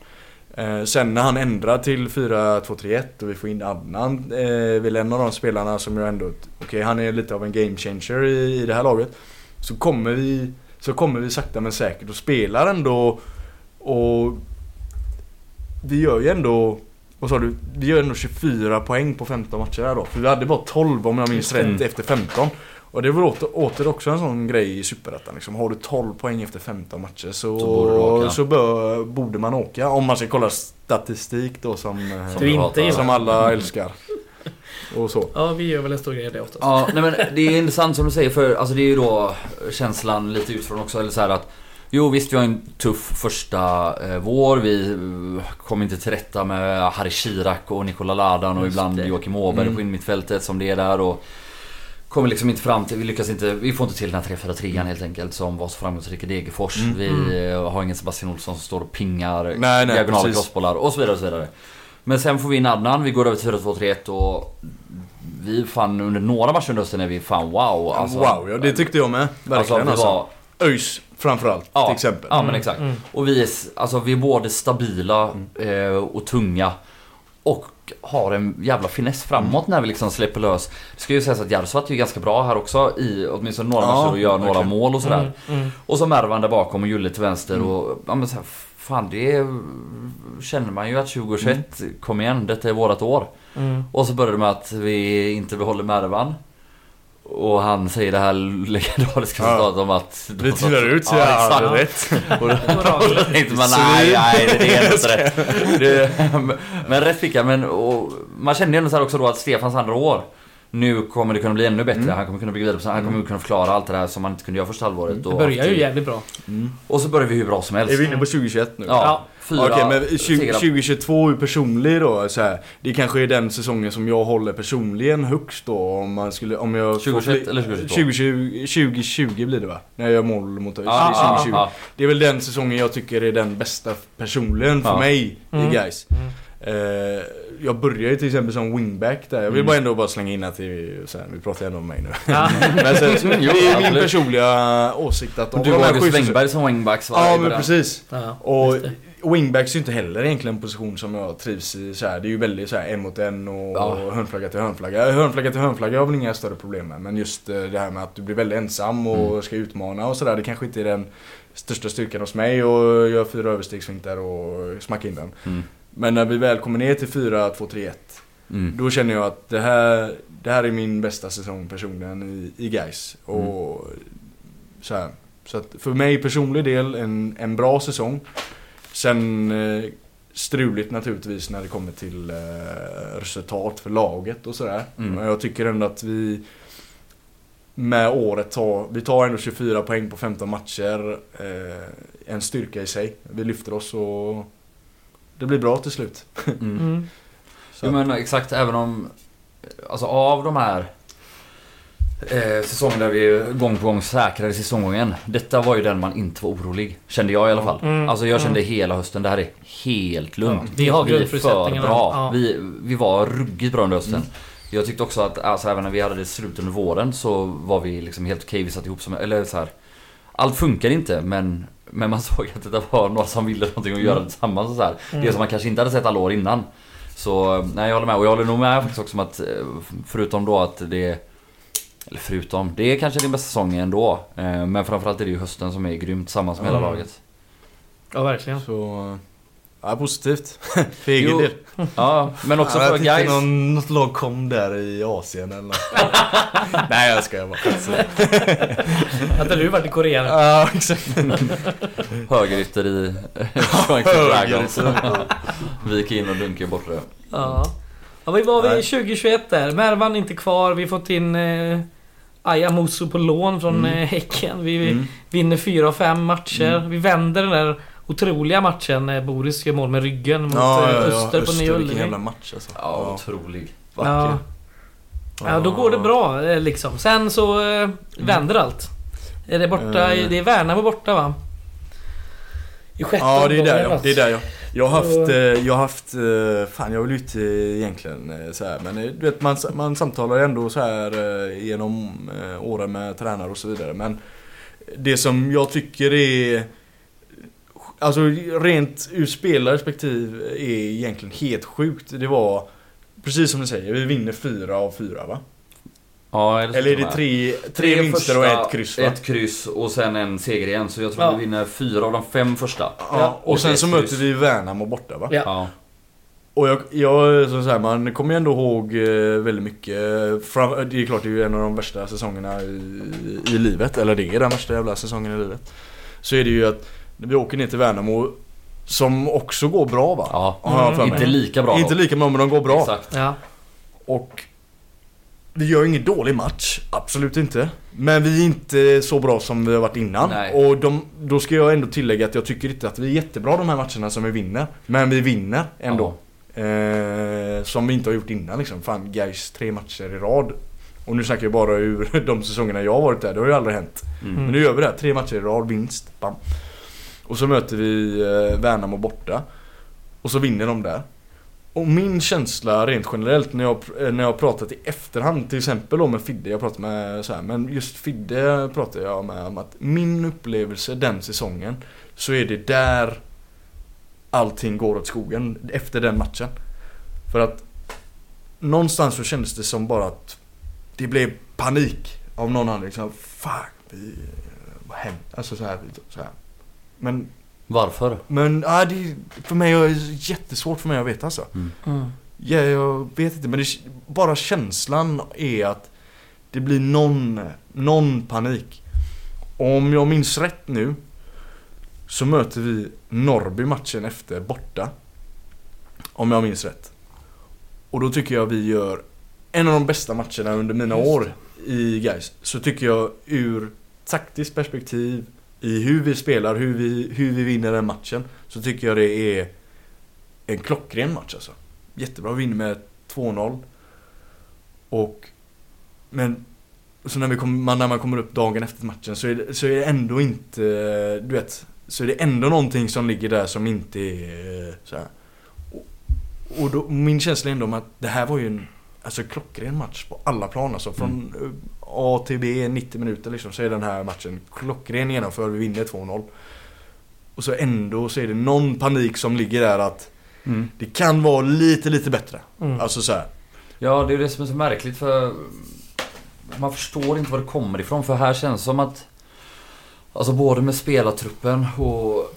C: Eh, sen när han ändrar till 4-2-3-1 och vi får in Adnan, eh, väl en av de spelarna som jag ändå, okej han är lite av en game changer i, i det här laget. Så kommer vi, så kommer vi sakta men säkert och spelar ändå och vi gör ju ändå vad sa du? Vi gör ändå 24 poäng på 15 matcher här då. För vi hade bara 12 om jag minns rätt
B: Mm.
C: efter 15. Och det var åter, åter också en sån grej i Superettan liksom. Har du 12 poäng efter 15 matcher så,
B: Så borde
C: så bör, borde man åka. Om man ska kolla statistik då som, eh,
B: Som
A: gillar.
C: som alla älskar. Och så.
A: Ja, vi gör väl en stor grej av det oftast.
B: Ja, nej men det är intressant som du säger för alltså det är ju då känslan lite utifrån också eller så här att Jo visst vi har en tuff första eh, vår. Vi eh, kom inte till rätta med Harry Chirac och Nikola Ladan och
A: Just
B: ibland
A: det.
B: Joakim Åberg
C: Mm.
B: på innermittfältet som det är där och Kommer liksom inte fram till, vi lyckas inte, vi får inte till den här 3-4-3 helt enkelt som var så framgångsrik i Degerfors.
C: Mm.
B: Vi eh, har ingen Sebastian Olsson som står och pingar
C: Nej, nej,
B: diagonala
C: precis.
B: crossbollar och så vidare och så vidare. Men sen får vi in Adnan, vi går över till 4-2-3-1 och vi fan under några matcher under hösten är vi fan wow. Alltså,
C: wow, ja det tyckte jag med. Verkligen
B: alltså,
C: alltså.
B: var,
C: ÖIS framförallt
B: Ja.
C: till exempel.
B: Ja men exakt.
A: Mm.
B: Och vi är, alltså, vi är både stabila eh, och tunga. Och har en jävla finess framåt när vi liksom släpper lös. Det ska ju sägas att Järvsvatt är ju ganska bra här också i åtminstone några
C: Ja,
B: matcher och gör några
C: verkligen.
B: mål och sådär.
A: Mm, mm.
B: Och så Mervan där bakom och Julle till vänster
C: Mm.
B: och ja men så här, Fan det känner man ju att 2021, kom igen detta är vårat år.
A: Mm.
B: Och så börjar det med att vi inte behåller Mervan. Och han säger det här legendariska
C: Ja.
B: citatet om att...
C: Vi trillar ut så
B: Ja,
C: ja,
B: exakt.
C: rätt.
B: Och då, *laughs* tänkte man nej, nej det är inte rätt. *laughs* Det, *laughs* men rätt fick jag. Men och, man kände ju ändå så här också då att Stefans andra år. Nu kommer det kunna bli ännu bättre.
C: Mm.
B: Han kommer kunna bygga vidare på sig. Han kommer kunna förklara allt det där som man inte kunde göra första halvåret.
C: Mm.
A: Det
B: Och,
A: börjar ju jävligt bra.
C: Mm.
B: och så börjar vi hur bra som helst.
C: Är vi inne på 2021 nu?
B: Ja,
A: Ja.
B: fyra
C: Okej men 20,
B: segrar.
C: 2022 är personlig då så här, Det kanske är den säsongen som jag håller personligen högst då om man skulle, om jag... får
B: 2021
C: fly-
B: eller 2022?
C: 2020, 2020 blir det va? När jag gör mål mot.
B: Ja,
C: det är
B: ja,
C: 2020.
B: ja.
C: Det är väl den säsongen jag tycker är den bästa personligen för mig
A: Mm.
C: i guys. Eh, jag börjar ju till exempel som wingback där. Jag vill
B: Mm.
C: bara ändå bara slänga in att här, vi pratar ändå om mig nu. *laughs* Men sen, *laughs* det är min personliga åsikt att av
B: du
C: här
B: August Wengberg som wingbacks va?
C: Ja men precis. Och wingbacks är ju inte heller egentligen en position som jag trivs i. Så här, det är ju väldigt så här en mot en och
B: Ja.
C: hörnflagga till hörnflagga. Hörnflagga till hörnflagga har väl inga större problem med. Men just eh, det här med att du blir väldigt ensam och
B: Mm.
C: ska utmana och sådär. Det kanske inte är den största styrkan hos mig och gör fyra överstegsfintar och smacka in den.
B: Mm.
C: Men när vi väl kommer ner till 4-2-3-1
B: Mm.
C: då känner jag att det här, det här är min bästa säsong personligen i, i Gais. Och så, här. så att för mig personlig del en, en bra säsong. Sen eh, struligt naturligtvis när det kommer till eh, resultat för laget och sådär.
B: Mm.
C: Men jag tycker ändå att vi med året tar, vi tar ändå 24 poäng på 15 matcher. Eh, en styrka i sig. Vi lyfter oss och det blir bra till slut.
B: Mm.
A: Mm.
B: Jo men exakt, även om... Alltså av de här eh, säsongerna där vi gång på gång säkrade säsonggången. Detta var ju den man inte var orolig. Kände jag i alla fall.
A: Mm.
B: Alltså jag kände
A: Mm.
B: hela hösten, det här är helt lugnt.
A: Vi har
B: vi för bra.
A: Ja.
B: Vi, vi var ruggigt bra under hösten.
C: Mm.
B: Jag tyckte också att alltså, även när vi hade det slut under våren så var vi liksom helt okej. Vi satt ihop som, eller så här. Allt funkar inte men, men man *laughs* såg att det var några som ville någonting och göra det tillsammans och så här.
A: Mm.
B: Det som man kanske inte hade sett alla år innan. Så nej jag håller med och jag håller nog med faktiskt också om att eh, förutom då att det eller förutom, det är kanske din bästa säsong ändå. Eh, Men framförallt är det ju hösten som är grymt tillsammans med hela
A: Mm.
B: laget.
A: Ja, verkligen.
C: Så... Ja, positivt. *laughs* för egen
B: Jo,
C: del.
B: Ja, men också
C: ja,
B: för
C: jag
B: guys.
C: någon, något lag kom där i Asien eller något. *laughs* Nej jag skojar bara.
A: Hade du varit i Korea?
C: Ja exakt. *laughs*
B: Högerytter i Shrunk Dragons.
C: Högerytter.
B: Vi gick in och dunkade bort det.
A: Ja. Ja, vi var vid
C: Nej.
A: 2021 där. Mervan inte kvar. Vi fått in eh, Aya Musu på lån från
C: Mm.
A: eh, Häcken. Vi
C: Mm.
A: vinner fyra av fem matcher.
C: Mm.
A: Vi vänder den där otroliga matchen när Boris gör mål med ryggen mot
C: Ja,
A: eh,
C: ja, ja.
A: Öster på Nya
C: vilken
A: Ullevi.
C: jävla match alltså.
B: Ja, otrolig.
A: Ja. ja, då går det bra eh, liksom. Sen så eh, vänder allt. Är det borta?
C: Eh.
A: Det är Värnamo borta va? I sjätte
C: Ja det är där ja, det är där ja. Jag har haft, eh, jag har haft, eh, fan jag vill inte egentligen eh, så här, men eh, du vet man, man samtalar ju ändå så här eh, genom eh, åren med tränare och så vidare. Men det som jag tycker är, alltså rent ur spelarperspektiv är egentligen helt sjukt. Det var, precis som du säger, vi vinner fyra av fyra va?
B: Ja, eller,
C: Eller är det
B: med.
C: tre, tre vinster och ett kryss va?
B: Ett kryss och sen en seger igen. Så jag tror
A: Ja.
B: vi vinner fyra av de fem första.
C: Ja, och
B: och
C: sen så
B: kryss.
C: möter vi Värnamo borta va?
A: Ja.
B: Ja.
C: Och jag, jag så så här, man kommer ju ändå ihåg eh, väldigt mycket. Det är klart det är ju en av de värsta säsongerna i, i livet. Eller det är den värsta jävla säsongen i livet. Så är det ju att vi åker ner till Värnamo som också går bra va?
B: Ja.
C: Mig.
B: Inte lika bra
C: Inte lika bra men de går bra.
B: Exakt.
A: Ja.
C: Och vi gör ingen dålig match, absolut inte. Men vi är inte så bra som vi har varit innan.
B: Nej.
C: Och de, då ska jag ändå tillägga att jag tycker inte att vi är jättebra de här matcherna som vi vinner. Men vi vinner ändå. Eh, som vi inte har gjort innan liksom. Fan, guys tre matcher i rad. Och nu snackar jag bara ur *laughs* de säsongerna jag har varit där. Det har ju aldrig hänt.
B: Mm.
C: Men nu gör vi det här. Tre matcher i rad, vinst. Bam. Och så möter vi eh, Värnamo borta. Och så vinner de där. Och min känsla rent generellt när jag, eh, när jag pratat i efterhand till exempel då med Fidde, jag har pratat med så här, men just Fidde pratar jag med om att min upplevelse den säsongen så är det där allting går åt skogen efter den matchen. För att någonstans så kändes det som bara att det blev panik av någon anledning. Liksom, Fuck, vi, vad hände? Alltså så här, så här. Men,
B: Varför?
C: men ja, det är för mig är det jättesvårt för mig att veta alltså.
A: Mm.
C: Ja, jag vet inte men det, bara känslan är att det blir någon, någon panik. Om jag minns rätt nu så möter vi Norrby matchen efter borta. Om jag minns rätt. Och då tycker jag vi gör en av de bästa matcherna under mina
A: Just
C: år i guys. Så tycker jag ur taktiskt perspektiv, i hur vi spelar, hur vi, hur vi vinner den matchen. Så tycker jag det är en klockren match alltså. Jättebra, vinner med 2-0. Och Men så när, vi kom, när man kommer upp dagen efter matchen så är, det, så är det ändå inte, du vet, så är det ändå någonting som ligger där som inte är så här. Och, och då, min känsla är ändå att det här var ju en alltså, klockren match på alla plan alltså. Från eh, A till B, 90 minuter liksom, så är den här matchen klockren genomförd. Vi vinner 2-0. Och så ändå så är det någon panik som ligger där att
B: Mm.
C: det kan vara lite, lite bättre.
A: Mm.
C: Alltså så här.
B: Ja, det är det som är så märkligt för man förstår inte var det kommer ifrån. För här känns det som att Alltså både med spelartruppen och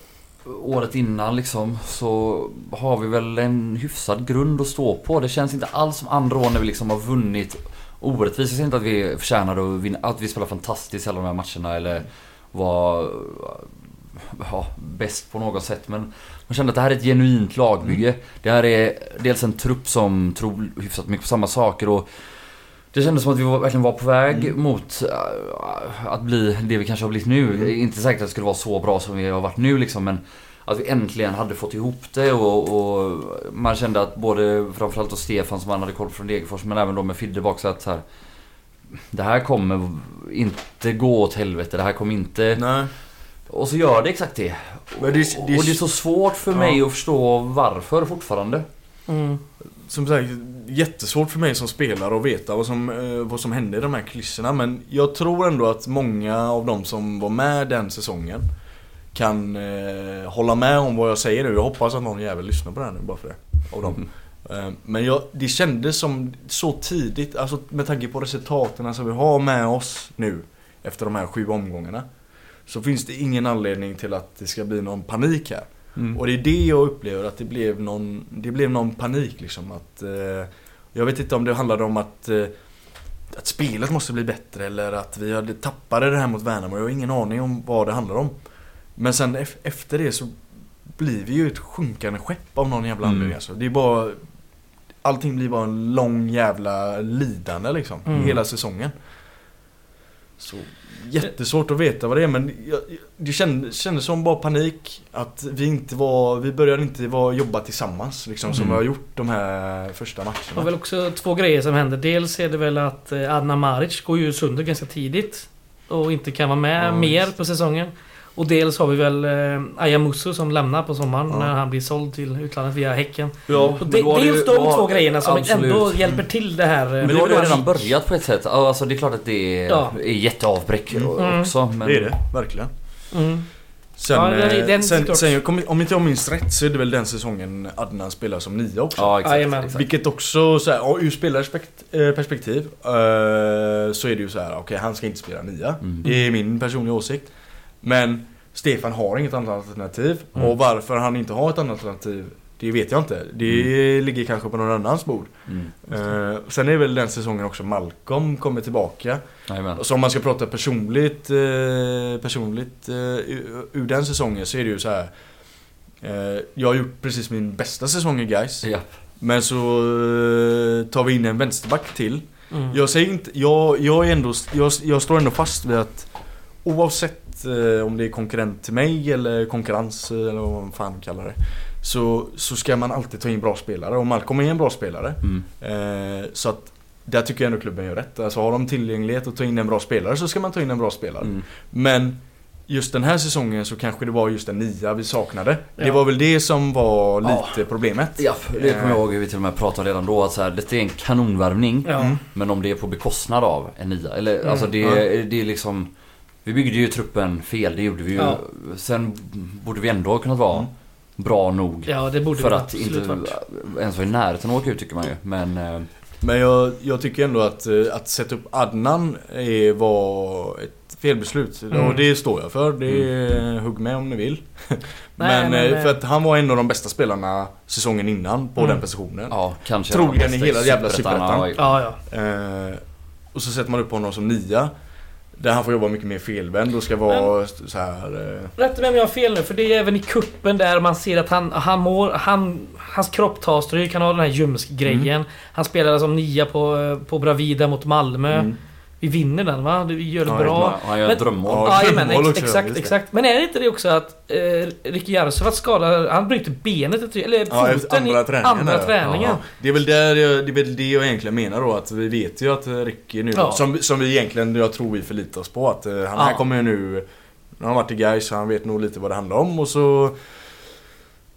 B: året innan liksom så har vi väl en hyfsad grund att stå på. Det känns inte alls som andra år när vi liksom har vunnit orättvist. Jag säger inte att vi förtjänar att vinna, att vi spelar fantastiskt i alla de här matcherna eller var ja, bäst på något sätt. Men man kände att det här är ett genuint lagbygge. Det här är dels en trupp som tror hyfsat mycket på samma saker och det kändes som att vi var, verkligen var på väg
C: Mm.
B: mot äh, att bli det vi kanske har blivit nu.
C: Mm.
B: Inte säkert att det skulle vara så bra som vi har varit nu liksom men att vi äntligen hade fått ihop det och, och man kände att både framförallt då Stefan som man hade koll från Degerfors men även då med Fidde bak så att så här, Det här kommer inte gå åt helvete, det här kommer inte...
C: Nej.
B: Och så gör det exakt det.
C: Men det- det-
B: och det är så svårt för
C: Ja.
B: mig att förstå varför fortfarande.
A: Mm.
C: Som sagt, jättesvårt för mig som spelare att veta vad som, eh, vad som hände i de här kulisserna. Men jag tror ändå att många av de som var med den säsongen kan eh, hålla med om vad jag säger nu. Jag hoppas att någon jävel lyssnar på det här nu bara för det. Av dem. Eh, Men jag, det kändes som så tidigt, alltså med tanke på resultaten som vi har med oss nu efter de här sju omgångarna. Så finns det ingen anledning till att det ska bli någon panik här.
B: Mm.
C: Och det är det jag upplever att det blev någon, det blev någon panik liksom att eh, Jag vet inte om det handlade om att eh, Att spelet måste bli bättre eller att vi hade tappade det här mot Värnamo. Jag har ingen aning om vad det handlar om. Men sen ef- efter det så blir vi ju ett sjunkande skepp av någon jävla
B: Mm.
C: anledning alltså. Det är bara Allting blir bara en lång jävla lidande liksom.
A: Mm.
C: Hela säsongen. Så jättesvårt att veta vad det är men jag, det kändes, kändes som bara panik att vi inte var, vi började inte vara, jobba tillsammans liksom som
B: Mm.
C: vi har gjort de här första
A: Det var
C: matcherna.
A: väl också två grejer som hände. Dels är det väl att eh, Adnan Maric går ju sönder ganska tidigt. Och inte kan vara med
C: Ja,
A: mer på säsongen. Och dels har vi väl eh, Ayamusu som lämnar på sommaren
C: Ja.
A: när han blir såld till utlandet via Häcken.
B: Ja,
A: Och det,
B: det
A: dels
B: ju-
A: de två grejerna som
B: absolut.
A: ändå hjälper till det här. eh,
B: Men då har
C: är
B: det redan börjat på ett sätt. Alltså det är klart att det är,
A: Ja.
B: är jätteavbräck
A: Mm.
B: också. Men...
C: Det är det, verkligen.
A: Mm.
C: Sen,
A: Ja, den är-
C: eh,
A: den
C: sen, sen jag kommer- om inte jag minns rätt så är det väl den säsongen Adnan spelar som nia också.
B: Ja, exakt.
A: Jajamän.
B: exakt.
C: Vilket också så här, ur spelarperspektiv eh, så är det ju så här, okej han ska inte spela nia.
B: Mm.
C: Det är min personliga åsikt. Men Stefan har inget annat alternativ.
A: Mm.
C: Och varför han inte har ett annat alternativ, det vet jag inte. Det ligger kanske på någon annans bord.
B: Mm.
C: Eh, sen är väl den säsongen också Malcolm kommer tillbaka.
B: Jajamän.
C: Så om man ska prata personligt, eh, personligt eh, ur, ur den säsongen så är det ju så här. Eh, jag har gjort precis min bästa säsong i Gais.
B: Ja.
C: Men så eh, tar vi in en vänsterback till.
A: Mm.
C: Jag säger inte, jag, jag är ändå, jag, jag står ändå fast vid att oavsett eh, om det är konkurrent till mig eller konkurrens eh, eller vad man fan kallar det. Så, så ska man alltid ta in bra spelare och Malcolm är en bra spelare.
B: Mm.
C: Eh, så att där tycker jag ändå klubben gör rätt. Alltså har de tillgänglighet att ta in en bra spelare så ska man ta in en bra spelare.
B: Mm.
C: Men just den här säsongen så kanske det var just en nia vi saknade. Det
A: Ja.
C: var väl det som var
B: Ja.
C: lite problemet.
B: Ja, det kommer jag ihåg hur vi till och med pratade redan då. Att så här, det är en kanonvärvning.
A: Ja.
C: Mm.
B: Men om det är på bekostnad av en nia. Eller
A: Mm.
B: alltså det,
C: Ja.
B: det är liksom... Vi byggde ju truppen fel, det gjorde vi ju.
A: Ja.
B: Sen borde vi ändå ha kunnat vara
C: Mm.
B: bra nog.
A: ja, det borde
B: för
A: det
B: att inte
A: varit.
B: ens vara i närheten av att åka ut tycker man ju. Men... eh,
C: Men jag, jag tycker ändå att, eh, att sätta upp Adnan är, var ett felbeslut.
A: Mm.
C: Och det står jag för. Det hugg med om ni vill. *laughs* men,
A: men,
C: eh,
A: eh,
C: för att han var en av de bästa spelarna säsongen innan på
A: Mm.
C: den positionen.
B: Ja, kanske
C: Troligen i hela jävla
B: Superettan. Ja,
A: Ja, ja.
C: Eh, och så sätter man upp honom som nia. Där han får jobba mycket mer felvänd och ska vara så här. Eh,
A: Rätta mig om jag har fel nu, för det är även i kuppen där man ser att han, han mår... Han, hans kropp tar stryk, han har den här ljumsk-grejen.
C: Mm.
A: Han spelade som nia på, eh, på Bravida mot Malmö.
C: mm.
A: Vi vinner den va? Vi gör det
C: Ja,
A: bra.
B: Han gör
A: Men-
B: ett drömmål.
C: Ja,
A: Ja, men
C: drömmål *laughs*
A: ex,
C: också,
A: exakt, exakt. Men är det inte det också att eh, Ricky Jarosovat skadar... Han bryter benet, eller
C: Ja,
A: foten
C: andra
A: i
C: träningen
A: andra
C: där.
A: träningen.
C: Ja. Det är väl där jag, det är väl det jag egentligen menar då att vi vet ju att Ricky nu,
A: Ja.
C: som, som vi egentligen, jag tror vi förlitar oss på att eh, han här
A: Ja.
C: kommer ju nu Han har varit i Gais så han vet nog lite vad det handlar om och så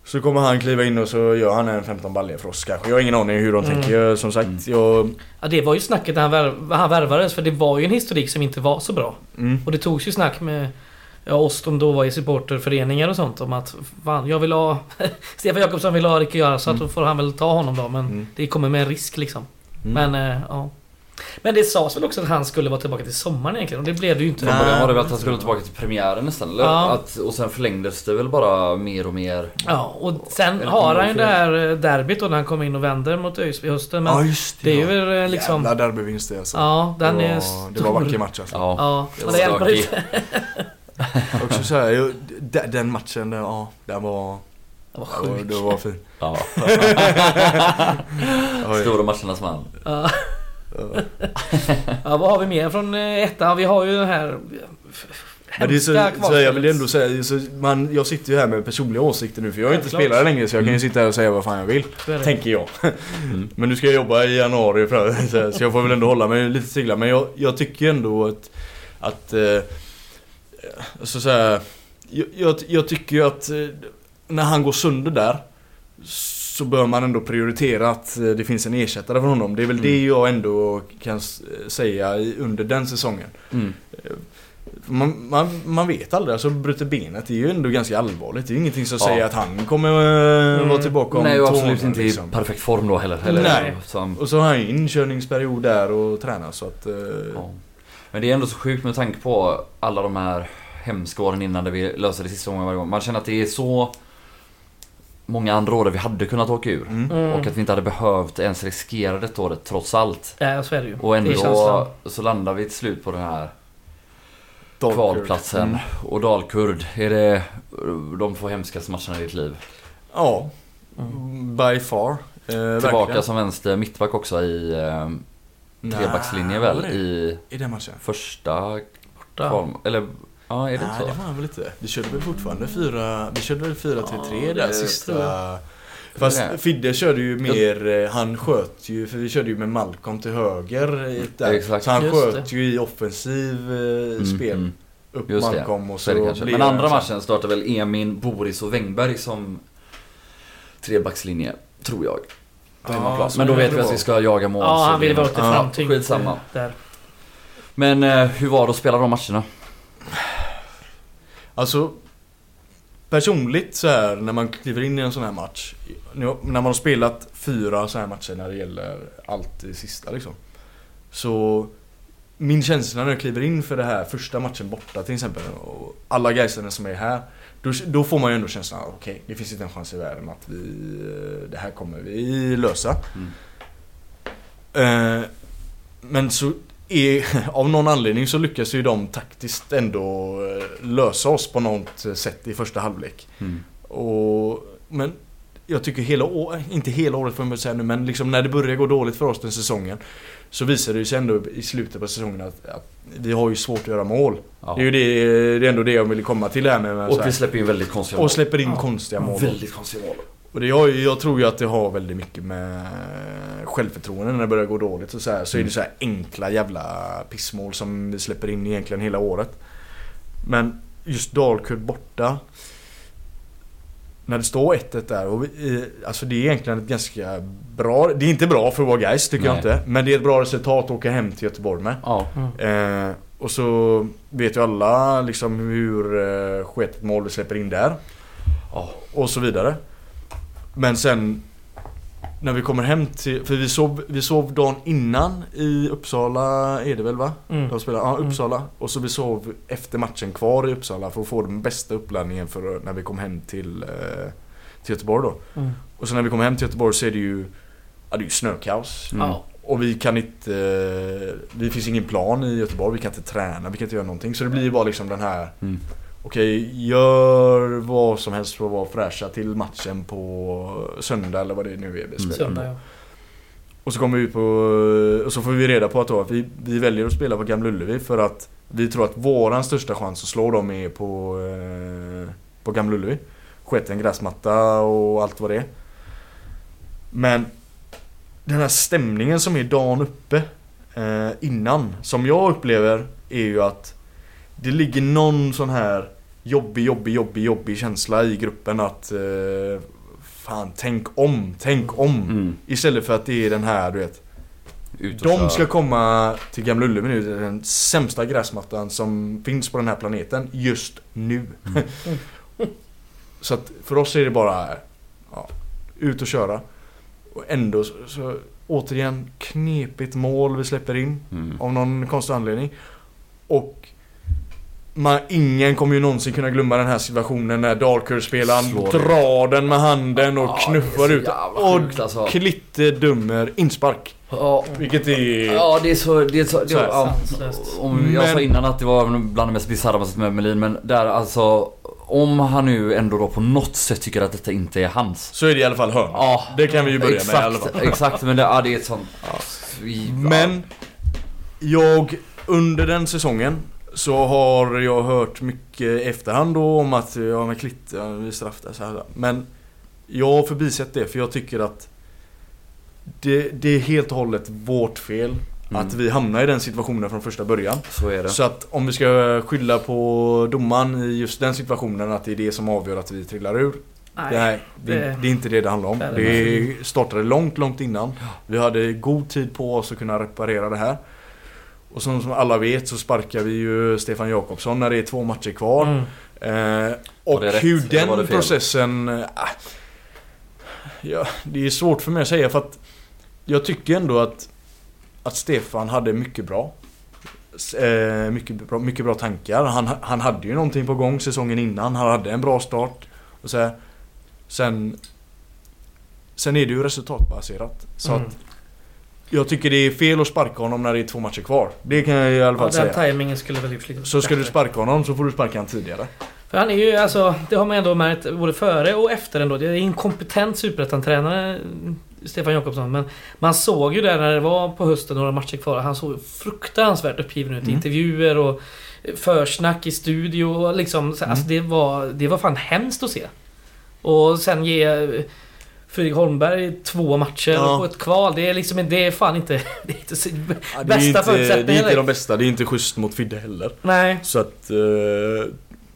C: Så kommer han kliva in och så gör han en 15 baljor för oss kanske. Jag har ingen aning hur de
A: Mm.
C: tänker som sagt.
B: Mm.
C: Jag,
A: Ja, det var ju snacket när han, värv, han värvades, för det var ju en historik som inte var så bra.
C: mm.
A: Och det togs ju snack med ja, oss som då var i supporterföreningar och sånt om att fan, jag vill ha... *laughs* Stefan Jakobsson vill ha Ricky Jarosovat,
C: Mm.
A: då får han väl ta honom då. Men
C: Mm.
A: det kommer med en risk liksom.
C: Mm.
A: Men eh, ja. Men det sades väl också att han skulle vara tillbaka till sommaren egentligen och det blev det ju inte.
B: Från början var det väl att han skulle tillbaka till premiären nästan eller?
A: Ja.
B: Att, och sen förlängdes det väl bara mer och mer.
A: Ja, och sen
B: Eller
A: har han ju det här eh, derbyt då när han kommer in och vänder mot ÖIS i hösten. Men
C: ja just
A: det är
C: ja.
A: ju eh, liksom...
C: Jävla derbyvinst det alltså.
A: Ja, den
C: det,
A: är
C: var,
A: stor.
C: det var vacker match alltså.
B: Ja.
A: Ja,
B: Det var
A: det hjälper inte. *laughs*
C: Också så här, den, den matchen, den, ja, den var,
A: Det var
C: var,
A: sjukt.
C: den var fin.
B: ja. *laughs* Stora matchernas man.
A: Ja. Vad har vi mer från eh, ettan? Vi har ju den här...
C: Men det är så, så jag vill ändå säga, så man, jag sitter ju här med personliga åsikter nu för jag är inte
A: Självklart.
C: spelare längre så jag kan ju
B: Mm.
C: sitta här och säga vad fan jag vill. Tänker jag. *laughs*
B: Mm.
C: Men nu ska jag jobba i januari för, så, här, så jag får väl ändå hålla mig lite stilla. Men jag, jag tycker ändå att... att eh, alltså så här, jag, jag, jag tycker ju att eh, när han går sönder där så bör man ändå prioritera att eh, det finns en ersättare för honom. Det är väl
B: Mm.
C: det jag ändå kan s- säga under den säsongen.
B: Mm.
C: Man, man, man vet aldrig, alltså bryter benet är ju ändå ganska allvarligt. Det är ju ingenting som
B: Ja.
C: säger att han kommer eh,
A: Mm.
C: vara tillbaka om
B: Nej och absolut inte
C: liksom.
B: i perfekt form då heller. heller
C: Nej.
B: Som,
C: Och så har han ju inkörningsperiod där och tränar så att... eh,
B: ja. Men det är ändå så sjukt med tanke på alla de här hemska åren innan där vi löser det sista gången varje gång. Man känner att det är så många andra år där vi hade kunnat åka ur.
C: Mm.
A: Mm.
B: Och att vi inte hade behövt ens riskera detta året trots allt.
A: Ja, så är det ju.
B: Och ändå så landar vi till slut på den här
C: Dalkurd.
B: kvalplatsen.
C: Mm.
B: Och Dalkurd, är det de två hemskaste matcherna i ditt liv?
C: Ja,
A: Mm.
C: by far. Eh,
B: Tillbaka
C: verkligen.
B: som vänster mittback också i eh, trebackslinje väl? I
C: I den matchen?
B: första. Kval, eller, ja är det
C: Nej
B: inte
C: det
B: så?
C: var han väl inte. Vi körde väl fortfarande fyra, vi körde väl 4-3-3
A: Ja,
C: där
A: det
C: sista.
A: tror jag.
C: Fast
B: Det.
C: Fidde körde ju mer, eh, han sköt ju, för vi körde ju med Malcolm till höger där.
B: Exakt.
C: Så han
A: Just
C: sköt ju i offensiv eh,
B: Mm,
C: spel.
B: mm.
C: Upp
B: Just det.
C: Malcolm och
B: Så
C: så,
B: det Men andra
C: det så
B: matchen startar väl Emin, Boris och Wängberg som trebackslinje, tror jag. På
C: Ja,
B: hemmaplan.
C: så
B: Men då vet
C: det
B: vi att vi ska jaga mål.
A: Ja,
B: så
A: han ville
B: det-
A: vara
C: Ja,
A: framtyngt.
B: skitsamma.
A: Där.
B: Men eh, hur var det att spela de matcherna?
C: Alltså Personligt så här när man kliver in i en sån här match När man har spelat fyra så här matcher när det gäller allt det sista liksom Så Min känsla när jag kliver in för det här första matchen borta till exempel och alla Gaisarna som är här då, då får man ju ändå känslan okej, det finns inte en chans i världen att vi eh, Det här kommer vi lösa
B: Mm.
C: Eh, Men så är, *laughs* av någon anledning så lyckas ju de taktiskt ändå eh, lösa oss på något sätt i första halvlek.
B: Mm.
C: Och, men jag tycker hela året, inte hela året får man säga nu, men liksom när det börjar gå dåligt för oss den säsongen så visar det sig ändå i slutet på säsongen att, att vi har ju svårt att göra mål.
B: Ja.
C: Det är ju det, det är ändå det jag vill komma till här med, med så
B: Och
C: här.
B: vi släpper in väldigt konstiga mål.
C: och släpper in
A: Ja.
C: konstiga mål.
B: Väldigt konstiga mål.
C: Och det ju- jag tror ju att det har väldigt mycket med självförtroende när det börjar gå dåligt och så här, Så är det så här enkla jävla pissmål som vi släpper in egentligen hela året. Men just Dalkurd borta. När det står 1-1 där och vi, eh, Alltså det är egentligen ett ganska bra Det är inte bra för att vara Gais tycker jag
B: Nej.
C: inte. Men det är ett bra resultat att åka hem till Göteborg med.
B: Ja.
C: Eh, och så vet ju alla liksom hur eh, sketet mål vi släpper in där.
B: Ja.
C: Och så vidare. Men sen när vi kommer hem till, för vi sov, vi sov dagen innan i Uppsala är det väl va?
A: Mm.
C: De spelar, ja
A: Mm.
C: Uppsala. Och så vi sov efter matchen kvar i Uppsala för att få den bästa uppladdningen för när vi kom hem till, eh, till Göteborg då.
A: Mm.
C: Och så när vi kom hem till Göteborg så är det ju, ja det är ju snökaos.
B: Mm.
C: Och vi kan inte... Det finns ingen plan i Göteborg, vi kan inte träna, vi kan inte göra någonting. Så det blir ju bara liksom den här... Okej, gör vad som helst för att vara fräscha till matchen på söndag eller vad det nu är vi spelar.
A: Söndag ja.
C: Och så kommer vi ut på... Och så får vi reda på att, då, vi, vi väljer att spela på Gamla Ullevi för att vi tror att våran största chans att slå dem är på, eh, på Gamla Ullevi. Skett en gräsmatta och allt vad det är. Men den här stämningen som är dagen uppe eh, innan, som jag upplever är ju att det ligger någon sån här jobbig, jobbig, jobbig, jobbig känsla i gruppen att eh, Fan, tänk om, tänk om.
B: Mm.
C: Istället för att det är den här, du vet. De
B: kör.
C: ska komma till Gamla Ullevi nu, den sämsta gräsmattan som finns på den här planeten just nu. *laughs* så att för oss är det bara ja, ut och köra. Och ändå så, så återigen knepigt mål vi släpper in
B: Mm.
C: av någon konstig anledning. Och man, ingen kommer ju någonsin kunna glömma den här situationen när Darker-spelaren
B: Slår
C: drar den med handen och
B: Ja,
C: knuffar
B: är
C: ut Och
B: sjukt, alltså.
C: Klitte dömer inspark.
B: Ja.
C: Vilket är...
B: Ja det är så, det är så, det,
C: Så här,
B: ja, om Jag sa
C: Men-
B: innan att det var bland det mest bisarra man sett med Melin men där alltså Om han nu ändå då på något sätt tycker att detta inte är hans
C: Så är det i alla fall hörn.
B: Ja
C: Det kan vi ju börja med i alla
B: Exakt,
C: fall.
B: exakt men det, ja, det är ett sånt ja,
C: Men jag under den säsongen så har jag hört mycket i efterhand då om att ja men Klitte, ja, vi straffar så här. Men jag har förbisett det för jag tycker att det, det är helt och hållet vårt fel
B: Mm.
C: att vi hamnar i den situationen från första början.
B: Så är det
C: Så att om vi ska skylla på domaren i just den situationen att det är det som avgör att vi trillar ur.
A: Nej.
C: Nej, det,
A: det-
C: det är inte det det handlar om.
A: det det
C: Det startade långt, långt innan. Vi hade god tid på oss att kunna reparera det här. Och som, som alla vet så sparkar vi ju Stefan Jakobsson när det är två matcher kvar.
A: Mm.
C: Eh, och hur den processen... eh, ah, ja, det är svårt för mig att säga för att jag tycker ändå att, att Stefan hade mycket bra. Eh, mycket, bra mycket bra tankar. Han, han hade ju någonting på gång säsongen innan. Han hade en bra start. Och så här. Sen... Sen är det ju resultatbaserat. Så
A: Mm.
C: att jag tycker det är fel att sparka honom när det är två matcher kvar. Det kan jag i alla
A: Ja,
C: fall
A: den
C: säga.
A: timingen skulle väl lite
C: Så ska du sparka honom så får du sparka honom tidigare.
A: För han är ju alltså, det har man ändå märkt både före och efter ändå. Det är en kompetent superettan-tränare Stefan Jakobsson. Men man såg ju där när det var på hösten några matcher kvar. Han såg fruktansvärt uppgiven ut i
C: Mm.
A: intervjuer och försnack i studio. och Liksom, så, Alltså det var, det var fan hemskt att se. Och sen ge Fredrik Holmberg två matcher
C: Ja.
A: på ett kval. Det är liksom det är fan inte... *laughs* Det är inte så,
C: Ja, det är
A: bästa
C: inte, det är inte de bästa, det är inte schysst mot Fidde heller.
A: Nej.
C: Så att... Eh,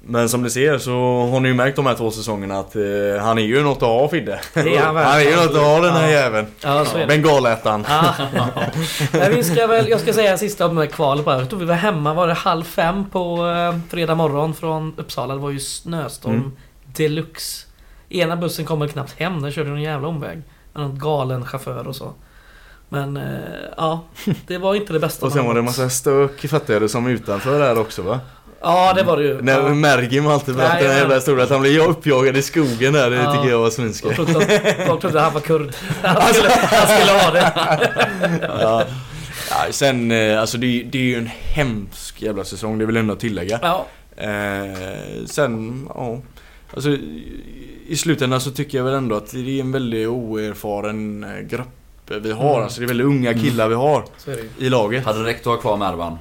C: men som ni ser så har ni ju märkt de här två säsongerna att eh, han är ju något att ha Fidde.
A: Är han *laughs*
C: han är ju något att ha den här
A: Ja.
C: jäveln.
A: Ja.
C: Bengalätaren.
A: Ja. *laughs* Men vi ska väl, jag ska säga sista om kvalet bara. Jag tror vi var hemma, var det halv fem på eh, fredag morgon från Uppsala. Det var ju snöstorm
C: Mm.
A: deluxe. Ena bussen kommer knappt hem, den körde en jävla omväg. Med någon galen chaufför och så. Men eh, ja, det var inte det bästa. *laughs*
C: Och sen var det en massa stök fattar jag det som utanför där också va?
A: Ja, det var det ju.
C: När
A: Ja.
C: Mergim alltid berättade den jävla historien att han blev uppjagad i skogen där. Det
A: Ja.
C: tycker jag var svinskoj.
A: folk trodde han var kurd. *laughs* Han skulle, han skulle ha det.
C: Ja. Ja, sen, eh, alltså det, det är ju en hemsk jävla säsong, det vill jag ändå tillägga.
A: Ja,
C: Eh, sen, ja. Alltså i- slutändan så tycker jag väl ändå att det är en väldigt oerfaren eh, grupp vi har.
A: Mm.
C: Alltså det är väldigt unga killar vi har i laget.
B: Hade det räckt att ha kvar Mervan?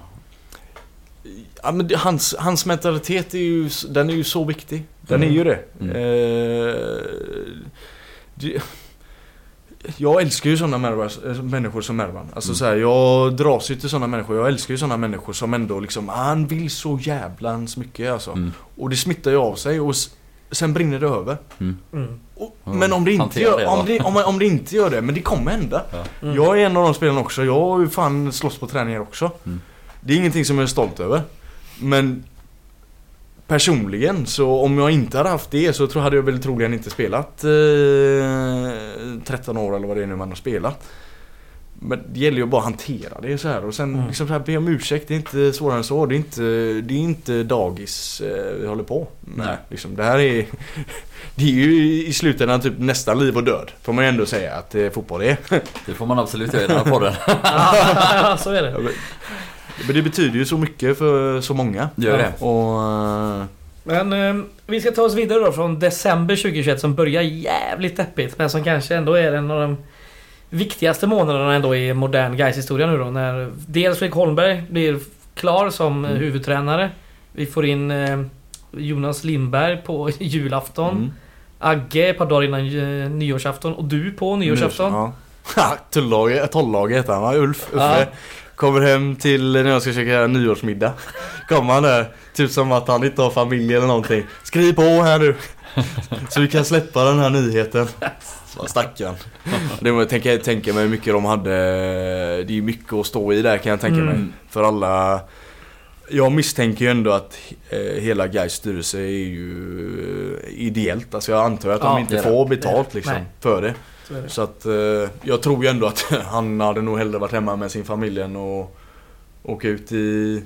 C: Ja, men hans, hans mentalitet är ju, den är ju så viktig. Den är ju det.
B: Mm.
C: Eh, det jag älskar ju sådana människor som Mervan. Alltså
B: Mm.
C: så här, jag dras ju till sådana människor. Jag älskar ju sådana människor som ändå liksom, han vill så jävlans mycket alltså.
B: Mm.
C: Och det smittar ju av sig och sen brinner det över.
A: Mm.
C: Och,
B: Ja,
C: men om det, inte gör,
B: det,
C: om,
B: va?
C: det, om, om det inte gör det, men det kommer hända.
A: Mm.
C: Jag är en av de spelarna också. Jag har ju fan slåss på träningar också.
B: Mm.
C: Det är ingenting som jag är stolt över. Men personligen så om jag inte hade haft det så tror hade jag väl troligen inte spelat eh, 13 år eller vad det är nu man har spelat. Men det gäller ju bara att hantera det så här och sen
A: Mm.
C: liksom så här, be om ursäkt. Det är inte svårare än så. Det är inte, det är inte dagis eh, vi håller på med.
B: Nej.
C: Liksom, det här är *laughs* Det är ju i slutändan typ nästan liv och död. Får man ju ändå säga att eh, fotboll är. *laughs*
B: Det får man absolut göra i den här podden.
A: Ja, så är det. *laughs*
C: Men det betyder ju så mycket för så många.
B: Gör det.
C: Och... eh,
A: Men eh, vi ska ta oss vidare då från december 2021 som börjar jävligt deppigt men som kanske ändå är en av de viktigaste månaderna ändå i modern Gais historia nu då när dels Fredrik Holmberg blir klar som eh,
C: Mm.
A: huvudtränare. Vi får in eh, Jonas Lindberg på *laughs* julafton.
C: mm.
A: Agge ett par dagar innan eh, nyårsafton och du på nyårsafton.
C: Ja. *laughs* Ha, Tullaget, Tollaget heter han va? Ulf, Uffe.
A: Ja.
C: Kommer hem till när jag ska käka nyårsmiddag. *laughs* Kommer han där, typ som att han inte har familj eller någonting. Skriv på här nu. Så vi kan släppa den här nyheten. Stackarn. *laughs* Det var, tänka, tänka mig hur mycket de hade. Det är mycket att stå i där kan jag tänka mig.
A: Mm.
C: För alla Jag misstänker ju ändå att eh, hela Gais styrelse är ju eh, ideellt. Alltså jag antar att de
B: det
C: inte
B: är
C: får
A: det.
C: betalt liksom
A: Nej.
C: för det.
A: Så det.
C: Så att eh, jag tror ju ändå att *laughs* han hade nog hellre varit hemma med sin familj än att åka ut i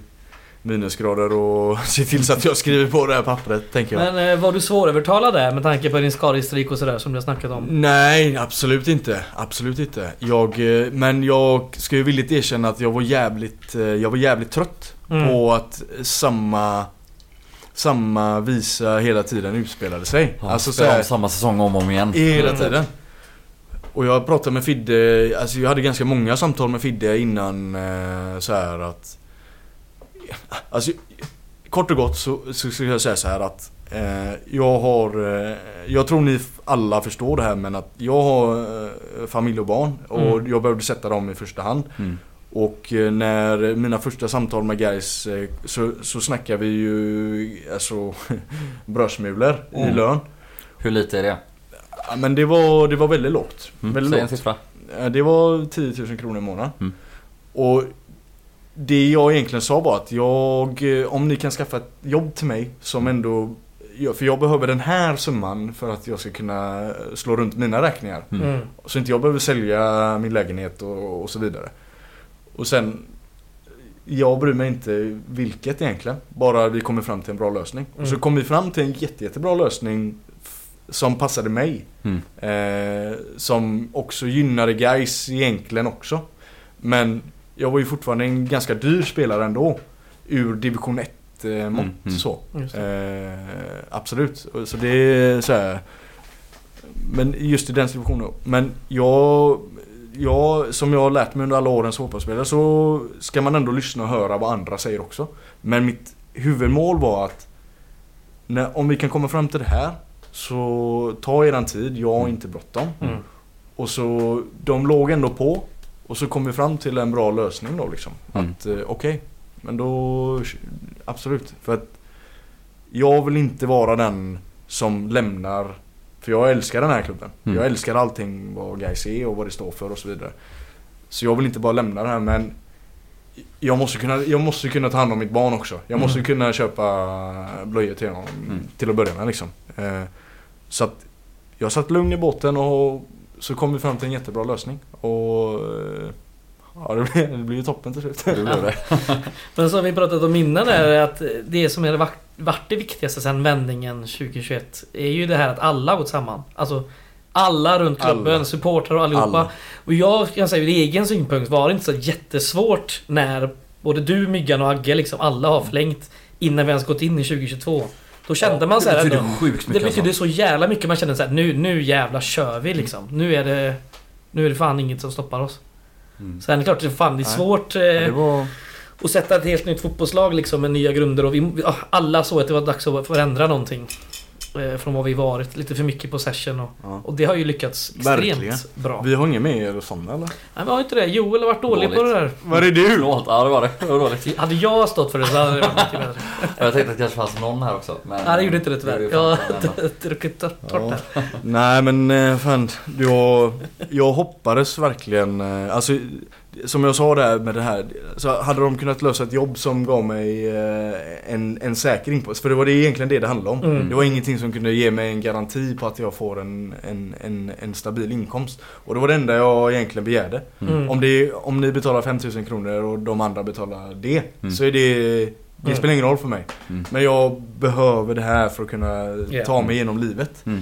C: minusgrader och *laughs* se till så att jag skriver på det här pappret tänker jag.
A: Men eh, var du svårövertalad där med tanke på din skadehistorik och sådär som du har snackat om?
C: Nej, absolut inte. Absolut inte. Jag, eh, men jag ska ju villigt erkänna att jag var jävligt, eh, jag var jävligt trött
A: Mm.
C: på att samma samma visa hela tiden utspelade sig.
B: Ja,
C: alltså så här,
B: samma säsong om och om igen.
C: hela
A: Mm.
C: tiden. Och jag pratade med Fidde, alltså jag hade ganska många samtal med Fidde innan så här att Alltså kort och gott så, ska jag säga så här att eh, jag har eh, Jag tror ni alla förstår det här men att jag har eh, familj och barn och
A: Mm.
C: jag behövde sätta dem i första hand.
B: Mm.
C: Och eh, när mina första samtal med guys eh, så, så snackar vi ju alltså *laughs* brödsmulor i
B: Mm.
C: lön.
B: Hur lite är det?
C: Ja, men det var, det var väldigt lågt.
B: Mm.
C: Väldigt
B: Säg en siffra.
C: Det var 10 000 kronor i månaden.
B: Mm.
C: Och det jag egentligen sa var att jag, eh, om ni kan skaffa ett jobb till mig som ändå för jag behöver den här summan för att jag ska kunna slå runt mina räkningar.
B: Mm.
A: Mm.
C: Så inte jag behöver sälja min lägenhet och, och så vidare. Och sen Jag bryr mig inte vilket egentligen. Bara vi kommer fram till en bra lösning. Och så
A: Mm.
C: kom vi fram till en jätte, jättebra lösning Som passade mig.
B: Mm.
C: Eh, som också gynnade guys egentligen också. Men jag var ju fortfarande en ganska dyr spelare ändå. Ur division 1 eh, mått
B: Mm, mm.
C: så. Eh, absolut. Så det är så här. Men just i den situationen. Men jag, jag, som jag har lärt mig under alla åren som fotbollsspelare så ska man ändå lyssna och höra vad andra säger också. Men mitt huvudmål var att när, om vi kan komma fram till det här så ta eran tid, jag har inte bråttom.
A: Mm.
C: Och så, de låg ändå på. Och så kom vi fram till en bra lösning då liksom.
B: Mm.
C: Att eh, okej, men då absolut. För att jag vill inte vara den som lämnar för jag älskar den här klubben.
B: Mm.
C: Jag älskar allting vad Gais är och vad det står för och så vidare. Så jag vill inte bara lämna det här men jag måste kunna, jag måste kunna ta hand om mitt barn också. Jag måste
A: Mm.
C: kunna köpa blöjor till honom
B: Mm.
C: till att börja med liksom. Eh, så att jag satt lugn i båten och så kom vi fram till en jättebra lösning. Och eh, ja, det blev, det blev ju toppen till slut.
B: Det blev det. *laughs*
A: Men som vi pratat om innan är att det som har varit- varit det viktigaste sedan vändningen 2021 är ju det här att alla har gått samman. Alltså alla runt klubben,
C: Alla.
A: supportrar och allihopa.
C: Alla.
A: Och jag kan säga ur egen synpunkt var det inte så jättesvårt när både du, Myggan och Agge liksom alla har förlängt innan vi ens gått in i 2022. Då kände man så här
B: Det
A: ändå.
B: betyder sjukt
A: Det
B: mycket
A: betyder
B: alltså.
A: så jävla mycket. Man kände så här, nu, nu jävla kör vi liksom. Nu är det... Nu är det fan inget som stoppar oss.
B: Mm.
A: Sen är det klart, det, fan, det är
C: Nej.
A: svårt eh,
C: Det var...
A: att sätta ett helt nytt fotbollslag liksom med nya grunder. Och vi, vi- ah, alla såg att det var dags att förändra någonting. Eh, från vad vi varit. Lite för mycket possession och,
C: Ja.
A: och det har ju lyckats extremt
C: Verkligen.
A: bra.
C: Vi har inget mer sådana eller?
A: Nej, vi har inte det. Joel har varit dålig på det
B: Dåligt.
A: där.
C: Var är du?
B: Förlåt, ja det var det. Det var dåligt. *laughs*
A: Hade jag stått för det så hade det varit mycket bättre. *laughs*
B: Jag tänkte att det kanske fanns någon här också. Men
A: Nej, det gjorde inte det tyvärr. Jag har *laughs* druckit torrt där.
C: Nej men eh, fan, jag, jag hoppades verkligen, eh, alltså som jag sa där med det här, så hade de kunnat lösa ett jobb som gav mig eh, en, en säker inkomst, för det var det egentligen det det handlade om.
A: Mm.
C: Det var ingenting som kunde ge mig en garanti på att jag får en, en, en, en stabil inkomst. Och det var det enda jag egentligen begärde.
A: Mm.
C: Om, det, om ni betalar 5000 kronor och de andra betalar det,
B: Mm.
C: så är det, det
A: Mm.
C: spelar ingen roll för mig.
B: Mm.
C: Men jag behöver det här för att kunna
A: Ja.
C: ta mig igenom livet.
B: Mm.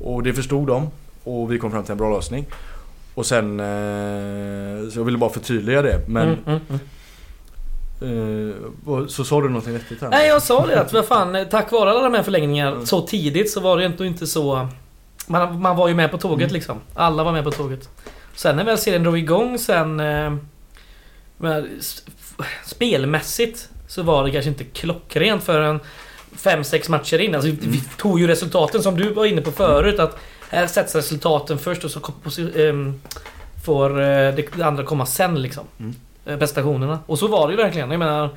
C: Och det förstod de. Och vi kom fram till en bra lösning. Och sen, eh, så jag ville bara förtydliga det. Men,
A: Mm, mm, mm.
C: eh, så sa du någonting vettigt här?
A: Nej jag sa det att vad fan, tack vare alla de här förlängningarna
C: Mm.
A: så tidigt så var det ändå inte så... Man, man var ju med på tåget
C: Mm.
A: liksom. Alla var med på tåget. Sen när väl serien drog igång sen... Eh, men, spelmässigt så var det kanske inte klockrent förrän 5-6 matcher in. Alltså,
C: Mm.
A: Vi tog ju resultaten som du var inne på förut. Att sätts resultaten först och så ehm, får eh, det andra komma sen liksom.
C: Mm.
A: Eh, Prestationerna. Och så var det ju verkligen. Jag menar...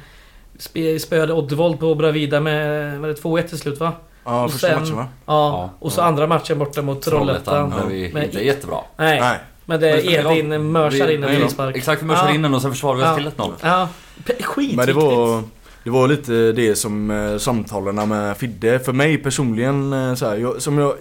A: Spöade Oddevold på Bravida med var det 2-1 till slut va?
C: Ja,
A: och
C: första
A: sen-
C: matchen va?
A: Ja,
B: Ja,
A: och så
B: ja.
A: andra matchen borta mot Trollhättan.
B: Trollhättan vi
A: Men
B: inte jättebra.
A: Nej,
C: Nej.
A: men det är Edvin mörsar in en frispark.
B: Exakt, vi mörsade
A: Ja.
B: in den och sen försvarade vi oss
A: Ja.
B: till 1-0.
A: Ja, skitviktigt.
C: Men det var, det var lite det som eh, samtalen med Fidde, för mig personligen så här, jag, som jag,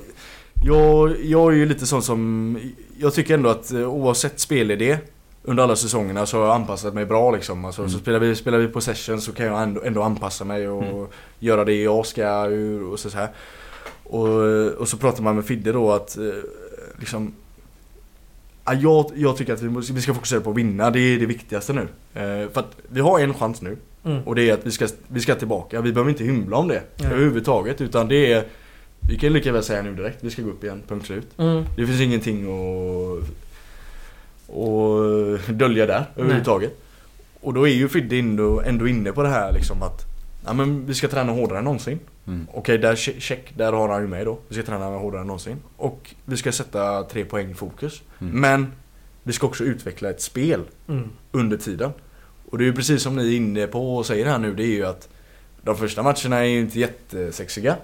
C: jag, jag är ju lite sån som, jag tycker ändå att eh, oavsett spelidé under alla säsongerna så har jag anpassat mig bra liksom. Alltså,
B: Mm.
C: Så spelar vi, spelar vi possession så kan jag ändå, ändå anpassa mig och
B: Mm.
C: göra det jag ska och så, så här. Och, och så pratar man med Fidde då att eh, liksom Ja, jag, jag tycker att vi, måste, vi ska fokusera på att vinna, det är det viktigaste nu. Eh, för att vi har en chans nu.
A: Mm.
C: Och det är att vi ska, vi ska tillbaka. Vi behöver inte hymla om det
A: Nej.
C: överhuvudtaget. Utan det är... Vi kan lika väl säga nu direkt, vi ska gå upp igen, punkt slut.
A: Mm.
C: Det finns ingenting att, att dölja där överhuvudtaget. Och då är ju Fidde ändå, ändå inne på det här liksom att ja, men vi ska träna hårdare än någonsin.
B: Mm.
C: Okej, där che- check, där har han ju med då. Vi ska träna hårdare än någonsin. Och vi ska sätta tre poäng i fokus.
B: Mm.
C: Men vi ska också utveckla ett spel
A: Mm.
C: under tiden. Och det är ju precis som ni är inne på och säger här nu, det är ju att de första matcherna är ju inte jättesexiga.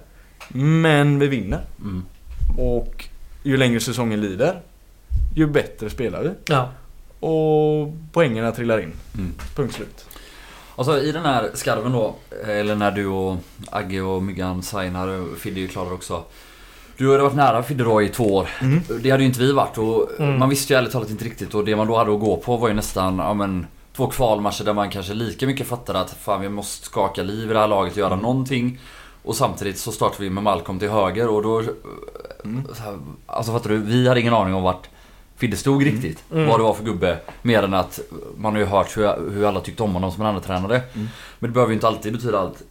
C: Men vi vinner.
B: Mm.
C: Och ju längre säsongen lider, ju bättre spelar vi.
A: Ja.
C: Och poängerna trillar in.
B: Mm.
C: Punkt slut.
B: Alltså i den här skarven då, eller när du och Agge och Myggan signar, och Fidde är ju klar också. Du har varit nära Fidde då i två år.
C: Mm.
B: Det hade ju inte vi varit och
A: Mm.
B: man visste ju ärligt talat inte riktigt och det man då hade att gå på var ju nästan, ja men Två kvalmatcher där man kanske lika mycket fattade att fan vi måste skaka liv i det här laget och göra
C: Mm.
B: någonting. Och samtidigt så startar vi med Malcolm till höger och då...
C: Mm.
B: Här, alltså fattar du? Vi hade ingen aning om vart Fidde stod
C: Mm.
B: riktigt.
A: Mm.
B: Vad det var för gubbe. Mer än att man har ju hört hur, hur alla tyckte om honom som en andra tränare.
C: Mm.
B: Men det behöver ju inte alltid betyda allt.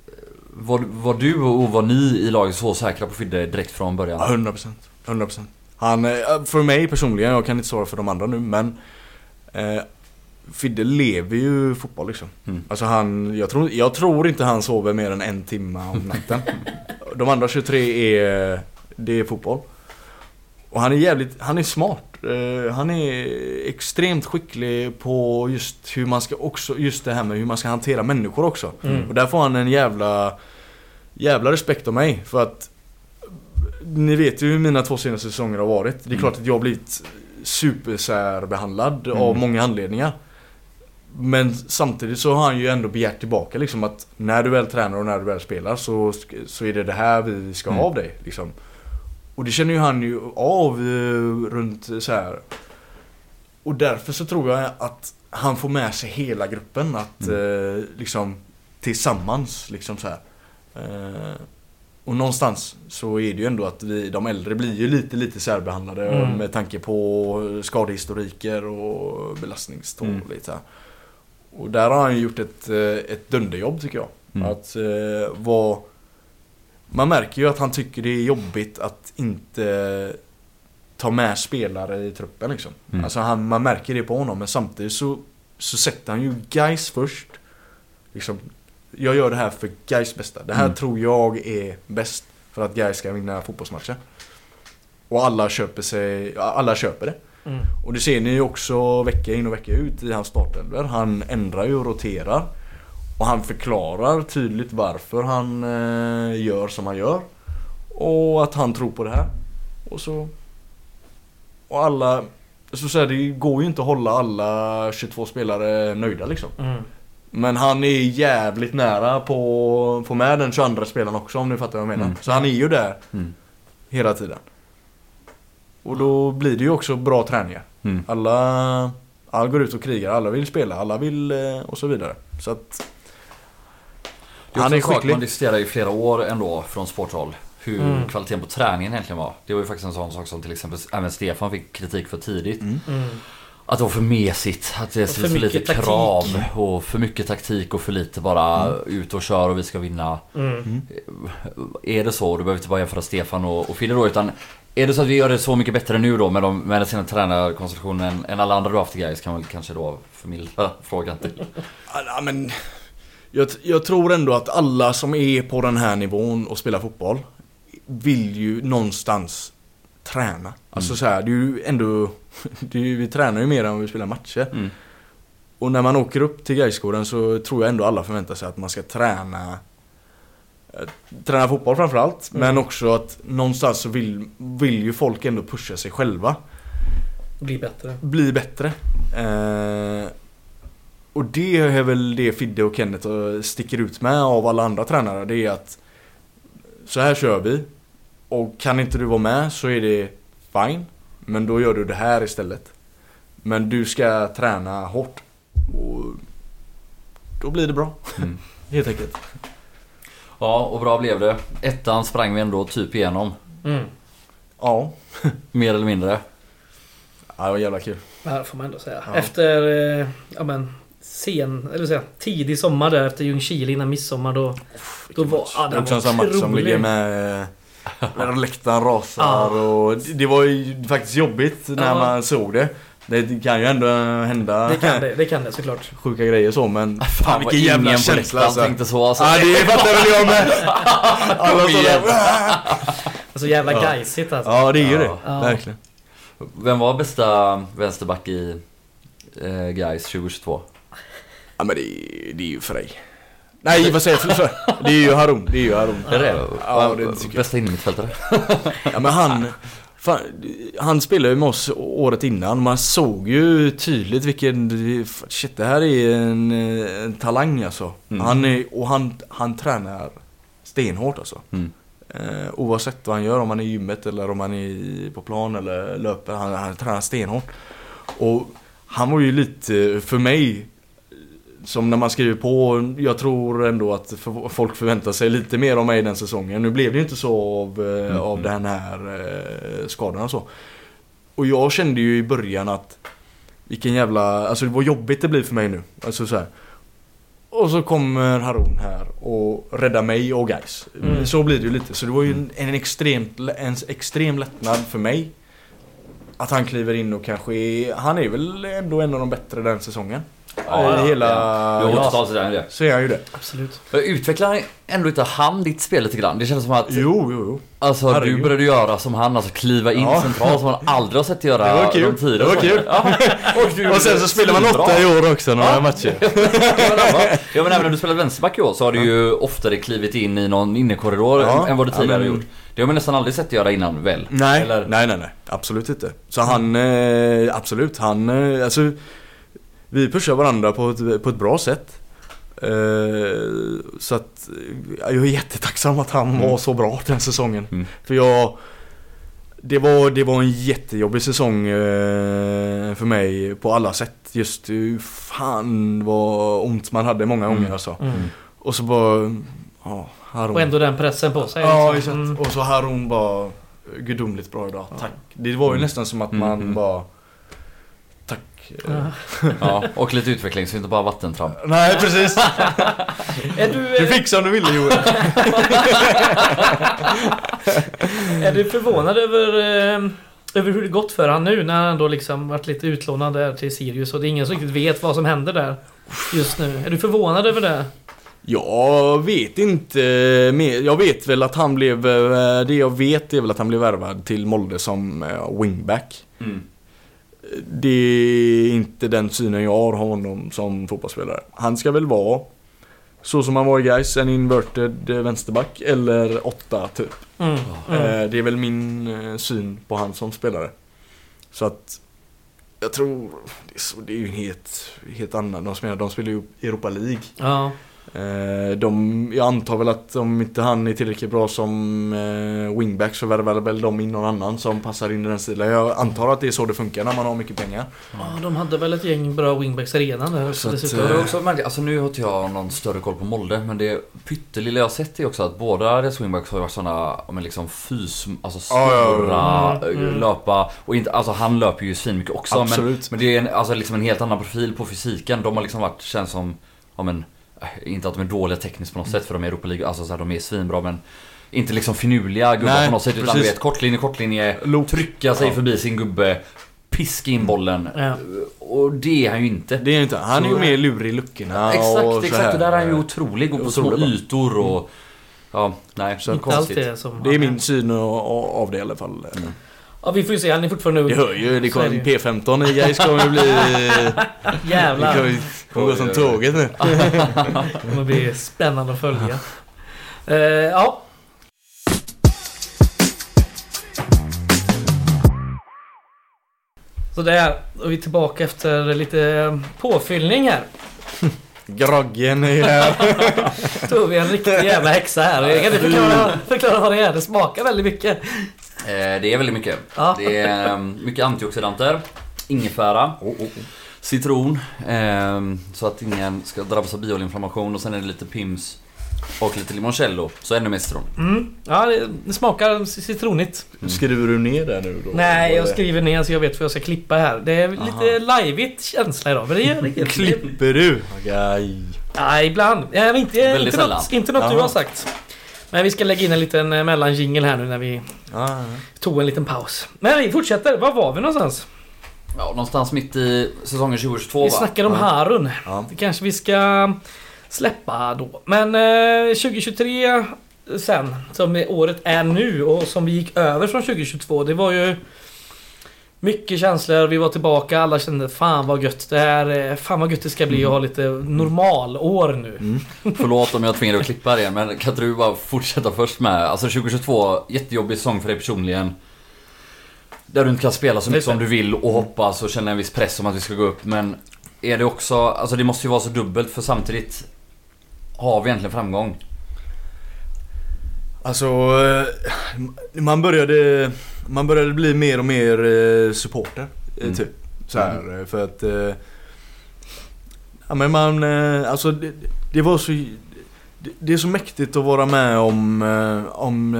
B: Var, var du och var ni i laget så säkra på Fidde direkt från början?
C: Ja, 100%. 100% Han, eh, för mig personligen, jag kan inte svara för de andra nu men eh, Fidde lever ju fotboll liksom.
B: Mm.
C: Alltså han, jag tror, jag tror inte han sover mer än en timme om natten. *laughs* De andra 23 är, det är fotboll. Och han är jävligt, han är smart. Eh, han är extremt skicklig på just hur man ska också, just det här med hur man ska hantera människor också.
A: Mm.
C: Och där får han en jävla, jävla respekt av mig. För att ni vet ju hur mina två senaste säsonger har varit. Det är
B: Mm.
C: klart att jag har blivit supersärbehandlad
B: Mm.
C: av många anledningar. Men samtidigt så har han ju ändå begärt tillbaka liksom att när du väl tränar och när du väl spelar så, så är det det här vi ska ha
B: Mm.
C: av dig. Liksom. Och det känner ju han ju av eh, runt så här. Och därför så tror jag att han får med sig hela gruppen att eh, liksom tillsammans liksom så här. Eh, och någonstans så är det ju ändå att vi, de äldre blir ju lite, lite särbehandlade
A: Mm.
C: med tanke på skadehistoriker och belastningstal
B: Mm.
C: lite här. Och där har han gjort ett, eh, ett dunderjobb tycker jag.
B: Mm.
C: Att eh, vara... Man märker ju att han tycker det är jobbigt att inte ta med spelare i truppen liksom.
B: Mm.
C: Alltså han, man märker det på honom men samtidigt så, så sätter han ju guys först. Liksom, jag gör det här för guys bästa. Det här
B: Mm.
C: tror jag är bäst för att guys ska vinna fotbollsmatcher. Och alla köper sig, alla köper det.
A: Mm.
C: Och det ser ni ju också vecka in och vecka ut i hans startelver. Han ändrar ju och roterar. Och han förklarar tydligt varför han eh, gör som han gör. Och att han tror på det här. Och så... Och alla... Så, så här, det går ju inte att hålla alla 22 spelare nöjda liksom.
A: Mm.
C: Men han är jävligt nära på, på med den 22 spelaren också om ni fattar vad jag menar.
B: Mm.
C: Så han är ju där
B: Mm.
C: hela tiden. Och då blir det ju också bra träningar.
B: Mm.
C: Alla, alla går ut och krigar, alla vill spela, alla vill eh, och så vidare. Så att... Han är skicklig.
B: man diskuterar i flera år ändå från sporthåll. Hur
A: Mm.
B: kvaliteten på träningen egentligen var. Det var ju faktiskt en sån sak som till exempel även Stefan fick kritik för tidigt.
C: Mm.
A: Mm.
B: Att det var för mesigt, att det är
A: Och
B: för,
A: för
B: lite
A: taktik.
B: krav och för mycket taktik och för lite bara ut och kör och vi ska vinna.
A: Mm.
B: Är det så, du behöver inte bara jämföra Stefan och, och Fille då utan är det så att vi gör det så mycket bättre nu då med, de, med den sina tränarkonstruktionen än, än alla andra du haft i guys kan väl kanske då förmildra *laughs* frågan till.
C: Ja, men... Jag, jag tror ändå att alla som är på den här nivån och spelar fotboll vill ju någonstans träna. Alltså
B: Mm.
C: så här, det är ju ändå... *laughs* Är, ju- vi tränar ju mer än vi spelar matcher.
B: Mm.
C: Och när man åker upp till Gaisgården så tror jag ändå alla förväntar sig att man ska träna Träna fotboll framförallt,
A: Mm.
C: men också att någonstans så vill, vill ju folk ändå pusha sig själva.
A: Bli bättre.
C: Bli bättre. Eh, och det är väl det Fidde och Kenneth eh, sticker ut med av alla andra tränare. Det är att så här kör vi. Och kan inte du vara med så är det fine. Men då gör du det här istället. Men du ska träna hårt. Och då blir det bra.
B: Mm.
C: Helt enkelt.
B: Ja, och bra blev det. Ettan sprang vi ändå typ igenom.
A: Mm.
C: Ja. *laughs*
B: Mer eller mindre.
C: ja det var jävla kul.
A: Det här får man ändå säga.
C: Ja.
A: Efter eh, ja, men, sen, eller säga, tidig sommar där efter Ljungskile innan midsommar då... Då var... Ja,
C: Det också en
A: var
C: sån match som ligger med... När läktaren rasar
A: Ja.
C: och det, det var ju faktiskt jobbigt när
A: Ja.
C: man såg det. Det kan ju ändå hända
A: Det kan det, det kan det såklart.
C: sjuka grejer så men...
B: Fan
C: vilken jävla
B: ingen på
C: känsla, alltså.
B: tänkte så alltså.
C: Ja det fattar väl jag med! *laughs* Alla
B: Kom
C: så
B: igen.
C: där,
A: Alltså jävla
C: Ja.
A: gaisigt alltså.
C: Ja det är ju
B: Ja.
C: det,
A: Ja.
C: verkligen.
B: Vem var bästa vänsterback i eh, guys 2022?
C: Ja men det, är- det är ju Frej. Nej vad säger jag? För, det är ju Harun, det är ju Harun.
B: Är det
C: Ja, det tycker jag.
B: Bästa innermittfältare?
C: Ja men han... Fan, han spelade ju med oss året innan. Man såg ju tydligt vilken... Shit, det här är en, en talang alltså.
B: Mm.
C: Han är, och han, han tränar stenhårt alltså.
B: Mm.
C: Eh, oavsett vad han gör, om han är i gymmet eller om han är på plan eller löper. Han, han tränar stenhårt. Och han var ju lite, för mig, som när man skriver på, jag tror ändå att folk förväntar sig lite mer av mig den säsongen. Nu blev det ju inte så av,
B: Mm.
C: av den här eh, skadan och så. Och jag kände ju i början att vilken jävla, alltså vad jobbigt det blir för mig nu. Alltså så här. Och så kommer Harun här och räddar mig och guys.
A: Mm.
C: Så blir det ju lite. Så det var ju en, en, extremt, en extrem lättnad för mig. Att han kliver in och kanske Han är väl ändå en av de bättre den säsongen.
B: Ja,
C: hela...
B: ja. Du har återtalat sig där det.
C: Så är han ju det.
A: Absolut.
B: Utvecklar ändå inte han ditt spel lite grann? Det känns som att
C: Jo, jo, jo.
B: Alltså
C: Herregud.
B: du började göra som han, alltså kliva in
C: Ja.
B: centralt som man aldrig har sett göra
C: Det var kul.
B: de tidigare
C: Det var kul.
B: Ja. *laughs* Och, du
C: Och sen så spelar man åtta i år också, några
B: Ja.
C: matcher. *laughs*
B: Ja men även när du spelat vänsterback i år så har du ju oftare klivit in i någon innekorridor
C: Ja.
B: än vad du
C: Ja,
B: tidigare
C: men-
B: gjort. Det har man nästan aldrig sett göra innan väl?
C: Nej,
B: Eller?
C: nej, nej, nej. Absolut inte. Så han, eh, absolut, han, eh, alltså Vi pushar varandra på ett, på ett bra sätt. Eh, så att jag är jättetacksam att han
B: Mm.
C: var så bra den säsongen.
B: Mm.
C: För jag det var, det var en jättejobbig säsong eh, för mig på alla sätt. Just hur fan vad ont man hade många gånger
B: Mm.
C: alltså.
A: Mm.
C: Och så bara, ja, Haron.
A: Och ändå den pressen på sig.
C: Ja,
A: liksom.
C: exakt.
A: Mm.
C: Och så Haron bara gudomligt bra idag. Tack. Det var ju
B: Mm.
C: nästan som att
B: Mm,
C: man
B: mm.
C: bara.
A: Ja.
B: Och lite utveckling så inte bara vattentramp.
C: Nej precis. *laughs*
A: Är du,
C: Du fick som du ville Joel. *laughs*
A: är du förvånad över, eh, över hur det gått för han nu när han ändå liksom varit lite utlånad där till Sirius och det är ingen som riktigt vet vad som händer där just nu? Är du förvånad över det?
C: Jag vet inte mer. Jag vet väl att han blev, eh, det jag vet är väl att han blev värvad till Molde som eh, wingback.
B: Mm.
C: Det är inte den synen jag har honom som fotbollsspelare. Han ska väl vara så som han var i Gais, en inverted vänsterback eller åtta typ.
A: Mm. Mm.
C: Eh, Det är väl min eh, syn på han som spelare. Så att jag tror, det är, så, det är ju en helt, helt annan. De spelar, de spelar ju Europa League.
A: Ja.
C: Eh, De, jag antar väl att om inte han är tillräckligt bra som eh, wingback så värvar väl de in någon annan som passar in i den stilen. Jag antar att det är så det funkar när man har mycket pengar.
A: ja, de hade väl ett gäng bra wingbacks redan där
C: Så att,
A: dessutom.
C: Eh,
B: också märkt, alltså nu har inte jag någon större koll på Molde men det pyttelilla jag sett är också att båda deras wingbacks har varit sådana, men liksom fys, alltså
C: ja, ja.
B: snurra,
A: Mm, mm.
B: löpa och inte, alltså han löper ju svinmycket också men,
C: Absolut.
B: men det är en, alltså liksom en helt annan profil på fysiken. De har liksom varit, känns som, ja men, inte att de är dåliga tekniskt på något sätt för de är Europa League, alltså så här, de är svinbra men inte liksom finurliga gubbar
C: Nej,
B: på något sätt utan du
C: precis.
B: vet kortlinje, kortlinje,
C: Lok.
B: trycka sig
C: Ja.
B: förbi sin gubbe, piska in bollen.
A: Ja.
B: Och det är han ju inte.
C: Det är inte, han är ju mer lurig i luckorna
B: Exakt, exakt. Och där är han ju otrolig och på små ytor och... Ja, nej.
C: Så
A: Inte
B: konstigt.
A: det som...
C: Det är min syn av av det i alla fall.
B: Mm.
A: Ja, vi får ju se. Han är fortfarande ung.
C: Det hör ju, det kommer
A: det ju.
C: P15 i Gais kommer bli... *laughs* Det
A: Jävlar.
C: kommer, ju- kommer gå som tåget nu. *laughs*
A: Det kommer bli spännande att följa. Eh, ja. Så där, då är vi tillbaka efter lite påfyllning här. *laughs*
C: Groggen *laughs* är här.
A: Tog vi en riktig jävla häxa här. Jag kan inte förklara, förklara vad det är. Det smakar väldigt mycket.
B: Eh, det är väldigt mycket.
A: Ja.
B: Det är eh, mycket antioxidanter, ingefära, citron. Eh, så att ingen ska drabbas av bioinflammation och sen är det lite Pims och lite limoncello. Så ännu mer citron.
A: Mm. Ja, det, det smakar citronigt.
C: Skriver du ner det nu då?
A: Nej, jag skriver ner så jag vet vad jag ska klippa här. Det är lite lajvigt känsla idag, men det gör inget.
C: Klipper du? Okej.
A: Ja, ibland. Ja, inte,
B: Väldigt
A: inte,
B: sällan.
A: något, inte något du
C: Jaha.
A: har sagt. Men vi ska lägga in en liten eh, mellanjingel här nu när vi
C: Ah,
A: tog en liten paus. Men vi fortsätter. Var var vi någonstans?
B: Ja, någonstans mitt i säsongen 2022
A: Vi
B: va?
A: snackade om. Harun.
C: ja.
A: Det kanske vi ska släppa då. Men eh, 2023 sen, som året är nu och som vi gick över från 2022. Det var ju mycket känslor. Vi var tillbaka. Alla kände fan vad gött det här. Fan vad gött det ska bli att ha lite normalår nu.
C: Mm.
B: Förlåt om jag tvingar dig att klippa det men kan inte du bara fortsätta först med, alltså 2022, jättejobbig säsong för dig personligen. Där du inte kan spela så mycket som du vill och hoppas och känna en viss press om att vi ska gå upp men är det också, alltså det måste ju vara så dubbelt för samtidigt har vi egentligen framgång.
C: Alltså, eh, man började, man började bli mer och mer eh, supporter. eh,
B: Mm.
C: Typ. Så här, eh, för att... Ja men man, alltså det, det var så... Det, det är så mäktigt att vara med om, om,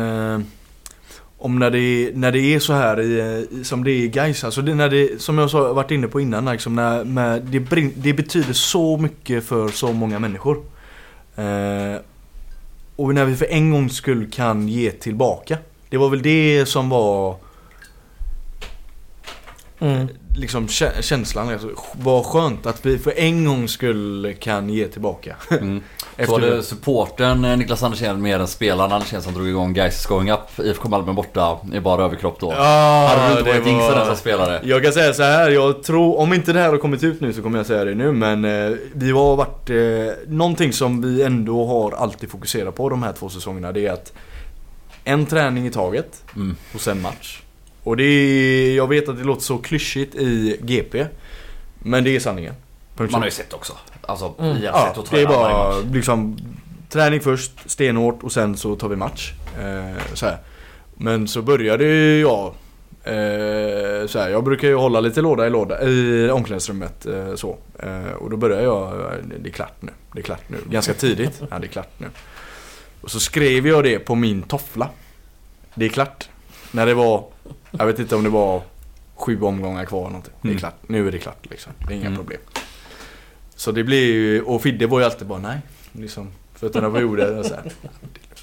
C: om när det, när det är så här i, som det är i Gais. Alltså det, när det, som jag sa, varit inne på innan, liksom när, med, det, det betyder så mycket för så många människor. Eh, och när vi för en gångs skull kan ge tillbaka. Det var väl det som var
A: Mm.
C: liksom kä- känslan. Alltså, vad skönt att vi för en gångs skull kan ge tillbaka. *laughs*
B: Mm. Så var det supporten eh, Niklas Andersén mer än spelaren Andersén som drog igång Gais going up. IFK Malmö borta i bara överkropp då.
C: Ja,
B: Hade du inte varit jinxad
C: var-
B: som spelare?
C: Jag kan säga så här, jag tror, om inte det här har kommit ut nu så kommer jag säga det nu men eh, vi har varit, eh, någonting som vi ändå har alltid fokuserat på de här två säsongerna det är att en träning i taget
B: Mm.
C: och sen match. Och det är, jag vet att det låter så klyschigt i GP men det är sanningen.
B: Man har ju sett också. Alltså
A: Mm.
B: vi har
C: Ja,
B: sett och
C: det är bara liksom träning först, stenhårt och sen så tar vi match. Eh, så här. Men så började jag eh, så här, jag brukar ju hålla lite låda i låda i omklädningsrummet eh, så. Eh, och då började jag, eh, det är klart nu, det är klart nu. Ganska tidigt, *laughs* ja det är klart nu. Och så skrev jag det på min toffla. Det är klart. När det var, jag vet inte om det var sju omgångar kvar eller någonting. Det är
B: Mm.
C: klart, nu är det klart liksom. Det är inga
B: Mm.
C: problem. Så det blir ju, och Fidde var ju alltid bara nej. Liksom, fötterna på jorden och så här.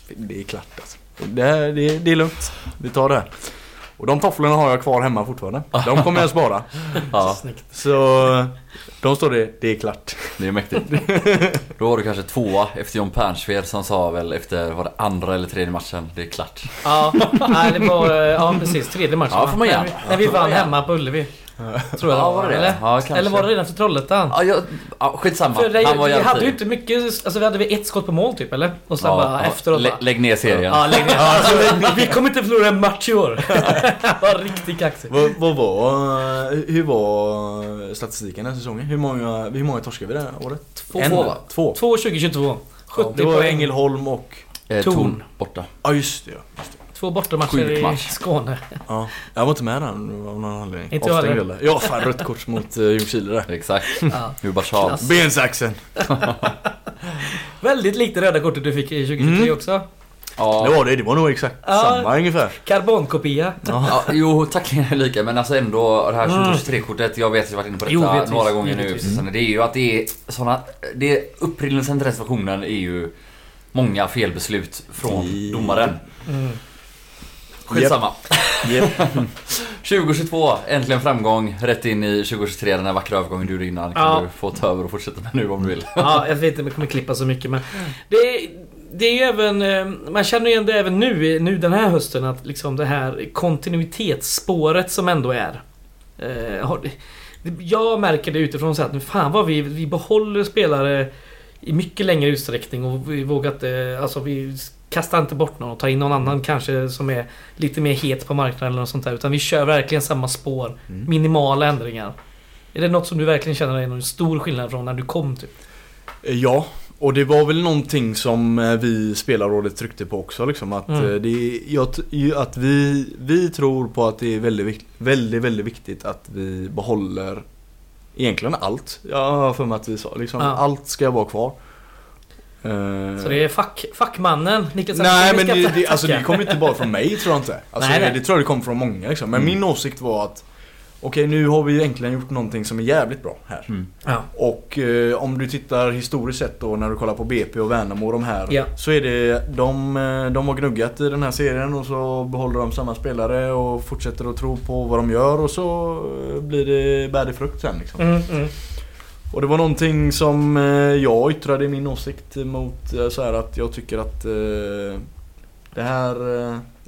C: Det, det är klart alltså. Det, är- det, är- det är lugnt. Vi tar det här. Och de tofflorna har jag kvar hemma fortfarande. De kommer jag spara.
B: Ja.
C: Så de står det, det är klart.
B: det är mäktigt. Då var du kanske tvåa efter John Pernsved som sa väl efter, var det andra eller tredje matchen? Det är klart.
A: Ja, nej, det var, ja precis. Tredje matchen
B: Ja, får man.
A: När vi, vann hemma på Ullevi. *laughs* Tror jag
B: Ja, var det?
A: Eller?
B: Ja, kanske.
A: eller var det redan för Trollhättan?
B: Ja, jag, ja, skitsamma.
A: För det,
B: Han var
A: vi hade ju inte mycket, alltså vi hade väl ett skott på mål typ eller? Och sen bara efteråt
B: lä, Lägg ner serien.
A: Ja, lägg ner. *laughs* Alltså, vi, kommer inte förlora en match i år. *laughs* var riktigt kaxig.
C: Vad, vad var, hur var statistiken den här säsongen? Hur många, hur många torskade vi det här året?
A: Två,
C: En,
A: två?
C: Två.
A: två 2022. 70
C: Det var
A: poäng.
C: Ängelholm och...
B: Eh,
A: Torn.
B: Torn borta.
C: Ja just det ja. Just det.
A: Två bortamatcher i Skåne.
C: ja. Jag var inte med där av någon anledning.
A: Inte jag
C: Avstängd
A: heller.
C: eller? Ja fan rött kort mot uh, Ljungskile där.
B: Exakt.
A: Ja.
B: Tjat.
A: Klass.
C: Bensaxen.
A: Väldigt likt det röda kortet du fick i 2023
C: Mm.
A: också.
B: Ja.
C: Det var det, det var nog exakt
A: Ja.
C: samma ungefär.
A: Karbonkopia.
B: Ja, jo, tacklingen är lika *laughs* men alltså ändå det här
A: Mm.
B: 2023-kortet, jag vet att jag varit inne på
A: Jo,
B: detta
A: givetvis,
B: några gånger
A: givetvis.
B: nu. Mm. Det är ju att det är såna, det är upprinnelsen till reservationen är ju många felbeslut från domaren.
A: Mm.
B: Skitsamma.
C: Yep.
B: 2022, *laughs* äntligen framgång. Rätt in i 2023, den här vackra övergången du gjorde innan. Kan
A: Ja.
B: du få ta över och fortsätta med nu om du vill. *laughs*
A: Ja, jag vet inte om jag kommer klippa så mycket men det är, det är ju även... eh, Man känner ju igen det även nu, nu den här hösten att liksom det här kontinuitetsspåret som ändå är. Eh, jag märker det utifrån så att nu fan vad vi, vi behåller spelare i mycket längre utsträckning och vi vågar inte... Alltså vi kastar inte bort någon och tar in någon annan kanske som är lite mer het på marknaden eller något sånt där. Utan vi kör verkligen samma spår.
C: Mm.
A: Minimala ändringar. Är det något som du verkligen känner är någon stor skillnad från när du kom typ?
C: Ja, och det var väl någonting som eh, vi spelarrådet tryckte på också liksom att,
A: Mm.
C: eh, det, jag att vi, vi tror på att det är väldigt, väldigt, väldigt viktigt att vi behåller egentligen allt. Jag har för mig att vi sa liksom,
A: Ja.
C: allt ska vara kvar. Eh,
A: Så det är fack, fackmannen Niklas
C: Nej men det, det, alltså, det kommer inte bara från mig tror jag inte. *laughs* Alltså,
A: Nej, nej.
C: Det tror jag det kommer från många liksom. Men
B: Mm.
C: min åsikt var att Okej nu har vi ju äntligen gjort någonting som är jävligt bra här.
B: Mm.
A: Ja.
C: Och eh, om du tittar historiskt sett då när du kollar på BP och Värnamo och de här.
A: Ja.
C: Så är det, de, eh, de har gnuggat i den här serien och så behåller de samma spelare och fortsätter att tro på vad de gör och så eh, blir det bär frukt sen liksom.
A: Mm, mm.
C: Och det var någonting som eh, jag yttrade i min åsikt mot eh, så här att jag tycker att eh, det här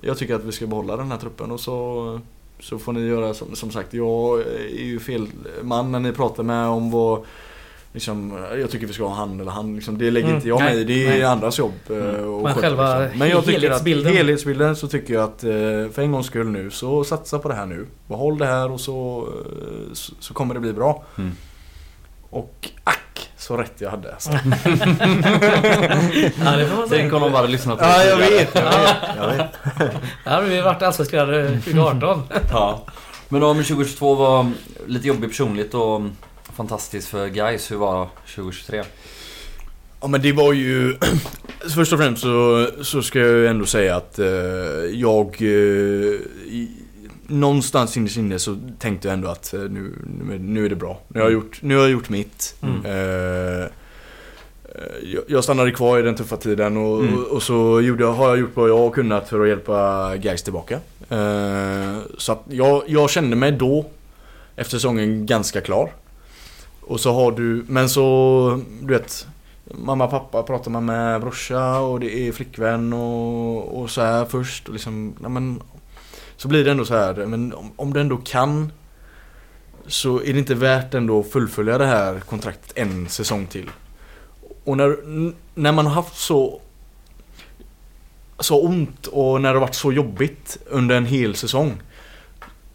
C: Jag tycker att vi ska behålla den här truppen och så Så får ni göra som, som sagt jag är ju fel man när ni pratar med om vad Liksom, jag tycker vi ska ha han eller han liksom, Det lägger
A: Mm,
C: inte jag
A: nej,
C: mig i. Det är
A: nej.
C: andras jobb.
B: Mm.
C: och
A: Men själva
C: liksom. Men jag tycker
A: helhetsbilden.
C: att helhetsbilden så tycker jag att för en gångs skull nu så satsa på det här nu. Behåll det här och så, så, så kommer det bli bra.
B: Mm.
C: Och ack så rätt jag hade alltså. *laughs*
A: Ja det får man
B: Tänk
A: säga.
B: om de bara lyssnat på
C: Ja jag vet, jag vet, jag vet. *laughs*
A: Vi varit allsvenskspelare 2018. *laughs*
B: Ja. Men om 2022 var lite jobbigt personligt och fantastiskt för guys hur var 2023?
C: Ja men det var ju... *clears throat* Först och främst så, så ska jag ju ändå säga att eh, jag... Eh, någonstans inne i sinne så tänkte jag ändå att eh, nu, nu, är det bra. Nu har jag gjort, nu har jag gjort mitt.
A: Mm.
C: Eh, eh, jag, stannade kvar i den tuffa tiden och,
B: Mm.
C: och, och så gjorde jag, har jag gjort vad jag har kunnat för att hjälpa guys tillbaka. Så att jag, jag kände mig då, efter säsongen, ganska klar. Och så har du, men så, du vet Mamma, pappa pratar man med brorsa och det är flickvän och, och så här först och liksom, ja, men så blir det ändå så här, men om, om du ändå kan Så är det inte värt ändå att fullfölja det här kontraktet en säsong till. Och när, när man har haft så Så ont och när det har varit så jobbigt under en hel säsong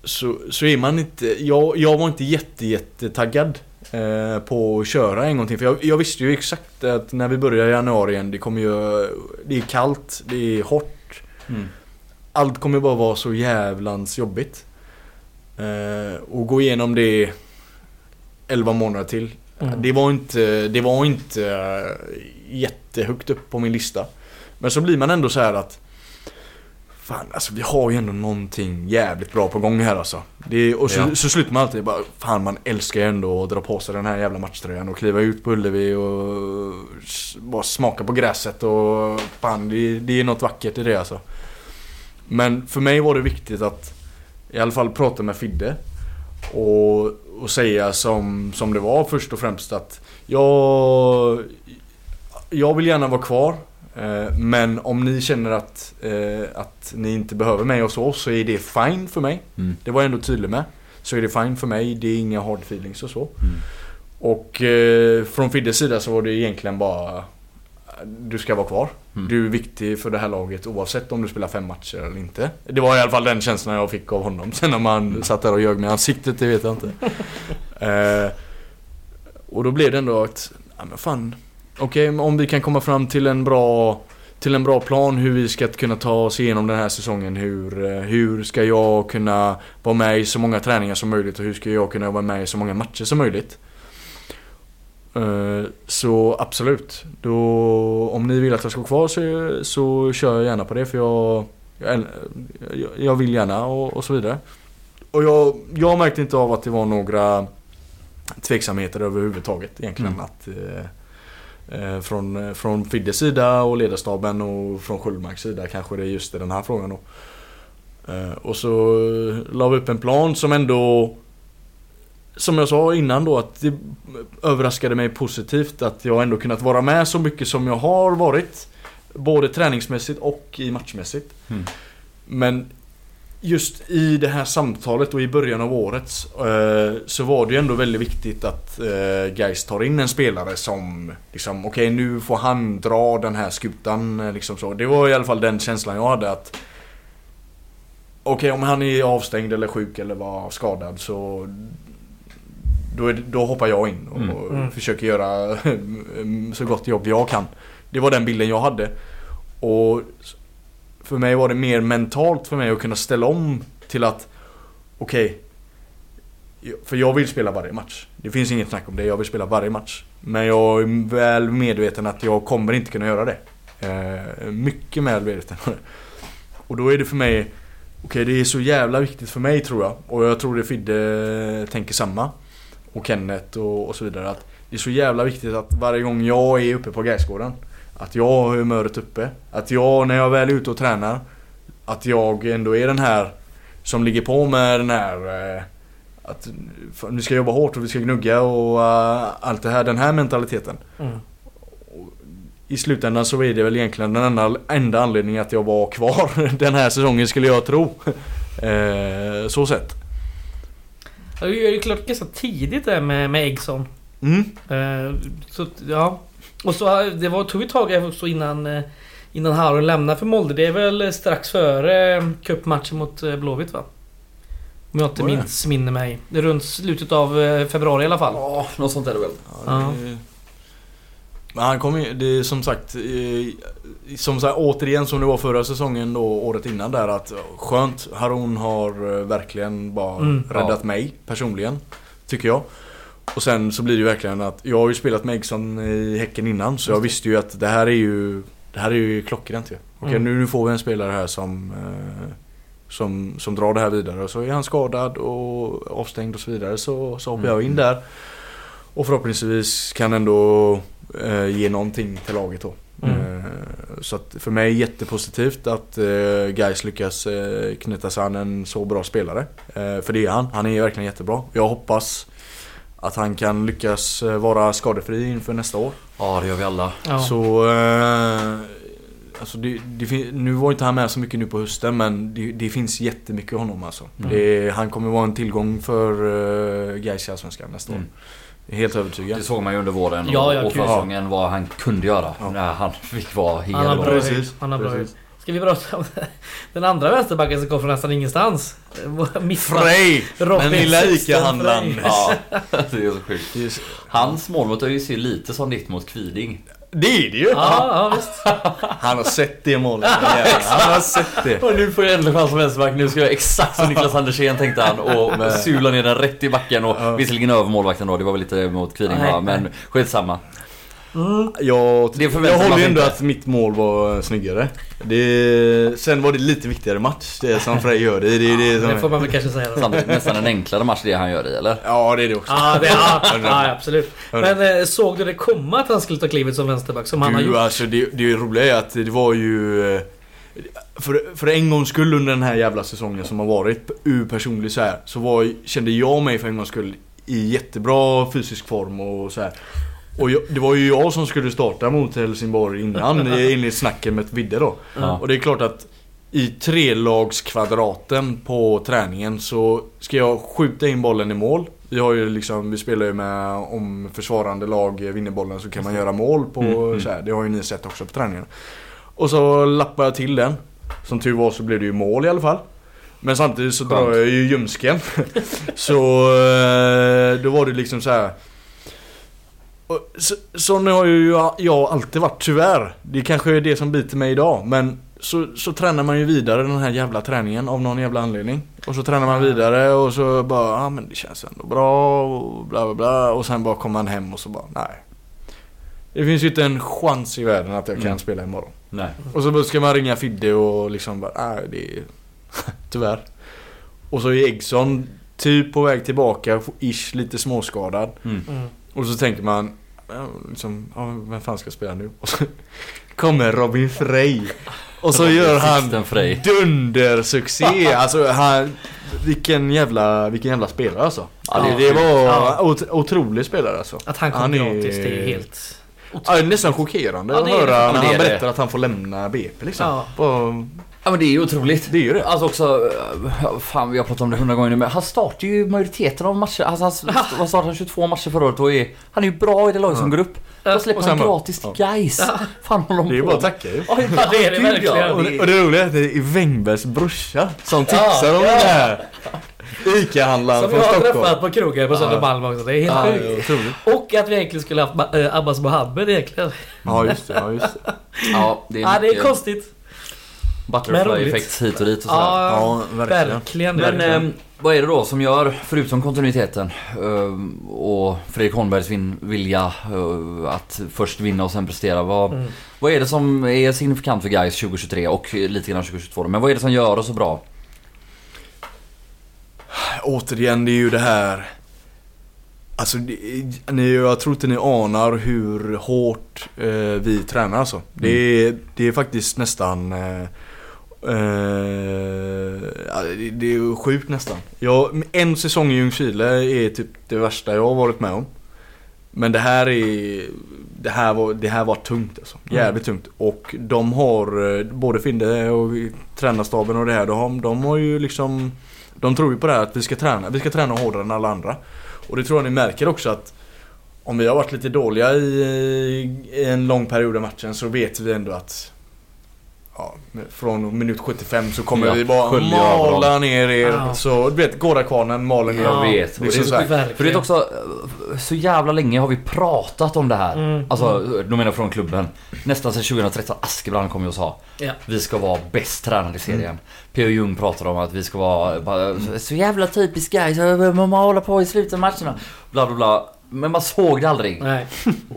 C: Så, så är man inte, jag, jag var inte jätte, jättetaggad eh, på att köra en gång till. För jag, jag visste ju exakt att när vi börjar i januari igen, det kommer ju... Det är kallt, det är hårt.
B: Mm.
C: Allt kommer bara vara så jävlans jobbigt. Eh, och gå igenom det 11 månader till.
A: Mm.
C: Det var inte, det var inte eh, jättehögt upp på min lista. Men så blir man ändå så här att Fan alltså vi har ju ändå någonting jävligt bra på gång här alltså. Det, och så,
B: Ja.
C: så slutar man alltid bara Fan man älskar ju ändå att dra på sig den här jävla matchtröjan och kliva ut på Ullevi och bara smaka på gräset och fan det, det är något vackert i det alltså. Men för mig var det viktigt att i alla fall prata med Fidde och, och säga som, som det var först och främst att jag, jag vill gärna vara kvar eh, men om ni känner att, eh, att ni inte behöver mig och så, så är det fine för mig.
B: Mm.
C: Det var jag ändå tydlig med. Så är det fine för mig, det är inga hard feelings och så.
B: Mm.
C: Och eh, från Fiddes sida så var det egentligen bara Du ska vara kvar.
B: Mm.
C: Du är viktig för det här laget oavsett om du spelar fem matcher eller inte. Det var i alla fall den känslan jag fick av honom. *laughs* Sen om han satt där och ljög med ansiktet, det vet jag inte. *laughs* eh, och då blev det ändå att, ja men fan. Okej, men om vi kan komma fram till en bra till en bra plan hur vi ska kunna ta oss igenom den här säsongen. Hur, eh, hur ska jag kunna vara med i så många träningar som möjligt och hur ska jag kunna vara med i så många matcher som möjligt. Eh, Så absolut. Då, om ni vill att jag ska vara kvar så, så kör jag gärna på det för jag, jag, jag- jag vill gärna och, och så vidare. Och jag, jag märkte inte av att det var några tveksamheter överhuvudtaget egentligen.
B: Mm.
C: Att, eh, eh, från, från Fiddes sida och ledarstaben och från Sköldmarks sida kanske det är just i den här frågan då. Eh, och så la vi upp en plan som ändå Som jag sa innan då att det överraskade mig positivt att jag ändå kunnat vara med så mycket som jag har varit. Både träningsmässigt och i matchmässigt.
B: Mm.
C: Men just i det här samtalet och i början av året eh, så var det ju ändå väldigt viktigt att eh, Geist tar in en spelare som liksom okej nu får han dra den här skutan eh, liksom så. Det var i alla fall den känslan jag hade att Okej om han är avstängd eller sjuk eller var skadad så då, är det, då hoppar jag in och
B: Mm.
A: Mm.
C: försöker göra *laughs* så gott jobb jag kan. Det var den bilden jag hade. Och för mig var det mer mentalt för mig att kunna ställa om till att Okej För jag vill spela varje match. Det finns inget snack om det, jag vill spela varje match. Men jag är väl medveten att jag kommer inte kunna göra det. Eh, mycket väl medveten om det. Och då är det för mig Okej det är så jävla viktigt för mig tror jag. Och jag tror det Fidde tänker samma. Och Kenneth och, och så vidare. Att det är så jävla viktigt att varje gång jag är uppe på Gaisgården Att jag har humöret uppe. Att jag när jag väl är ute och tränar Att jag ändå är den här Som ligger på med den här eh, Att vi ska jobba hårt och vi ska gnugga och eh, allt det här. Den här mentaliteten.
A: Mm.
C: I slutändan så är det väl egentligen den enda, enda anledningen att jag var kvar *laughs* den här säsongen skulle jag tro. *laughs* Eh, så sett.
A: Ja, Det är ju klart ganska tidigt där med, med Eggson.
C: Mm.
A: Eh, så ja. Och så det var, tog ett tag också innan eh, Innan Harun lämnade för Molde. Det är väl strax före eh, cupmatchen mot eh, Blåvitt va? Om jag inte
C: det?
A: minns minner mig. Det är runt slutet av februari i alla fall.
B: Ja, något sånt är det väl.
A: Ja.
C: det- Men han kommer ju, det är som sagt Som sagt återigen som det var förra säsongen då året innan där att Skönt Harun har eh, verkligen bara
A: Mm.
C: räddat
B: Ja.
C: mig personligen Tycker jag Och sen så blir det ju verkligen att jag har ju spelat med Eggson i Häcken innan så jag visste ju att det här är ju Det här är ju klockrent ju. Okej
A: Mm.
C: nu, får vi en spelare här som eh, som, som drar det här vidare och så är han skadad och avstängd och så vidare så, så hoppar jag in
B: Mm.
C: där. Och förhoppningsvis kan ändå eh, ge någonting till laget då.
A: Mm.
C: Eh, så att för mig är det jättepositivt att eh, Gais lyckas eh, knyta sig an en så bra spelare. Eh, för det är han. Han är verkligen jättebra. Jag hoppas att han kan lyckas vara skadefri inför nästa år.
B: Ja, det gör vi alla.
A: Ja.
C: Så... Eh, alltså det, det, nu var inte han med så mycket nu på hösten men det, det finns jättemycket honom alltså.
B: Mm.
C: Det, han kommer vara en tillgång för uh, Gais i Allsvenskan nästa
B: Mm.
C: år. Helt övertygad.
B: Det såg man ju under våren och,
A: Ja, ja,
B: och försäsongen vad han kunde göra.
C: Ja.
B: När han *laughs* fick vara hel.
A: Han har bra
C: Precis.
A: Han har bra
C: precis.
A: Ska vi prata om *laughs* den andra vänsterbacken som kom från nästan ingenstans? *laughs*
C: Frej! Den lilla ICA-handlaren.
A: Frey.
B: Ja, det är så sjukt. Hans målmot är ju ser lite som ditt mot Kviding.
C: Det är det ju!
A: Ja, ja visst. *laughs*
C: Han har sett det målet. Han har sett det.
B: Och nu får jag äntligen chans som vänsterback. Nu ska jag exakt som Niklas Andersén tänkte han och sula ner den rätt i backen och
C: Ja.
B: visserligen över målvakten då. Det var väl lite mot Kviding va? Men
A: nej.
B: Skitsamma.
C: Jag,
B: Det
C: jag håller ändå
B: inte.
C: att mitt mål var snyggare. Det, sen var det lite viktigare match, det som Frej gör. Det, det, det, som
A: Det får man väl kanske säga då.
B: Sannolikt nästan en enklare match det han gör i eller?
C: Ja, det är det också.
A: Ja, det, *laughs* ja, ja, absolut. Men eh, såg du det komma att han skulle ta klivet som vänsterback som han har
C: Du,
A: gjort?
C: alltså det, det roliga är att det var ju... eh, För, för en gångs skull under den här jävla säsongen som har varit, ur personlig så här, så var, kände jag mig för en gångs skull i jättebra fysisk form och så här. Och jag, det var ju jag som skulle starta mot Helsingborg innan, *laughs* i snacket med Vidde då.
B: Ja.
C: Och det är klart att i trelagskvadraten på träningen så ska jag skjuta in bollen i mål. Vi har ju liksom, vi spelar ju med om försvarande lag vinner bollen så kan man göra mål på
B: Mm, mm.
C: så här. Det har ju ni sett också på träningen. Och så lappar jag till den. Som tur var så blev det ju mål i alla fall. Men samtidigt så
B: Skönt.
C: drar jag ju ljumsken. *laughs* så eh, då var det liksom så här. Och så, sån har ju jag, jag alltid varit tyvärr. Det kanske är det som biter mig idag. Men så, så tränar man ju vidare den här jävla träningen av någon jävla anledning. Och så tränar man vidare och så bara, ja men det känns ändå bra och bla bla bla. Och sen bara kommer man hem och så bara, nej. Det finns ju inte en chans i världen att jag kan
B: Mm.
C: spela imorgon.
B: Nej.
C: Och så ska man ringa Fidde och liksom bara, nej det är... *laughs* Tyvärr. Och så är Eggson typ på väg tillbaka, ish lite småskadad.
B: Mm.
A: Mm.
C: Och så tänker man, liksom, ja, vem fan ska spela nu? Och så kommer Robin Frey. Och så gör han dundersuccé. Alltså han, vilken jävla, vilken jävla spelare alltså.
B: Ja,
C: det,
B: är
C: var
A: Ja.
C: ot, otrolig spelare alltså.
A: Att han kom
C: Han är-
A: gratis, det är helt...
C: Ja, det är nästan chockerande
A: Ja,
C: att
A: är
C: höra när han
B: är det.
C: berättar att han får lämna BP liksom.
A: Ja.
C: På,
B: Ja men det är ju otroligt.
C: det är ju det.
B: Alltså också, eh, fan vi har pratat om det hundra gånger nu men han startar ju majoriteten av matcher. Alltså han vad startade han 22 matcher förra året och är, han är ju bra i det lag som går upp. Då släpper
C: Och
B: han gratis till guys. Fan håller de
C: Det är ju
B: på
C: bara att tacka ju.
B: Ja,
A: Ja, det är det
B: ja.
A: verkligen.
C: Och det, och det roliga är att det är Wängbergs brorsa som
B: Ja,
C: tipsar om
B: ja.
C: den här ICA-handlaren
A: Som
C: från
A: jag har
C: Stockholm.
A: träffat på krogen på Södermalm också. Det är helt
C: Ja,
A: sjukt.
C: det.
A: Och att vi egentligen skulle haft äh, Abbas Mohammed egentligen.
C: Ja just det, ja just det. *laughs*
B: Ja, det är
A: Ja, det är konstigt. Men
B: butterfly
A: roligt.
B: effekt hit och dit och sådär.
A: Ja,
C: Ja, verkligen.
A: verkligen.
B: Men
A: verkligen.
B: eh, vad är det då som gör, förutom kontinuiteten eh, och Fredrik Holmbergs vin, vilja eh, att först vinna och sen prestera. Vad,
A: Mm.
B: vad är det som är signifikant för guys 2023 och lite grann 2022 då? Men vad är det som gör det så bra?
C: Återigen, det är ju det här Alltså, ni, jag tror inte ni anar hur hårt eh, vi tränar alltså. Det, är, det är faktiskt nästan eh, ja, det, är sjukt nästan. Jag, en säsong i Ljungskile är typ det värsta jag har varit med om. Men det här är Det här var, det här var tungt alltså. Jävligt tungt. Och de har eh, både Finde och tränarstaben och det här. De har, de har ju liksom De tror ju på det här att vi ska träna. Vi ska träna hårdare än alla andra. Och det tror jag ni märker också att Om vi har varit lite dåliga i, i en lång period av matchen så vet vi ändå att ja, från minut 75 så kommer
B: Ja,
C: vi bara mala ner er.
A: Ja.
C: Så du vet, Gårdakvarnen maler ner.
A: Ja,
B: Jag vet. Det är så
C: så.
B: För det är också, eh, så jävla länge har vi pratat om det här.
A: Mm,
B: Alltså, då menar jag från klubben. Nästan sedan 2013, Askebrand kom ju och sa
A: Ja.
B: Vi ska vara bäst tränade i serien.
C: Mm.
B: P.O. Jung pratar om att vi ska vara bara, så jävla typiskt guys, man må hålla på i slutet av matcherna. Bla bla bla. Men man såg det aldrig.
A: Nej.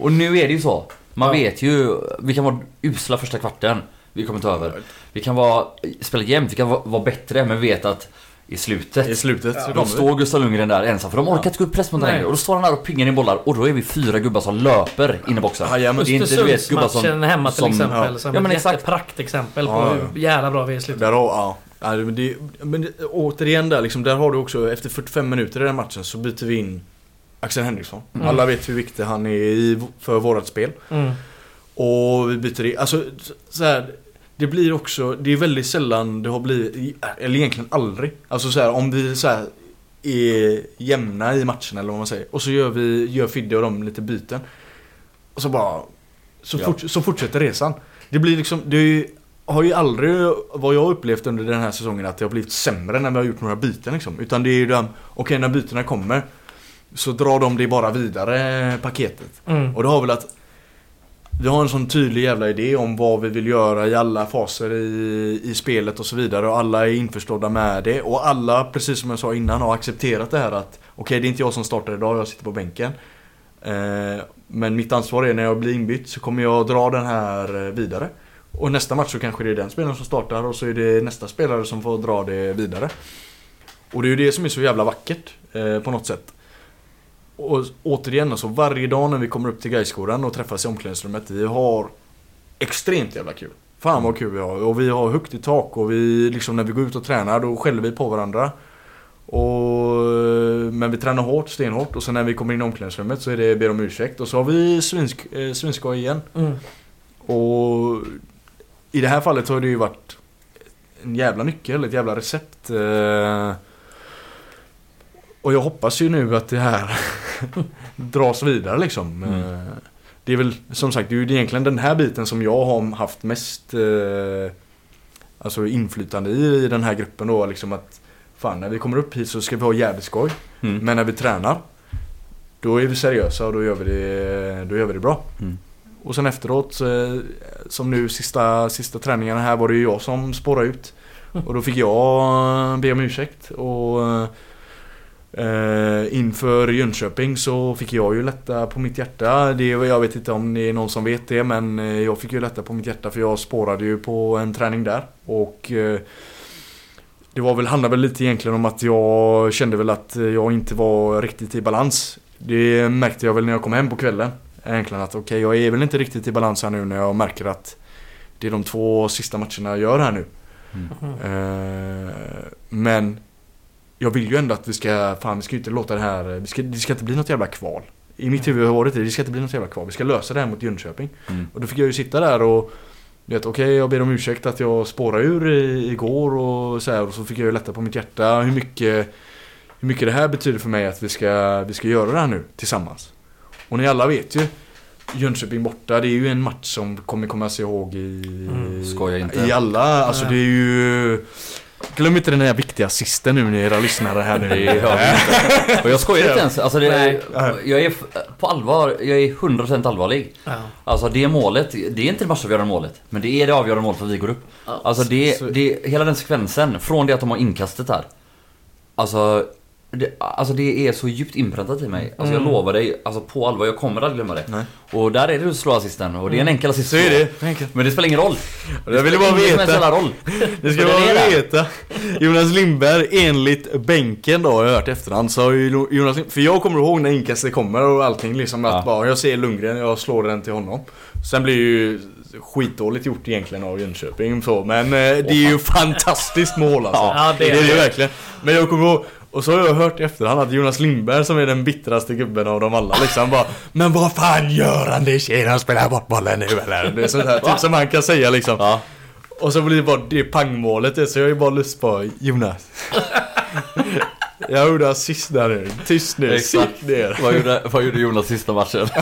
B: Och nu är det ju så. Man
A: Ja.
B: vet ju, vi kan vara usla första kvarten. Vi kommer ta över. Vi kan vara, spela jämnt, vi kan vara, vara bättre men vet att i slutet
C: I slutet så
B: då står Gustav Lundgren där ensam för de orkar inte gå upp press mot längre. Och då står han där och pingar in bollar och då är vi fyra gubbar som löper in i boxen.
C: Jajamän.
B: Det är inte, du vet, gubbar som-
A: Östersundsmatchen hemma till
B: som-
A: exempel.
C: ja.
A: Som
B: Ja, men
A: ett
B: exakt.
A: jättepraktexempel på
C: Ja,
A: hur jävla bra vi är i slutet.
C: Där ja. ja men, det, men det, återigen där liksom, där har du också efter 45 minuter i den matchen så byter vi in Axel Henriksson.
A: Mm.
C: Alla vet hur viktig han är i, för vårat spel.
A: Mm.
C: Och vi byter in, alltså så här, Det blir också, det är väldigt sällan det har blivit, eller egentligen aldrig. Alltså så här, om vi så här är jämna i matchen eller vad man säger. Och så gör vi, gör Fidde och dem lite byten. Och så bara, så,
B: Ja.
C: fort, så fortsätter resan. Det blir liksom, det ju, har ju aldrig, vad jag upplevt under den här säsongen, att det har blivit sämre när vi har gjort några byten liksom. Utan det är ju den, okej när bytena kommer så drar de det bara vidare paketet.
A: Mm.
C: Och det har väl att vi har en sån tydlig jävla idé om vad vi vill göra i alla faser i, i spelet och så vidare och alla är införstådda med det och alla, precis som jag sa innan, har accepterat det här att okej det är inte jag som startar idag, jag sitter på bänken. Eh, men mitt ansvar är när jag blir inbytt så kommer jag dra den här eh, vidare. Och nästa match så kanske det är den spelaren som startar och så är det nästa spelare som får dra det vidare. Och det är ju det som är så jävla vackert eh, på något sätt. Och återigen alltså, varje dag när vi kommer upp till Gaiskolan och träffas i omklädningsrummet, vi har extremt jävla kul. Fan vad kul vi har. Och vi har högt i tak och vi liksom när vi går ut och tränar då skäller vi på varandra. Och, men vi tränar hårt, stenhårt och sen när vi kommer in i omklädningsrummet så är det ber om ursäkt och så har vi svinsk, eh, svinskoj igen.
A: Mm.
C: Och i det här fallet har det ju varit en jävla nyckel, ett jävla recept. eh. Och jag hoppas ju nu att det här *laughs* dras vidare liksom.
B: Mm.
C: Eh, Det är väl som sagt, det är ju egentligen den här biten som jag har haft mest eh, Alltså inflytande i, i den här gruppen då liksom att Fan när vi kommer upp hit så ska vi ha jävligt skoj.
B: Mm.
C: Men när vi tränar Då är vi seriösa och då gör vi det, då gör vi det bra.
B: Mm.
C: Och sen efteråt, som nu sista, sista träningarna här var det ju jag som spårade ut. *laughs* Och då fick jag be om ursäkt. Och eh, inför Jönköping så fick jag ju lätta på mitt hjärta. Det, jag vet inte om det är någon som vet det men eh, jag fick ju lätta på mitt hjärta för jag spårade ju på en träning där. Och eh, det var väl, handlade väl lite egentligen om att jag kände väl att jag inte var riktigt i balans. Det märkte jag väl när jag kom hem på kvällen. Egentligen att okej, jag är väl inte riktigt i balans här nu när jag märker att det är de två sista matcherna jag gör här nu.
B: Mm.
C: Eh, men jag vill ju ändå att vi ska, fan vi ska ju inte låta det här, vi ska, det ska inte bli något jävla kval. I mitt huvud har varit det, det ska inte bli något jävla kval. Vi ska lösa det här mot Jönköping.
B: Mm.
C: Och då fick jag ju sitta där och du vet, okej jag ber om ursäkt att jag spårade ur i, igår och så här, och så fick jag ju lätta på mitt hjärta hur mycket Hur mycket det här betyder för mig att vi ska, vi ska göra det här nu tillsammans. Och ni alla vet ju Jönköping borta, det är ju en match som kommer komma sig ihåg i...
A: Mm,
B: skoja inte.
C: I alla, alltså det är ju... Glöm inte den här viktiga assisten nu ni era lyssnare här nu. *laughs*
B: Och jag skojar inte ens. Alltså det,
A: Nej.
B: jag är på allvar, jag är 100% allvarlig.
A: Ja.
B: Alltså det målet, det är inte det matchavgörande målet. Men det är det avgörande målet för att vi går upp. Alltså det, det, hela den sekvensen, från det att de har inkastet här. Alltså det, alltså det är så djupt inpräntat i mig. Alltså jag
A: Mm.
B: lovar dig, alltså på allvar, jag kommer aldrig glömma det.
C: Nej.
B: Och där är det att slå assisten och det är en enkel assist.
C: Så är det.
B: Men det spelar ingen roll.
C: Jag ville bara veta.
B: roll. *laughs*
C: Det ska bara veta. Jonas Lindberg, enligt bänken då, har jag hört efterhand, så har ju Jonas Lindberg, För jag kommer ihåg när inkastet kommer och allting liksom att
B: Ja.
C: bara, jag ser Lundgren, jag slår den till honom. Sen blir det ju skitdåligt gjort egentligen av Jönköping så, men eh, det är ju fantastiskt mål alltså.
A: Ja, det
C: det
A: är
C: är det
A: det.
C: verkligen. Men jag kommer ihåg, och så har jag hört i efterhand att Jonas Lindberg som är den bittraste gubben av dem alla liksom bara Men vad fan gör han? Det tjejen han spelar bort bollen nu eller? Det är sånt här typ som han kan säga liksom.
B: Ja.
C: Och så blir det bara det pangmålet så jag har ju bara lust på Jonas. *laughs* Jag gjorde assist där nu. Tyst nu.
B: Exakt.
C: Sitt ner.
B: Vad gjorde, vad gjorde Jonas sista matchen? *laughs*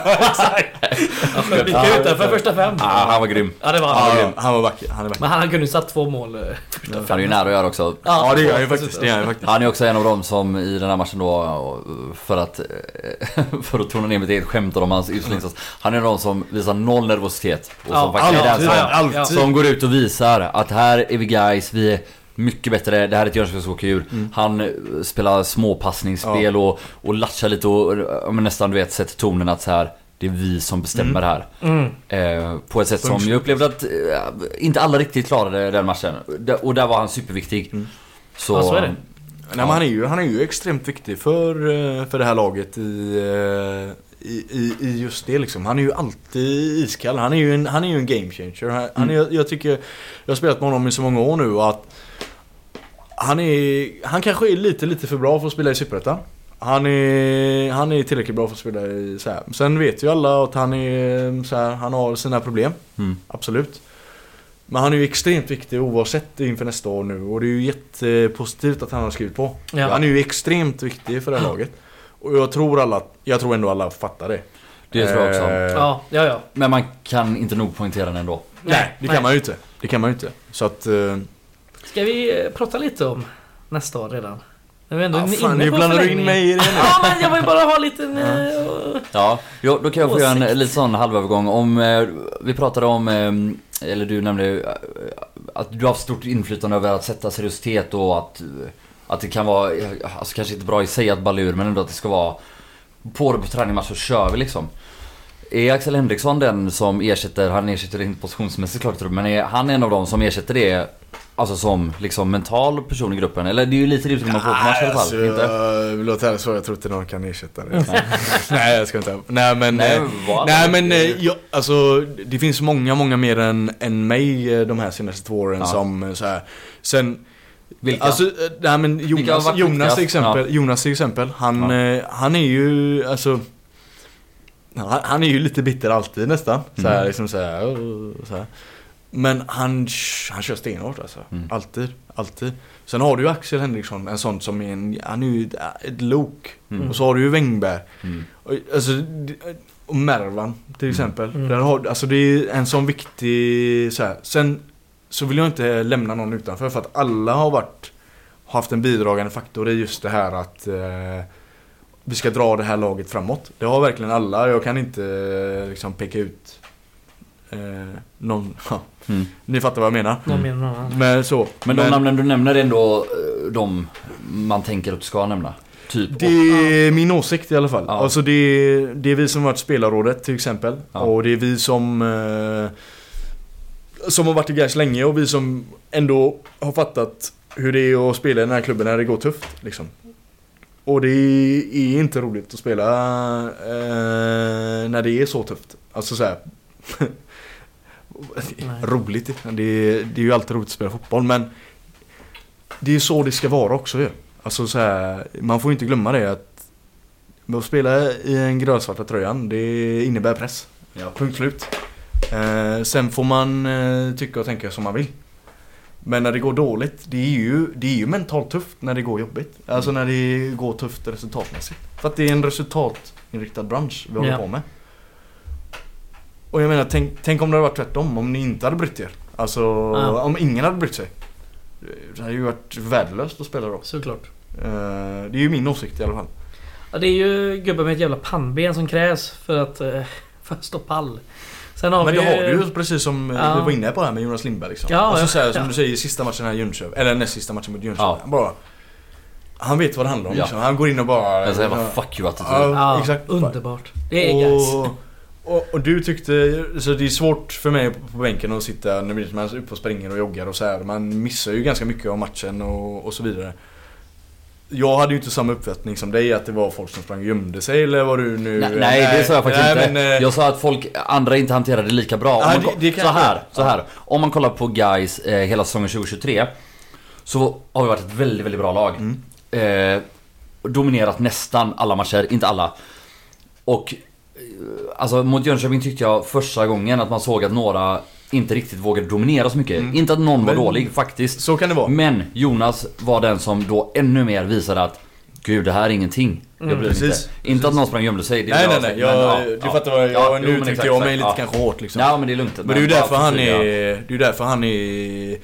A: Han sköt mycket utanför första fem.
B: ah, han var grym.
A: Ja det var
C: Ja,
A: han.
C: han var vacker. Han är vacker.
A: Men han kunde ju satt två mål. eh,
B: Han är ju nära att göra också.
C: Ja, det gör han ju faktiskt. Det gör han ju faktiskt.
B: Han är också en av dem som i den här matchen då, för att, *laughs* för att tona ner mitt eget skämt om hans utslängningssats. Han är en av dem som visar noll nervositet. Och som
A: Ja,
B: faktiskt är den
C: alltid,
B: som,
C: alltid.
B: som går ut och visar att här är vi guys, vi är mycket bättre, det här är ett Jönköping som åker ur. Han eh, spelar småpassningsspel och, och latchar lite och ja, men nästan du vet sätter tonen att så här det är vi som bestämmer här.
A: Mm.
B: Eh, på ett sätt som jag upplevde att eh, inte alla riktigt klarade den matchen. Och där var han superviktig. Så,
A: Ja, så är det.
C: Nej, men han, är ju, han är ju extremt viktig för, eh, för det här laget i, eh, i, i, i just det liksom. Han är ju alltid iskall. Han är ju en, han är ju en game changer. Han, han är, jag tycker, jag har spelat med honom i så många år nu och att han är, han kanske är lite, lite för bra för att spela i Superettan. Han är, han är tillräckligt bra för att spela i så här. Sen vet ju alla att han är så här, han har sina problem.
B: Mm.
C: Absolut. Men han är ju extremt viktig oavsett inför nästa år nu och det är ju jättepositivt att han har skrivit på.
A: Ja.
C: Han är ju extremt viktig för det här laget. Och jag tror alla, jag tror ändå alla fattar det.
B: Det tror jag också.
C: Eh,
A: Ja, ja, ja.
B: Men man kan inte nog poängtera den ändå.
C: Nej, det kan man ju inte. Det kan man ju inte. Så att... eh,
A: Ska vi eh, prata lite om nästa år redan? När vi ändå
C: Ja,
A: är
C: fan,
A: inne
C: nu
A: på
C: blandar du in mig i det nu.
A: Ja, men jag vill bara ha en liten... eh,
B: Ja, jo, då kan jag få göra en lite sån halvövergång. Om, eh, vi pratade om, eh, eller du nämnde eh, att du har haft stort inflytande över att sätta seriositet och att, att det kan vara, alltså kanske inte bra i sig att balla ur men ändå att det ska vara på det på träning så kör vi liksom. Är Axel Henriksson den som ersätter, han ersätter det inte positionsmässigt klart men är han en av dem som ersätter det Alltså som liksom mental person i gruppen? Eller det är ju lite det man får på match i alla fall,
C: alltså,
B: inte?
C: låta ärligt svara, jag tror inte någon kan ersätta det. *laughs* Nej, jag ska inte. Nej men...
B: Nej,
C: eh,
B: vad?
C: Nej men eh, jag, alltså det finns många, många mer än, än mig eh, de här senaste två åren
B: Ja.
C: som så här. Sen...
B: Vilka?
C: Alltså, nej men Jonas, Jonas till exempel, Jonas till exempel, han,
B: Ja.
C: eh, han är ju alltså han, han är ju lite bitter alltid nästan. Så här,
B: Mm.
C: liksom så här, så här. Men han, han kör stenhårt alltså.
B: Mm.
C: Alltid, alltid. Sen har du ju Axel Henriksson, en sån som är en, han är ju ett, lok.
B: Mm.
C: Och så har du ju Wängberg.
B: Mm.
C: Och, Alltså, och Mervan till exempel.
A: Mm.
C: Där har, alltså det är en sån viktig så här. Sen så vill jag inte lämna någon utanför för att alla har varit haft en bidragande faktor i just det här att eh, vi ska dra det här laget framåt. Det har verkligen alla. Jag kan inte eh, liksom peka ut eh, någon. *laughs* Ja,
B: Mm.
C: ni fattar vad jag menar.
A: Annan.
C: Men så.
B: Men de namnen du nämner är ändå eh, de man tänker att du ska nämna? Typ?
C: Det är min åsikt i alla fall.
B: Ja.
C: Alltså det är, det är vi som har varit spelarrådet till exempel.
B: Ja.
C: Och det är vi som eh, Som har varit i Gais länge och vi som ändå har fattat hur det är att spela i den här klubben när det går tufft. Liksom. Och det är inte roligt att spela eh, när det är så tufft. Alltså så här.
A: Nej.
C: roligt. Det är, det är ju alltid roligt att spela fotboll men Det är så det ska vara också ju. Alltså så här, man får ju inte glömma det att att spela i en grönsvarta tröjan, det innebär press.
B: Ja.
C: Punkt slut. Eh, sen får man eh, tycka och tänka som man vill. Men när det går dåligt, det är ju, det är ju mentalt tufft när det går jobbigt. Alltså när det går tufft resultatmässigt. För att det är en resultatinriktad bransch vi håller
A: Ja.
C: på med. Och jag menar, tänk, tänk om det hade varit tvärtom. Om ni inte hade brytt er. Alltså,
A: Ja.
C: om ingen hade brytt sig. Det hade ju varit värdelöst att spela då.
A: Såklart.
C: Eh, det är ju min åsikt i alla fall.
A: Ja, det är ju gubbar med ett jävla pannben som krävs för att, eh, för att stå pall. Sen har
C: Men
A: vi
C: det har du ju precis som
A: Ja.
C: vi var inne på här med Jonas Lindberg liksom.
A: Ja,
C: alltså
A: ja,
C: så här, som
A: ja.
C: du säger, sista matchen här i Jönköping. Eller näst sista matchen mot Jönköping.
B: Ja.
C: Bara... Han vet vad det handlar om
B: Ja.
C: liksom. Han går in och bara...
B: En sån jävla fuck you-attityd.
C: Ja,
A: Ja,
C: exakt.
A: underbart. Det är guys.
C: och, och, och du tyckte, så det är svårt för mig på, på bänken att sitta när blir man är uppe och springer och joggar och så här. Man missar ju ganska mycket av matchen och, och så vidare. Jag hade ju inte samma uppfattning som dig att det var folk som sprang och gömde sig eller vad du nu...
B: Nej, nej, det sa jag faktiskt
C: nej,
B: inte.
C: Men, eh,
B: jag sa att folk, andra inte hanterade det lika bra.
C: Nej,
B: man,
C: det- det
B: så
C: jag-
B: här, så här. Om man kollar på guys eh, hela säsongen 2023 Så har vi varit ett väldigt, väldigt bra lag.
C: Mm.
B: Eh, dominerat nästan alla matcher, inte alla. Och eh, Alltså mot Jönköping tyckte jag första gången att man såg att några inte riktigt vågade dominera så mycket.
C: Mm.
B: Inte att någon var
C: Men-
B: dålig faktiskt.
C: Så kan det vara.
B: Men Jonas var den som då ännu mer visade att Gud, det här är ingenting. Jag
A: Mm.
B: mig
C: Precis.
B: inte. Inte att någon sprang och gömde sig.
C: Nej nej nej, jag,
B: men, ja,
C: du
B: ja.
C: fattar vad jag...
B: Ja,
C: nu
B: jo, exakt,
C: jag mig lite
B: ja.
C: kanske hårt liksom.
B: Ja men det är lugnt.
C: Men det är ju därför han är... Det är ju därför han är...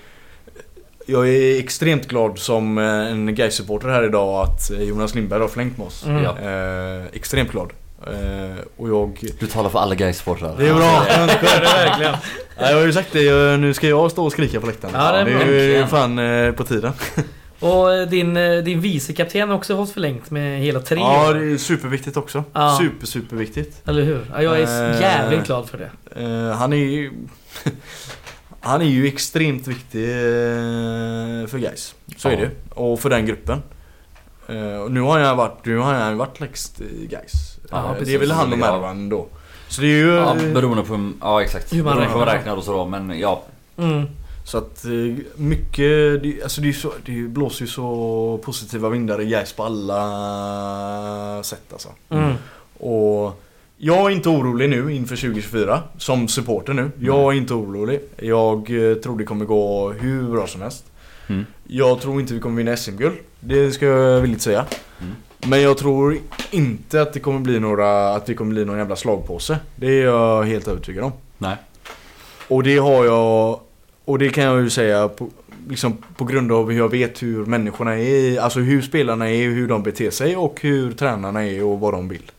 C: Jag är extremt glad som eh, en guys supporter här idag att eh, Jonas Lindberg har förlängt med oss.
A: Mm.
C: Eh, extremt glad. Eh, och jag...
B: Du talar för alla guys supportrar
C: Det är bra!
A: Det är det verkligen.
C: Nej, jag har ju sagt det, jag- nu ska jag stå och skrika på läktaren.
A: Ja, det är
C: det
A: bra.
C: är ju fan eh, på tiden. *laughs*
A: Och eh, din, din vicekapten har också fått förlängt med hela tre
C: Ja, det är superviktigt också.
A: Ja.
C: Super, superviktigt.
A: Eller hur? Ja, jag är
C: Eh.
A: jävligt glad för det.
C: Eh, han är ju... *laughs* han är ju extremt viktig eh, för guys. Så
B: Ja.
C: är det Och för den gruppen. Eh, och nu har jag varit, nu har jag varit längst i guys.
A: Ja,
C: Eh, det är väl han och Mervan då. Så det är ju...
B: Ja, beroende på... Ja exakt.
A: Hur man
B: beroende på vad man
A: räknar.
B: räknar och så då, men ja.
A: Mm.
C: Så att eh, mycket, det, alltså det, är så, det blåser ju så positiva vindar i guys på alla sätt alltså.
A: Mm.
C: Och jag är inte orolig nu inför 2024 som supporter nu. Jag är inte orolig. Jag eh, tror det kommer gå hur bra som helst.
B: Mm.
C: Jag tror inte vi kommer vinna SM-guld. Det ska jag villigt säga.
B: Mm.
C: Men jag tror inte att det kommer bli några, att det kommer bli någon jävla slagpåse. Det är jag helt övertygad om.
B: Nej.
C: Och det har jag, och det kan jag ju säga på, liksom på grund av hur jag vet hur människorna är, alltså hur spelarna är, hur de beter sig och hur tränarna är och vad de vill.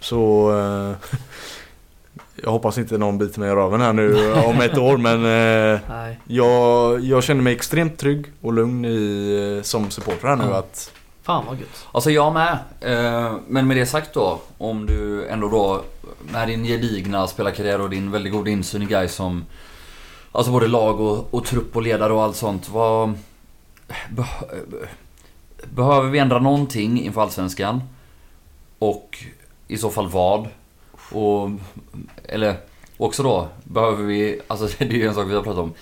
C: Så eh, *laughs* jag hoppas inte någon biter mig i röven här nu *laughs* om ett år men eh, jag, jag känner mig extremt trygg och lugn i, eh, som supporter här nu
A: Ja.
C: att
A: Fan vad gött.
B: Alltså jag med. Eh, men med det sagt då, om du ändå då med din gedigna spelarkarriär och din väldigt goda insyn i guys som Alltså både lag och, och trupp och ledare och allt sånt. Vad... Be, behöver vi ändra någonting inför Allsvenskan? Och i så fall vad? Och... Eller också då, behöver vi... Alltså *laughs* det är ju en sak vi har pratat om.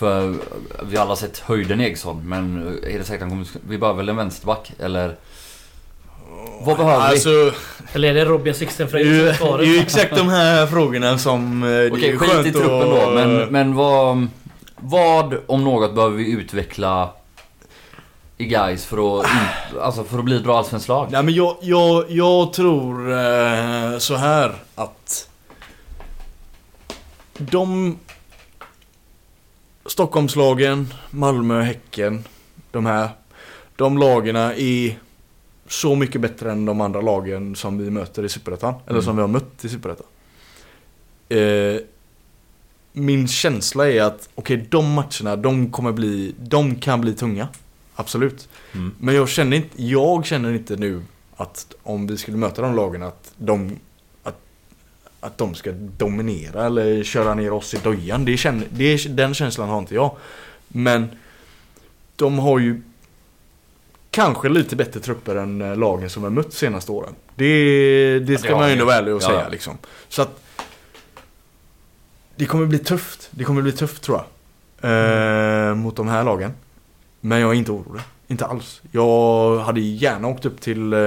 B: För vi har alla sett höjden Eriksson, men är det säkert han kommer... Vi behöver väl en vänsterback, eller? Vad behöver vi?
C: Alltså,
A: Eller är det Robin Sixten
C: det är
A: Frey
C: ju,
A: som är
C: det är ju exakt de här frågorna som... eh, det är
B: Okej,
C: ju
B: skit i truppen då.
C: att-
B: Men, men vad... Vad om något behöver vi utveckla i guys för att, alltså för att bli ett bra allsvenskt lag?
C: Nej men jag, jag, jag tror eh, så här att de Stockholmslagen, Malmö, Häcken, de här. De lagen är så mycket bättre än de andra lagen som vi möter i Superettan. Eller
B: Mm.
C: som vi har mött i Superettan. Eh, min känsla är att okej, de matcherna, de kommer bli, de kan bli tunga. Absolut.
B: Mm.
C: Men jag känner inte, jag känner inte nu att om vi skulle möta de lagen att de att de ska dominera eller köra ner oss i dojan. Det känner, det, den känslan har inte jag. Men de har ju kanske lite bättre trupper än eh, lagen som har mött senaste åren. Det, det ska
B: har
C: man ju ändå vara ärlig och
B: Ja,
C: säga
B: ja.
C: liksom. Så att det kommer bli tufft. Det kommer bli tufft tror jag. Eh, mot de här lagen. Men jag är inte orolig. Inte alls. Jag hade gärna åkt upp till eh,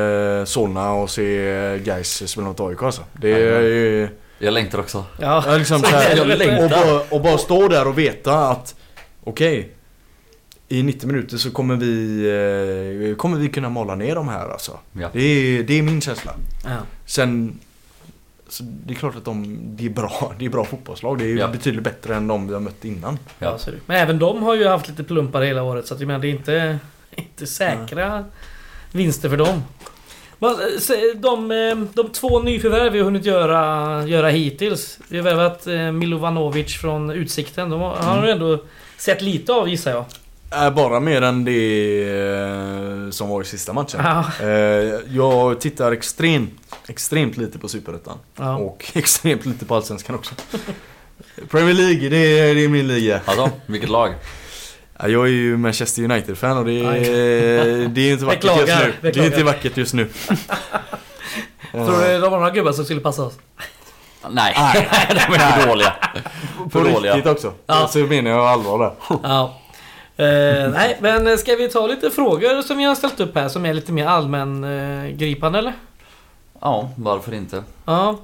C: Solna och se Gais spela mot AIK alltså. Det är ju...
B: Jag längtar också.
A: Ja.
C: Ja, liksom här, *laughs*
A: helvete.
C: och, bara, och bara stå där och veta att okej I 90 minuter så kommer vi eh, Kommer vi kunna mala ner de här alltså.
B: Ja.
C: Det, är, det är min känsla.
A: Ja.
C: Sen så Det är klart att de Det är bra, *laughs* det är bra fotbollslag. Det är
B: Ja.
C: betydligt bättre än de vi har mött innan.
A: Ja. Men även de har ju haft lite plumpar hela året så att jag menar det är inte, *laughs* inte säkra vinster för dem. Se- De, eh, de två nyförvärv vi har hunnit göra, göra hittills. Vi har värvat eh, Milovanovic från Utsikten. De har, har du ändå sett lite av gissar jag.
C: Är bara mer än det eh, som var i sista matchen.
A: Ja.
C: Eh, jag tittar extremt, extremt lite på Superettan.
A: Ja.
C: Och *laughs* extremt lite på Allsvenskan också. Premier League, det är, det är min liga.
B: Alltså, vilket lag?
C: Ja, jag är ju Manchester United-fan och det är, *laughs* det är inte vackert just nu. Det är inte vackert just nu.
A: Tror du de har några gubbar som skulle passa oss?
B: Nej, *laughs* de är för dåliga.
C: På
B: För dåliga.
C: riktigt också.
A: Ja.
C: Så menar jag allvar där. *laughs*
A: Ja. Eh, nej, men ska vi ta lite frågor som vi har ställt upp här som är lite mer allmängripande eller?
B: Ja, varför inte?
A: Ja.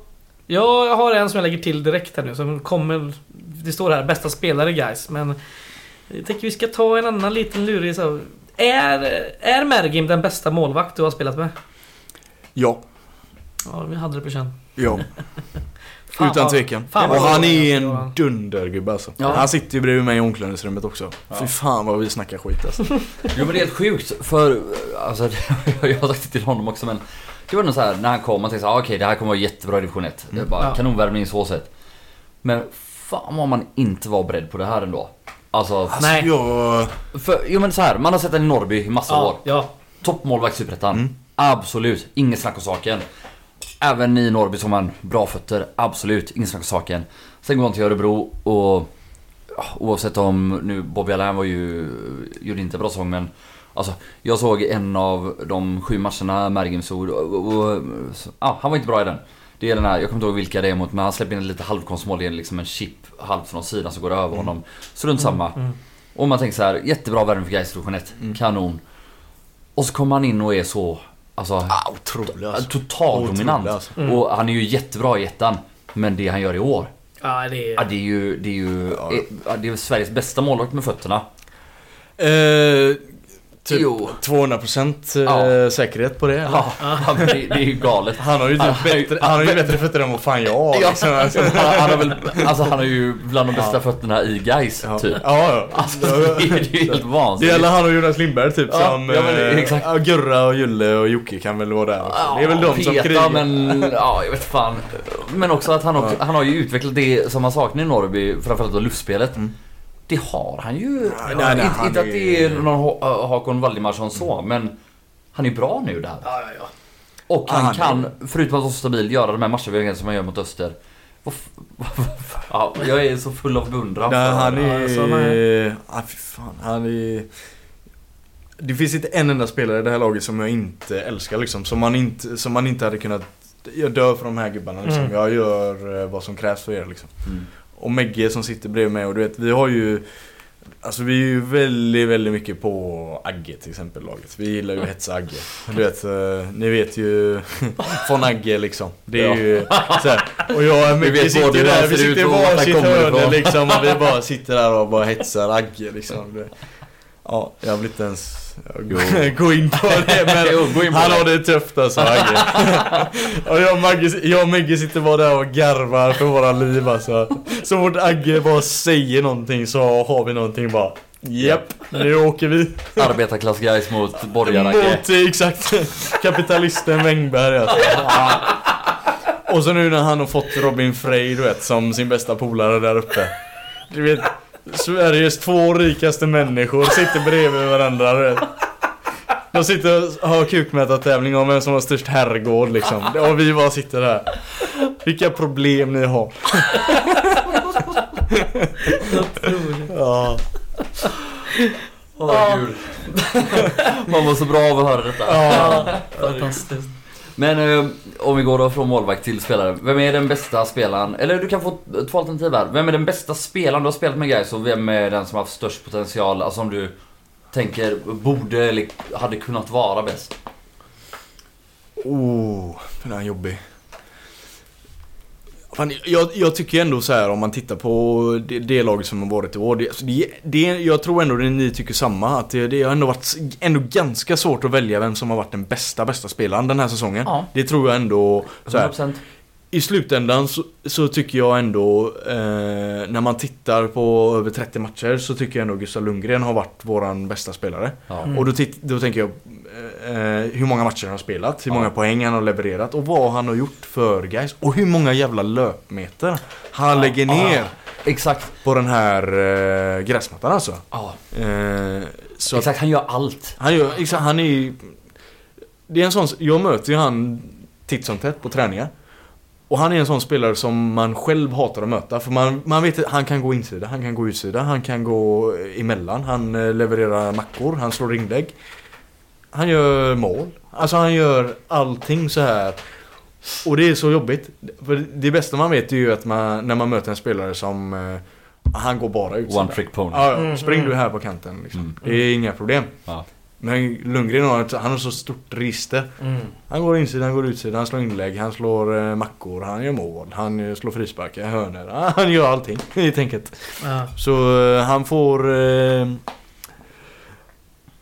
A: Jag har en som jag lägger till direkt här nu som kommer... Det står här bästa spelare guys men... Jag tänker vi ska ta en annan liten lurig så, Är, är Mergim den bästa målvakt du har spelat med?
C: Ja,
A: Ja, vi hade det på känn.
C: ja. *laughs*
A: Fan
C: Utan tvekan.
A: fan
C: och han är en dundergubbe alltså.
B: Ja.
C: Han sitter ju bredvid mig i omklädningsrummet också.
B: Ja.
C: Fy fan vad vi snackar skit alltså. *laughs*
B: Jo men det är helt sjukt för, alltså *laughs* jag har sagt det till honom också men Det var nog så här när han kom, man tänkte så här, okej det här kommer vara jättebra i division 1. Det är bara
A: Ja.
B: kanonvärvning så sett. Men fan vad man inte var beredd på det här ändå. Alltså,
C: alltså
A: Nej.
C: Jag...
B: för, jo men så här, man har sett den i Norrby i massa år.
A: Ja, ja.
B: Toppmålvakt i Superettan.
C: Mm.
B: Absolut, inget snack om saken. Även i Norrby som han bra fötter, absolut, inget snack om saken. Sen går han till Örebro och ja, oavsett om nu Bobby Allain var ju, gjorde inte en bra säsong men Alltså, jag såg en av de sju matcherna Mergim såg och, och, och så, ja, han var inte bra i den. Det är den här, jag kommer inte ihåg vilka det är mot men han släpper in lite halvkonstmål, det är liksom en chip halvt från sidan som går över honom. Så runt samma.
A: Mm.
B: Och man tänker så här, jättebra värvning för Gais division 1,
C: Mm.
B: kanon. Och så kommer han in och är så, alltså
C: Ah, otrolig alltså.
B: total
C: Otrolig,
B: dominant.
C: alltså.
A: Mm.
B: Och han är ju jättebra i ettan. Men det han gör i år,
A: ja det
B: ja,
A: är...
B: det är ju, det är ju,
C: Ja.
B: ja, det är Sveriges bästa målvakt med fötterna.
C: Eh, typ
B: Jo.
C: 200% eh,
B: Ja.
C: säkerhet på det.
B: Ja, det, det är ju galet.
C: Han har ju typ bättre, han har ju bättre fötter än vad fan jag har.
B: Ja,
C: Liksom, alltså.
B: han, han, har väl, *laughs* alltså han har ju bland de bästa
C: Ja.
B: fötterna i
C: Ja.
B: typ.
C: Ja, ja.
B: Alltså det är ju helt
C: Det
B: vansinnigt.
C: gäller han och Jonas Lindberg typ
B: Ja,
C: som...
B: ja, men det-
C: eh, Gurra och Julle och Jocke kan väl vara där också. Det är väl de som
B: Peta,
C: krigar.
B: men ja, jag vet fan. Men också att han, också, han har ju utvecklat det som han saknar i Norrby, framförallt då luftspelet.
C: Mm.
B: Det har han ju.
C: Nej, nej, nej,
B: inte
C: han
B: inte att
C: är-
B: det är någon Ha- Hakon Valdimarsson så, men han är bra nu där.
A: Ja, ja, ja.
B: Och han
C: Han är-
B: kan, förutom att vara så stabil, göra de här matchavvägningarna som han gör mot Öster. *laughs* Ja, jag är så full av beundran
C: Nej, han är...
A: Ja, så han är-
C: Ah, fy fan. Han är... Det finns inte en enda spelare i det här laget som jag inte älskar liksom. Som man inte, som man inte hade kunnat... Jag dör för de här gubbarna liksom.
A: Mm.
C: Jag gör eh, vad som krävs för er liksom.
B: Mm.
C: Och Megge som sitter bredvid mig och du vet, vi har ju... Alltså vi är ju väldigt, väldigt mycket på Agge till exempel laget. Vi gillar ju att hetsa Agge. Du vet, eh, ni vet ju *laughs* från Agge liksom. Det är
B: Ja.
C: ju så här. Och jag och
B: vet
C: sitter
B: både
C: där, vi sitter i varsitt
B: kommer
C: hörn
B: ifrån.
C: liksom. Och vi bara sitter där och bara *laughs* hetsar Agge liksom. Ja, jag vill inte ens *laughs* gå in på det *laughs* men
B: Jo, in på
C: han
B: det.
C: har det tufft alltså Agge. *laughs* och jag och, Magge, jag och Megge sitter bara där och garvar för våra liv alltså. Så fort Agge bara säger någonting så har vi någonting bara Japp, nu åker vi.
B: Arbetarklass guys mot borgarragge.
C: Mot, eh, exakt, kapitalisten Wängberg alltså. Ja. Och så nu när han har fått Robin Frey du vet som sin bästa polare där uppe. Du vet, Sveriges två rikaste människor sitter bredvid varandra du vet. De sitter och har kukmätartävling om vem som har störst herrgård liksom. Och vi bara sitter där. Vilka problem ni har. Ja.
B: Åh gud. Man var så bra av att höra detta.
C: Ja.
A: Fantastiskt.
B: Men eh, om vi går då från målvakt till spelare. Vem är den bästa spelaren? Eller du kan få två alternativ här. Vem är den bästa spelaren du har spelat med guys och vem är den som har haft störst potential? Alltså om du tänker borde eller hade kunnat vara bäst.
C: Oh, den här är jobbig. Fan, jag, jag tycker ändå så här om man tittar på det, det laget som har varit i år. Det, alltså det, det, jag tror ändå att ni tycker samma. Att det, det har ändå varit ändå ganska svårt att välja vem som har varit den bästa, bästa spelaren den här säsongen.
B: Ja.
C: Det tror jag ändå. Så här,
B: 100%.
C: I slutändan så, så tycker jag ändå eh, när man tittar på över 30 matcher så tycker jag ändå Gustav Lundgren har varit våran bästa spelare.
B: Ja.
A: Mm.
C: Och då, titt, då tänker jag hur många matcher han har spelat, hur
B: Ja.
C: många poäng han har levererat och vad han har gjort för guys och hur många jävla löpmeter han lägger ner
B: Exakt.
C: på den här eh, gräsmattan alltså.
B: Ja.
C: Eh, så att
B: Exakt, han gör allt.
C: han, gör, exakt, han är ju- Det är en sån, jag möter ju han titt som tätt på träningar. Och han är en sån spelare som man själv hatar att möta. För man, man vet att han kan gå insida, han kan gå utsida, han kan gå emellan. Han eh, levererar mackor, han slår inlägg. Han gör mål. Alltså han gör allting så här. Och det är så jobbigt. För det bästa man vet är ju att man, när man möter en spelare som eh, han går bara utsida.
B: One trick pony.
C: Ja, ja.
A: Mm,
C: spring
A: mm.
C: du här på kanten liksom.
B: Mm.
C: Det är inga problem.
B: Ja.
C: Men Lundgren har, ett- han har så stort register.
A: Mm.
C: Han går insida, han går utsida, han slår inlägg, han slår eh, mackor, han gör mål, han eh, slår frisparkar, hörnor. *laughs* Han gör allting *laughs* helt enkelt.
A: Ja.
C: Så eh, han får... Eh,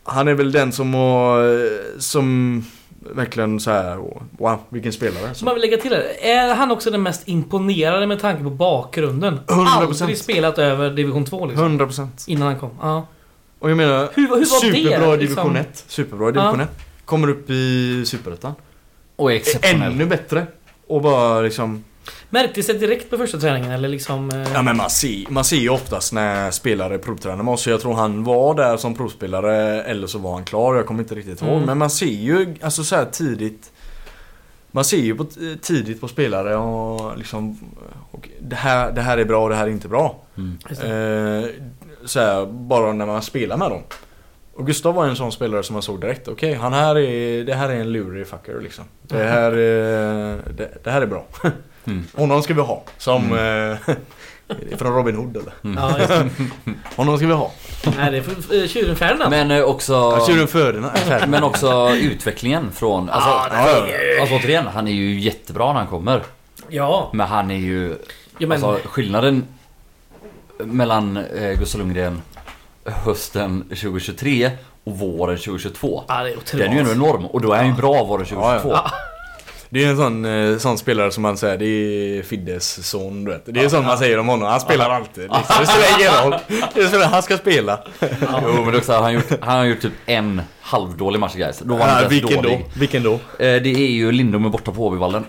C: han är väl den som har, som verkligen så här, wow vilken spelare.
A: Så man vill lägga till det. Är han också den mest imponerande med tanke på bakgrunden?
C: 100%.
A: Aldrig spelat över division 2 liksom.
C: 100%.
A: Innan han kom. Ja.
C: Och jag menar,
A: Hur, hur var
C: superbra
A: det?
C: i division
A: liksom?
C: 1. Superbra i division 1. Kommer upp i superettan.
B: Och är exceptionell.
C: Ännu bättre. Och bara liksom...
A: Märktes det direkt på första träningen eller liksom... eh,
C: Ja men man ser, man ser ju oftast när spelare provtränar med oss. Jag tror han var där som provspelare eller så var han klar. Jag kommer inte riktigt ihåg.
A: Mm.
C: Men man ser ju alltså så här tidigt. Man ser ju på, tidigt på spelare och liksom... Och det, här, det här är bra och det här är inte bra.
B: Mm.
C: Eh, så här, bara när man spelar med dem. Och Gustav var en sån spelare som man såg direkt. Okej, han här är, det här är en lurig fucker liksom. Det här, är, det, det här är bra. *laughs*
B: Mm.
C: Honom ska vi ha. Som... Eh, *laughs* från Robin Hood eller?
A: Ja, just det. *laughs*
C: Honom ska vi ha.
A: Nej, det är eh, tjuren Ferdinand.
B: Men eh, också...
C: Ja, Tjuren Ferdinand.
B: Men också utvecklingen från... Alltså,
A: Ja,
C: Ja, ja.
B: alltså återigen, han är ju jättebra när han kommer.
A: Ja.
B: Men han är ju...
A: ja men,
B: Alltså skillnaden mellan eh, Gustav Lundgren hösten 2023 och våren 2022.
A: ja, det är otroligt.
B: Den är ju enorm och då är han ju bra våren 2022.
C: Ja, Det är en sån, eh, sån spelare som man säger, det är Fiddes son du vet. Det är sånt man säger om honom, han spelar alltid. Liksom. Det spelar ingen roll. Det spelar, han ska spela.
B: Jo men det är också, han, har gjort, han har gjort typ en halvdålig match guys. Då var han
C: Ja, vilken då?
B: dålig.
C: Vilken då?
B: Eh, det är ju Lindom är borta på Åbyvallen.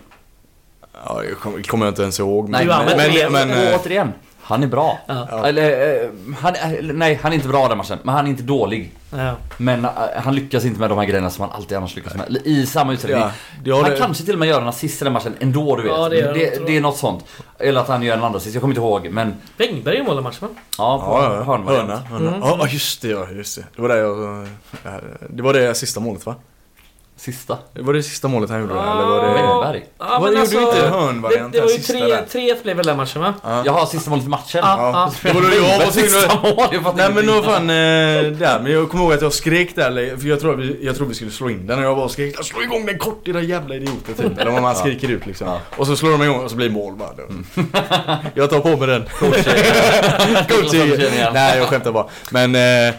C: Ja, jag kommer, jag inte ens ihåg.
B: Nej,
A: Du använder det.
C: men, men,
B: Och
C: eh,
B: återigen, han är bra.
A: Ja.
B: Eller, eh, han, eller, nej han är inte bra den matchen, men han är inte dålig.
A: Ja.
B: Men eh, han lyckas inte med de här grejerna som han alltid annars lyckas med. I samma utsträckning.
C: ja, det har
B: Han
C: det-
B: kanske till och med gör en assist i den matchen ändå du vet.
A: Ja, det gör han,
B: det,
A: tror
B: det är
A: jag.
B: något sånt. Eller att han gör en andra assist, jag kommer inte ihåg men...
A: Wängberg är mål i matchen va?
B: Ja, på
C: Ja, ja,
B: hörnvariant.
C: hörna. hörna.
A: Mm.
C: Ja, just det, ja, just det. Det var det jag... eh, Det var det sista målet va?
B: Sista.
C: Det var det sista målet han gjorde där, eller var det...
A: Ja,
C: Vad
A: men
C: gjorde
A: alltså,
C: du inte
A: det,
C: hörnvarianten
A: det var ju
C: sista
A: tre,
C: där?
A: tre blev väl den matchen va?
C: Ja.
B: Jaha, sista målet i matchen.
A: Ja,
C: Ja.
A: ja.
C: Det var då jag var tvungen Nej men då fan, eh, där. Men jag kommer ihåg att jag skrek där, för jag tror, vi, jag tror vi skulle slå in den och jag bara skrek Slå igång den kort era jävla idioter typ. Eller vad man skriker ut liksom. Och så slår de igång och så blir det mål bara. Jag tar på mig den.
B: Coaching.
C: Nej jag skämtar bara. Men, eh,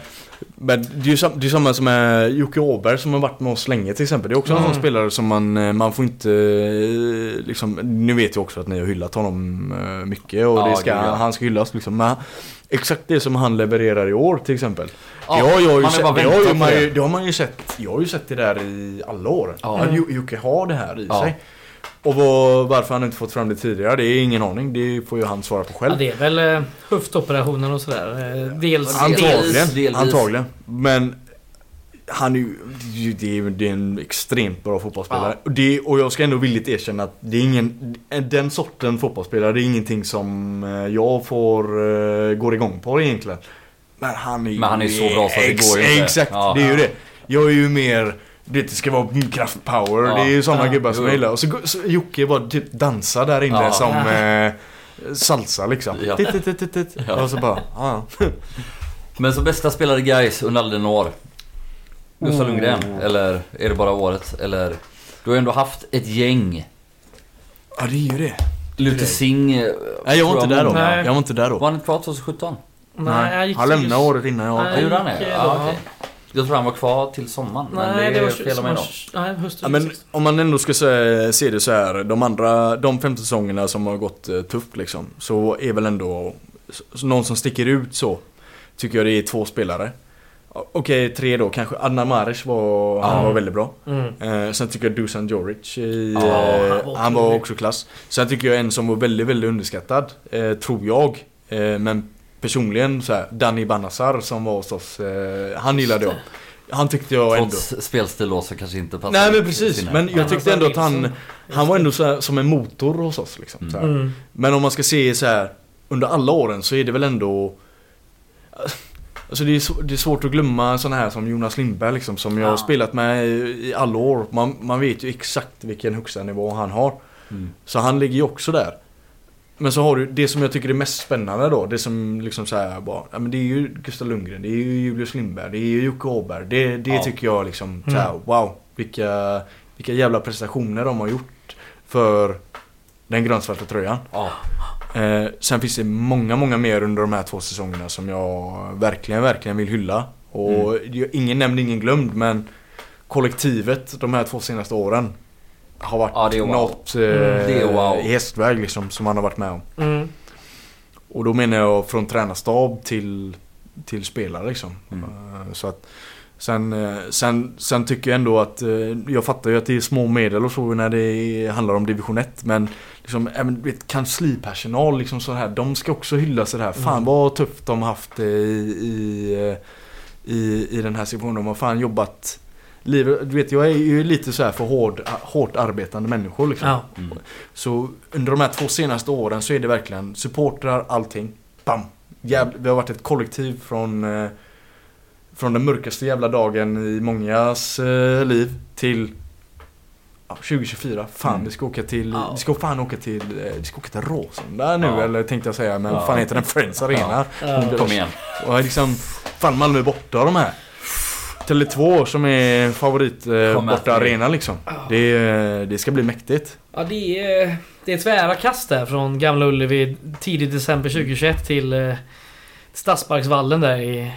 C: men det är ju sam, det är samma som med Jocke Åberg som har varit med oss länge till exempel. Det är också en
A: Mm.
C: sån spelare som man, eh, man får inte eh, liksom, Nu vet jag också att ni har hyllat honom eh, mycket och
B: Ja,
C: det ska, han ska hyllas liksom. Men exakt det som han levererar i år till exempel.
B: Ja,
C: det, har jag ju sett, det, har ju man
B: det.
C: ju, det har man ju sett. Jag har ju sett det där i alla år.
B: Ja.
C: Jo- Jocke har det här i
B: Ja.
C: sig. Och vad, varför han inte fått fram det tidigare, det är ingen aning. Det får ju han svara på själv.
A: Ja, det är väl eh, höftoperationer och sådär. Eh, Dels...
C: Antagligen.
A: dels
B: delvis.
C: Antagligen. Men han är ju, det är, det är en extremt bra fotbollsspelare. Och, det, och jag ska ändå villigt erkänna att det är ingen, den sorten fotbollsspelare, det är ingenting som eh, jag får, uh, går igång på egentligen. Men han är ju...
B: Men han är så bra så att det går ju inte.
C: Exakt,
B: Ja.
C: det är ju det. Jag är ju mer... Det ska vara kraftpower,
B: Ja.
C: det är ju sådana
A: Ja.
C: gubbar som jag gillar. Och så, så Jocke bara typ dansar där inne
B: Ja.
C: som eh, salsa liksom.
B: Ja.
C: Titt, titt, titt, titt.
B: Ja.
C: Och så bara, ja.
B: Men så bästa spelare guys under alla dina år? Gustav
C: Oh.
B: Lundgren? Eller är det bara året? Eller? Du har ju ändå haft ett gäng.
C: Ja det är ju det.
B: Luther Singh eh,
C: Nej jag var inte där då.
A: Nej.
C: Jag var inte där då.
B: Var han inte kvar 2017?
A: Nej, jag gick
C: han lämnade året innan jag...
A: Nej.
B: Gjorde han det? Ja,
A: ja.
B: Jag tror han var kvar till sommaren. men
A: Nej, det var
B: fel med dem.
A: Nej, hösten
C: Ja, men
A: 26.
C: om man ändå ska se, se det så här, de andra, de fem säsongerna som har gått eh, tufft liksom. Så är väl ändå, någon som sticker ut så. Tycker jag det är två spelare. Okej, tre då kanske. Adnan Mares var, han
B: Ja.
C: var väldigt bra.
A: Mm.
C: Eh, sen tycker jag Dusan Djoric, i,
B: Ja,
C: eh,
A: han var
C: han var också klass. Sen tycker jag en som var väldigt, väldigt underskattad, eh, tror jag. Eh, men personligen så här, Danny Banasar som var hos oss, eh, han gillade jag. Han tyckte jag ändå.
B: Trots spelstil då så kanske inte passar
C: Nej men precis,
B: sina-
C: men jag tyckte ändå att han, han var ändå så här, som en motor hos oss liksom. Så här.
A: Mm.
C: Men om man ska se så här under alla åren så är det väl ändå Alltså det är, så, det är svårt att glömma sådana här som Jonas Lindberg liksom som jag har
A: Ja.
C: spelat med i, i alla år. Man, man vet ju exakt vilken högsta nivå han har.
B: Mm.
C: Så han ligger ju också där. Men så har du det som jag tycker är mest spännande då. Det som liksom så här bara, ja, men det är ju Gustav Lundgren, det är ju Julius Lindberg, det är ju Jocke Åberg. Det, det
B: Ja.
C: tycker jag liksom, så
A: Mm.
C: här, wow. Vilka, vilka jävla prestationer de har gjort för den grönsvarta tröjan.
B: Ja.
C: Eh, sen finns det många, många mer under de här två säsongerna som jag verkligen, verkligen vill hylla. Och ingen nämnd, ingen glömd men kollektivet de här två senaste åren har varit
B: Ja, det är wow.
C: något eh,
B: Det är wow.
C: i hästväg liksom som man har varit med om.
A: Mm.
C: Och då menar jag från tränarstab till, till spelare liksom.
B: Mm.
C: Eh, Så att Sen, eh, sen, sen tycker jag ändå att eh, jag fattar ju att det är små medel och så när det handlar om division 1 men liksom även vet, kanslipersonal liksom så här, de ska också hylla sig det här. Fan
A: Mm.
C: vad tufft de har haft i, i, i, i den här situationen. De har fan jobbat livet, du vet jag är ju lite så här för hård, hårt arbetande människor liksom.
A: Ja.
B: Mm.
C: Så under de här två senaste åren så är det verkligen supportrar, allting. Bam! Jävla, vi har varit ett kollektiv från eh, Från den mörkaste jävla dagen i mångas eh, liv till ja, 2024. Fan
B: Mm.
C: vi ska åka till,
A: Ja.
C: vi ska fan åka till, eh, vi ska åka till Råsunda nu
B: Ja.
C: eller tänkte jag säga men
B: Ja.
C: fan heter den? Friends Arena.
A: Ja.
B: Kom igen.
C: Och liksom, fan Malmö är borta de här. Tele2 som är favorit eh, borta arena liksom. Det, eh, det ska bli mäktigt.
A: Ja, det är, det är tvära kast där från Gamla Ullevi tidigt december 2021 till eh, Stadsparksvallen där i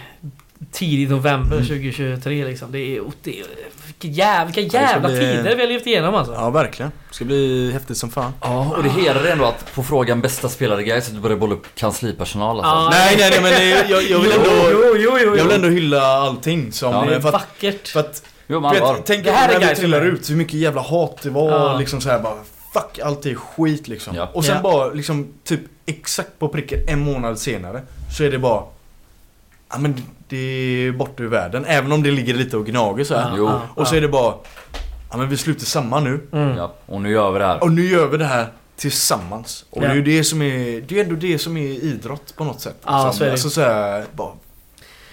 A: tidig november 2023 liksom. Det är, det är vilka jävla, vilka jävla
C: bli-
A: tider vi har levt igenom alltså.
C: Ja verkligen. Det ska bli häftigt som fan.
B: Ja, och det hedrar ändå att på frågan bästa spelare guys att du börjar bolla upp kanslipersonal alltså.
A: Ja.
C: Nej nej nej men det, jag, jag vill ändå
A: jo, jo, jo,
C: Jag vill ändå hylla allting som...
B: Ja,
A: Det är
C: för, att,
A: vackert.
C: för att
B: Jo allvar.
C: vet, tänk
A: Det här är
C: när vi trillar ut hur mycket jävla hat det var
A: Ja.
C: liksom så här bara Fuck allt är skit liksom.
B: Ja.
C: Och sen
A: Ja.
C: bara liksom typ exakt på pricken en månad senare så är det bara Ja men det är borta ur världen. Även om det ligger lite och gnager så här.
B: Jo.
C: Och så är det bara Ja men vi slutar samman nu.
A: Mm.
B: Ja, och nu gör vi det här.
C: Och nu gör vi det här tillsammans. Och
A: Ja.
C: det är ju det som är, det är ändå det som är idrott på något sätt.
A: Ja, så är det.
C: Alltså så här, bara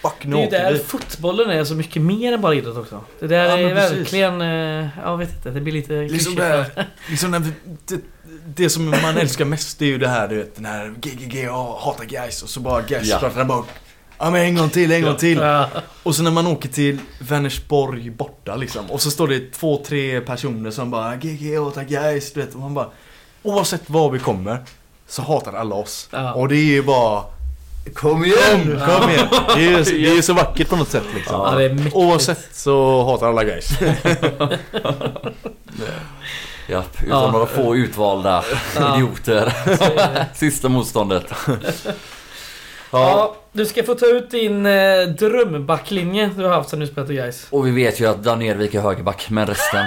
C: Fuck
A: Det
C: nu
A: är ju där fotbollen är så mycket mer än bara idrott också. Det där
C: Ja,
A: är
C: precis.
A: verkligen... eh, Jag vet inte, det blir lite
C: Liksom det, här, *laughs* liksom vi, det, det som man älskar mest det är ju det här du vet, den här GGG, jag hatar guys och så bara guys
B: Ja.
C: bara Ja men en gång till, en gång till. Och så när man åker till Vänersborg borta liksom och så står det två, tre personer som bara GG, hatar guys, du vet och man bara Oavsett var vi kommer så hatar alla oss.
A: Ja.
C: Och det är ju bara Kom igen! Kom igen! Det är, ju- det är ju så vackert på något sätt liksom.
A: Ja, det är mäktigt.
C: Oavsett så hatar alla guys. *laughs*
B: Ja, utan
A: Ja.
B: några få utvalda
A: Ja.
B: idioter. *laughs* Sista motståndet. *laughs*
A: Ja, du ska få ta ut din eh, drömbacklinje du har haft sen du spelade Gais.
B: Och vi vet ju att Dan Ervik är högerback, men resten.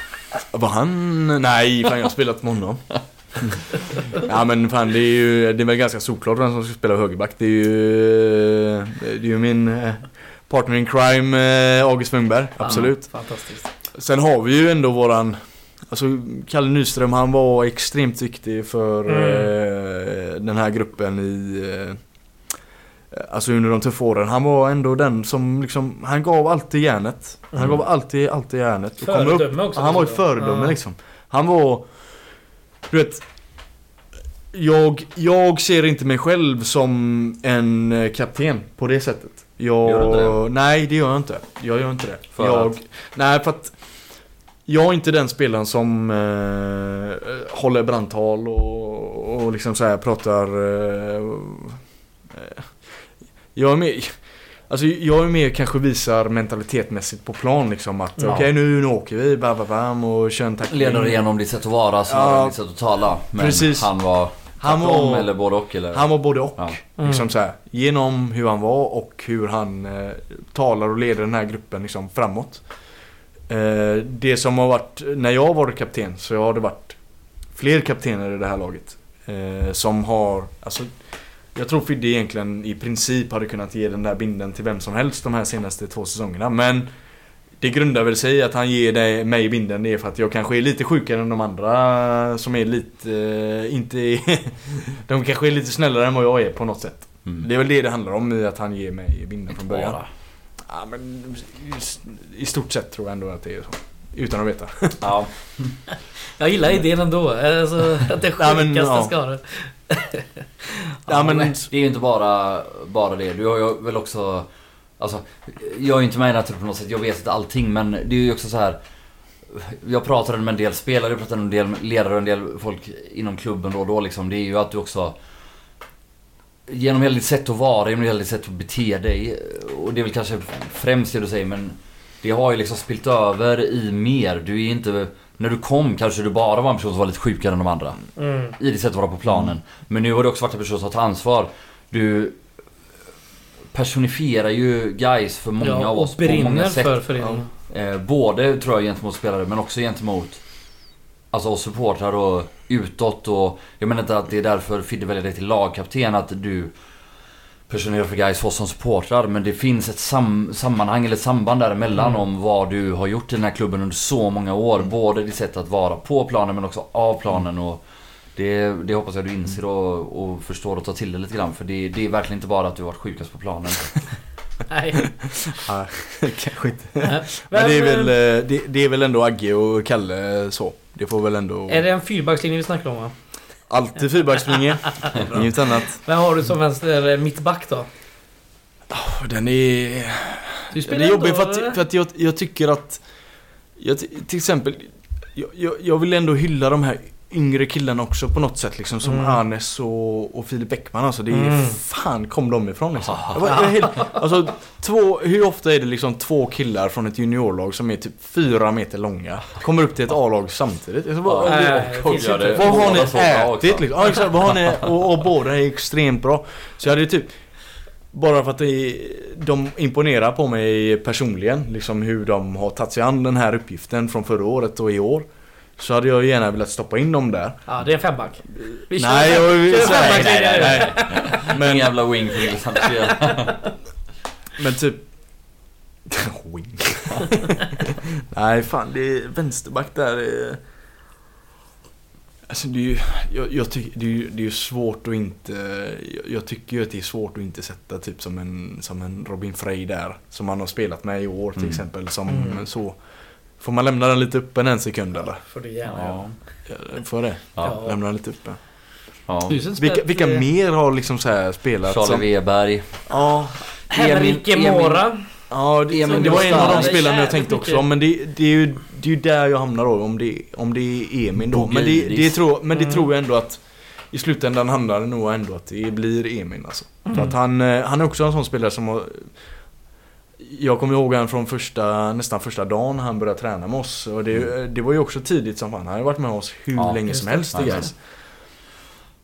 B: *laughs*
C: Var han... Nej, fan jag har spelat med honom. *laughs* ja men fan det är ju, det är väl ganska solklart vem som ska spela högerback. Det är ju, det är ju min eh, partner in crime eh, August Wengberg, absolut.
A: Ja, fantastiskt.
C: Sen har vi ju ändå våran Alltså Kalle Nyström han var extremt viktig för
A: Mm.
C: eh, den här gruppen i eh, Alltså under de tuffa åren. Han var ändå den som liksom Han gav alltid järnet. Han
A: Mm.
C: gav alltid, alltid järnet. Och kom
A: Föredöme också,
C: Han var ju
A: dessutom.
C: föredöme
A: Ja.
C: liksom. Han var Du vet jag, jag ser inte mig själv som en eh, kapten på det sättet. Jag,
B: Gör du inte det?
C: Nej, det gör jag inte. Jag gör inte det.
B: För
C: jag,
B: att?
C: Nej, för att jag är inte den spelaren som eh, håller brandtal och, och liksom så här pratar... Eh, eh, jag är mer... Alltså jag är mer kanske visar mentalitetmässigt på plan liksom att
A: Ja.
C: okej nu, nu åker vi, bam, bam, bam och kör en tackling.
B: Leder igenom ditt sätt att vara snarare än ditt sätt att tala. Men
C: Precis.
B: han var
C: Han var-
B: eller både och eller?
C: Han var både och.
B: Ja.
A: Mm.
C: Liksom så här, genom hur han var och hur han eh, talar och leder den här gruppen liksom framåt. Eh, det som har varit, när jag varit kapten så har det varit fler kaptener i det här laget. Eh, som har, alltså jag tror Fidde egentligen i princip hade kunnat ge den där binden till vem som helst de här senaste två säsongerna. Men det grundar väl sig i att han ger dig, mig binden det är för att jag kanske är lite sjukare än de andra som är lite, eh, inte *laughs* De kanske är lite snällare än vad jag är på något sätt.
B: Mm.
C: Det är väl det det handlar om i att han ger mig binden från början.
B: Bara.
C: Ja men i- stort sett tror jag ändå att det är så. Utan att veta.
B: Ja. *laughs*
A: Jag gillar idén ändå. Alltså, att det
C: Ja, men,
A: sjukaste
C: ja.
A: ska det.
C: Ja men,
B: Det är ju inte bara, bara det. Du har ju väl också... Alltså, jag är ju inte med i den här truppen på något sätt. Jag vet inte allting men det är ju också så här. Jag pratade med en del spelare, jag pratade med en del ledare och en del folk inom klubben då och då liksom. Det är ju att du också... Genom hela ditt sätt att vara, genom hela ditt sätt att bete dig. Och det är väl kanske främst det du säger men det har ju liksom spilt över i mer. Du är inte... När du kom kanske du bara var en person som var lite sjukare än de andra.
A: Mm.
B: I ditt sätt att vara på planen. Men nu har du också varit en person som tar ansvar. Du personifierar ju guys för många
A: ja,
B: av oss på många sätt.
A: för föreningen.
B: Eh, både tror jag gentemot spelare men också gentemot Alltså oss supportrar och utåt och Jag menar inte att det är därför Fidde väljer dig till lagkapten att du Personerar för oss som supportrar men det finns ett sam sammanhang eller ett samband däremellan
A: Mm.
B: om vad du har gjort i den här klubben under så många år. Både ditt sätt att vara på planen men också av planen och det, det hoppas jag du inser och, och förstår och tar till det lite grann för det, det är verkligen inte bara att du har varit sjukast på planen. *laughs*
A: Nej. *laughs*
C: Nej, kanske inte.
A: Men,
C: Men det är väl, eh, det, det är väl ändå Agge och Kalle så. Det får väl ändå...
A: Är det en fyrbackslinje vi snackar om va?
C: Alltid fyrbackslinje. *laughs* Inget annat.
A: Vem har du som vänster mittback då?
C: Den är...
A: Du
C: Den är jobbig för att, för att jag, jag tycker att... Jag, till exempel... Jag, jag, jag vill ändå hylla de här yngre killarna också på något sätt liksom. Som
A: Mm.
C: Arnes och, och Filip Bäckman alltså. Det är
A: Mm.
C: fan kom de ifrån liksom. Jag var, jag helt, alltså, två, hur ofta är det liksom två killar från ett juniorlag som är typ fyra meter långa. Kommer upp till ett A-lag samtidigt. Alltså, vad,
A: det
B: det-
C: har ni ätit liksom? Ja exakt, vad har ni? Och, och båda är extremt bra. Så jag hade typ bara för att det, de imponerar på mig personligen, liksom hur de har tagit sig an den här uppgiften från förra året och i år. Så hade jag gärna velat stoppa in dem där.
A: Ja, det är en femback. Vi kör
C: Nej, jag vill
A: kör fembackslinje
C: nej,
A: nu.
C: nej, *laughs*
B: Men
C: Men,
B: jävla wing *laughs*
C: men typ... *laughs* Wing. Nej, fan det är vänsterback där. är- Alltså det är ju, jag, jag tycker, det är ju det är ju svårt att inte, jag, jag tycker ju att det är svårt att inte sätta typ som en, som en Robin Frey där. Som han har spelat med i år till
B: Mm.
C: exempel. Som
A: Mm.
C: så. Får man lämna den lite öppen en sekund eller?
A: Får du gärna
B: Ja.
C: Ja, Får jag det?
B: Ja.
C: Lämna den lite öppen.
B: ja.
C: Vilka, vilka
A: eh,
C: mer har liksom så här spelat?
B: Charlie
C: som,
B: Weberg.
C: ja,
A: Henrike
B: Emil-
A: Mora.
C: Ja, det,
B: Emil
C: det var en av de spelarna jag tänkte också om, men det, det, är ju, det är ju där jag hamnar då om det, om det är Emin då. Men det, det, tror, men det
A: Mm.
C: tror jag ändå att i slutändan handlar det nog ändå att det blir Emin alltså.
A: Mm.
C: För att han, eh, han är också en sån spelare som har jag kommer ihåg han från första, nästan första dagen han började träna med oss. Och det, det var ju också tidigt som fan. Han har ju varit med oss hur
B: Ja,
C: länge som
A: det.
C: helst
B: Ja,
C: guys.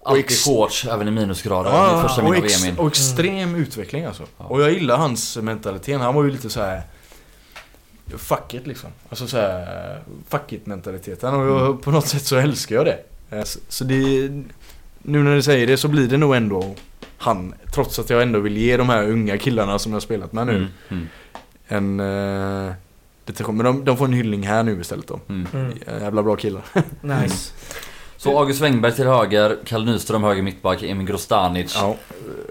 B: Alltid
C: ex-
B: shorts, även i minusgrader.
C: Ja,
B: första
C: och, ex, och extrem utveckling alltså.
B: Ja.
C: Och jag gillar hans mentalitet. Han var ju lite så här. Fuck it liksom. Alltså så här, Fuck it mentaliteten. Och jag, på något sätt så älskar jag det. Eh, Så, så det... Nu när du säger det så blir det nog ändå han. Trots att jag ändå vill ge de här unga killarna som jag har spelat med nu
B: Mm, mm,
C: en... Uh, lite, men de, de får en hyllning här nu istället då.
B: mm.
A: Mm.
C: Jävla bra killar.
A: Nice.
B: Så August Wengberg till höger, Kalle Nyström höger mittback, Emin Grostanic.
C: Ja.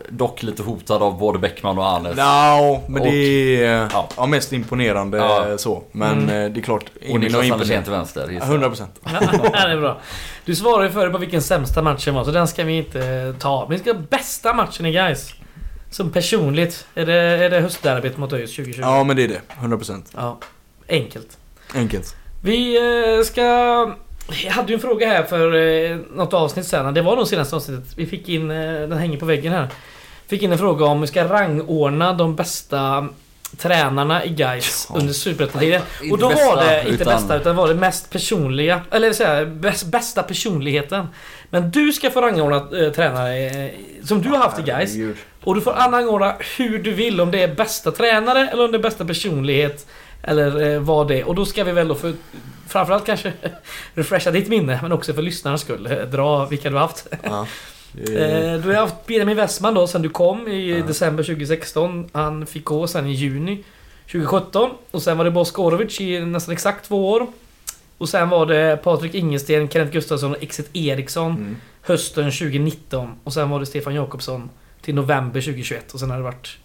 B: Dock lite hotad av både Bäckman och Arnes.
C: No, men
B: Och-
C: det är
B: ja.
C: ja. mest imponerande
B: Ja.
C: så. Men
A: Mm.
C: eh, det är klart,
B: Och
C: Emin har
B: Niklas Andersén till vänster. gissar jag.
C: 100 procent.
A: Ja, det är bra. Du svarade ju förut på vilken sämsta matchen var, så den ska vi inte ta. Men vi ska ha bästa matchen i guys. Som personligt. Är det, är det höstderbyt mot ÖIS 2020?
C: Ja, men det är det. 100 procent.
A: Ja. Enkelt.
C: Enkelt.
A: Vi eh, ska... Jag hade ju en fråga här för eh, något avsnitt sen. Det var nog senaste avsnittet. Vi fick in... eh, Den hänger på väggen här. Fick in en fråga om vi ska rangordna de bästa tränarna i Gais
C: Ja.
A: under Superettan-tiden.
B: Inte
A: Och då
B: bästa,
A: var det inte
B: utan-
A: bästa utan var det mest personliga. Eller bäst, bästa personligheten. Men du ska få rangordna eh, tränare eh, som du har haft i.
C: Herregud.
A: Och du får rangordna hur du vill. Om det är bästa tränare eller om det är bästa personlighet. Eller eh, vad det är. Och då ska vi väl då för framförallt kanske *laughs* refresha ditt minne. Men också för lyssnarnas skull. eh, Dra vilka du har haft.
C: Ja. *laughs*
A: Eh, du har haft Benjamin Westman då sen du kom i
C: Ja.
A: december 2016. Han fick gå sen i juni 2017. Och sen var det Bosko Orovic i nästan exakt två år. Och sen var det Patrik Ingesten, Kenneth Gustafsson och Exet Eriksson
C: Mm.
A: hösten 2019. Och sen var det Stefan Jakobsson till november 2021. Och sen har det varit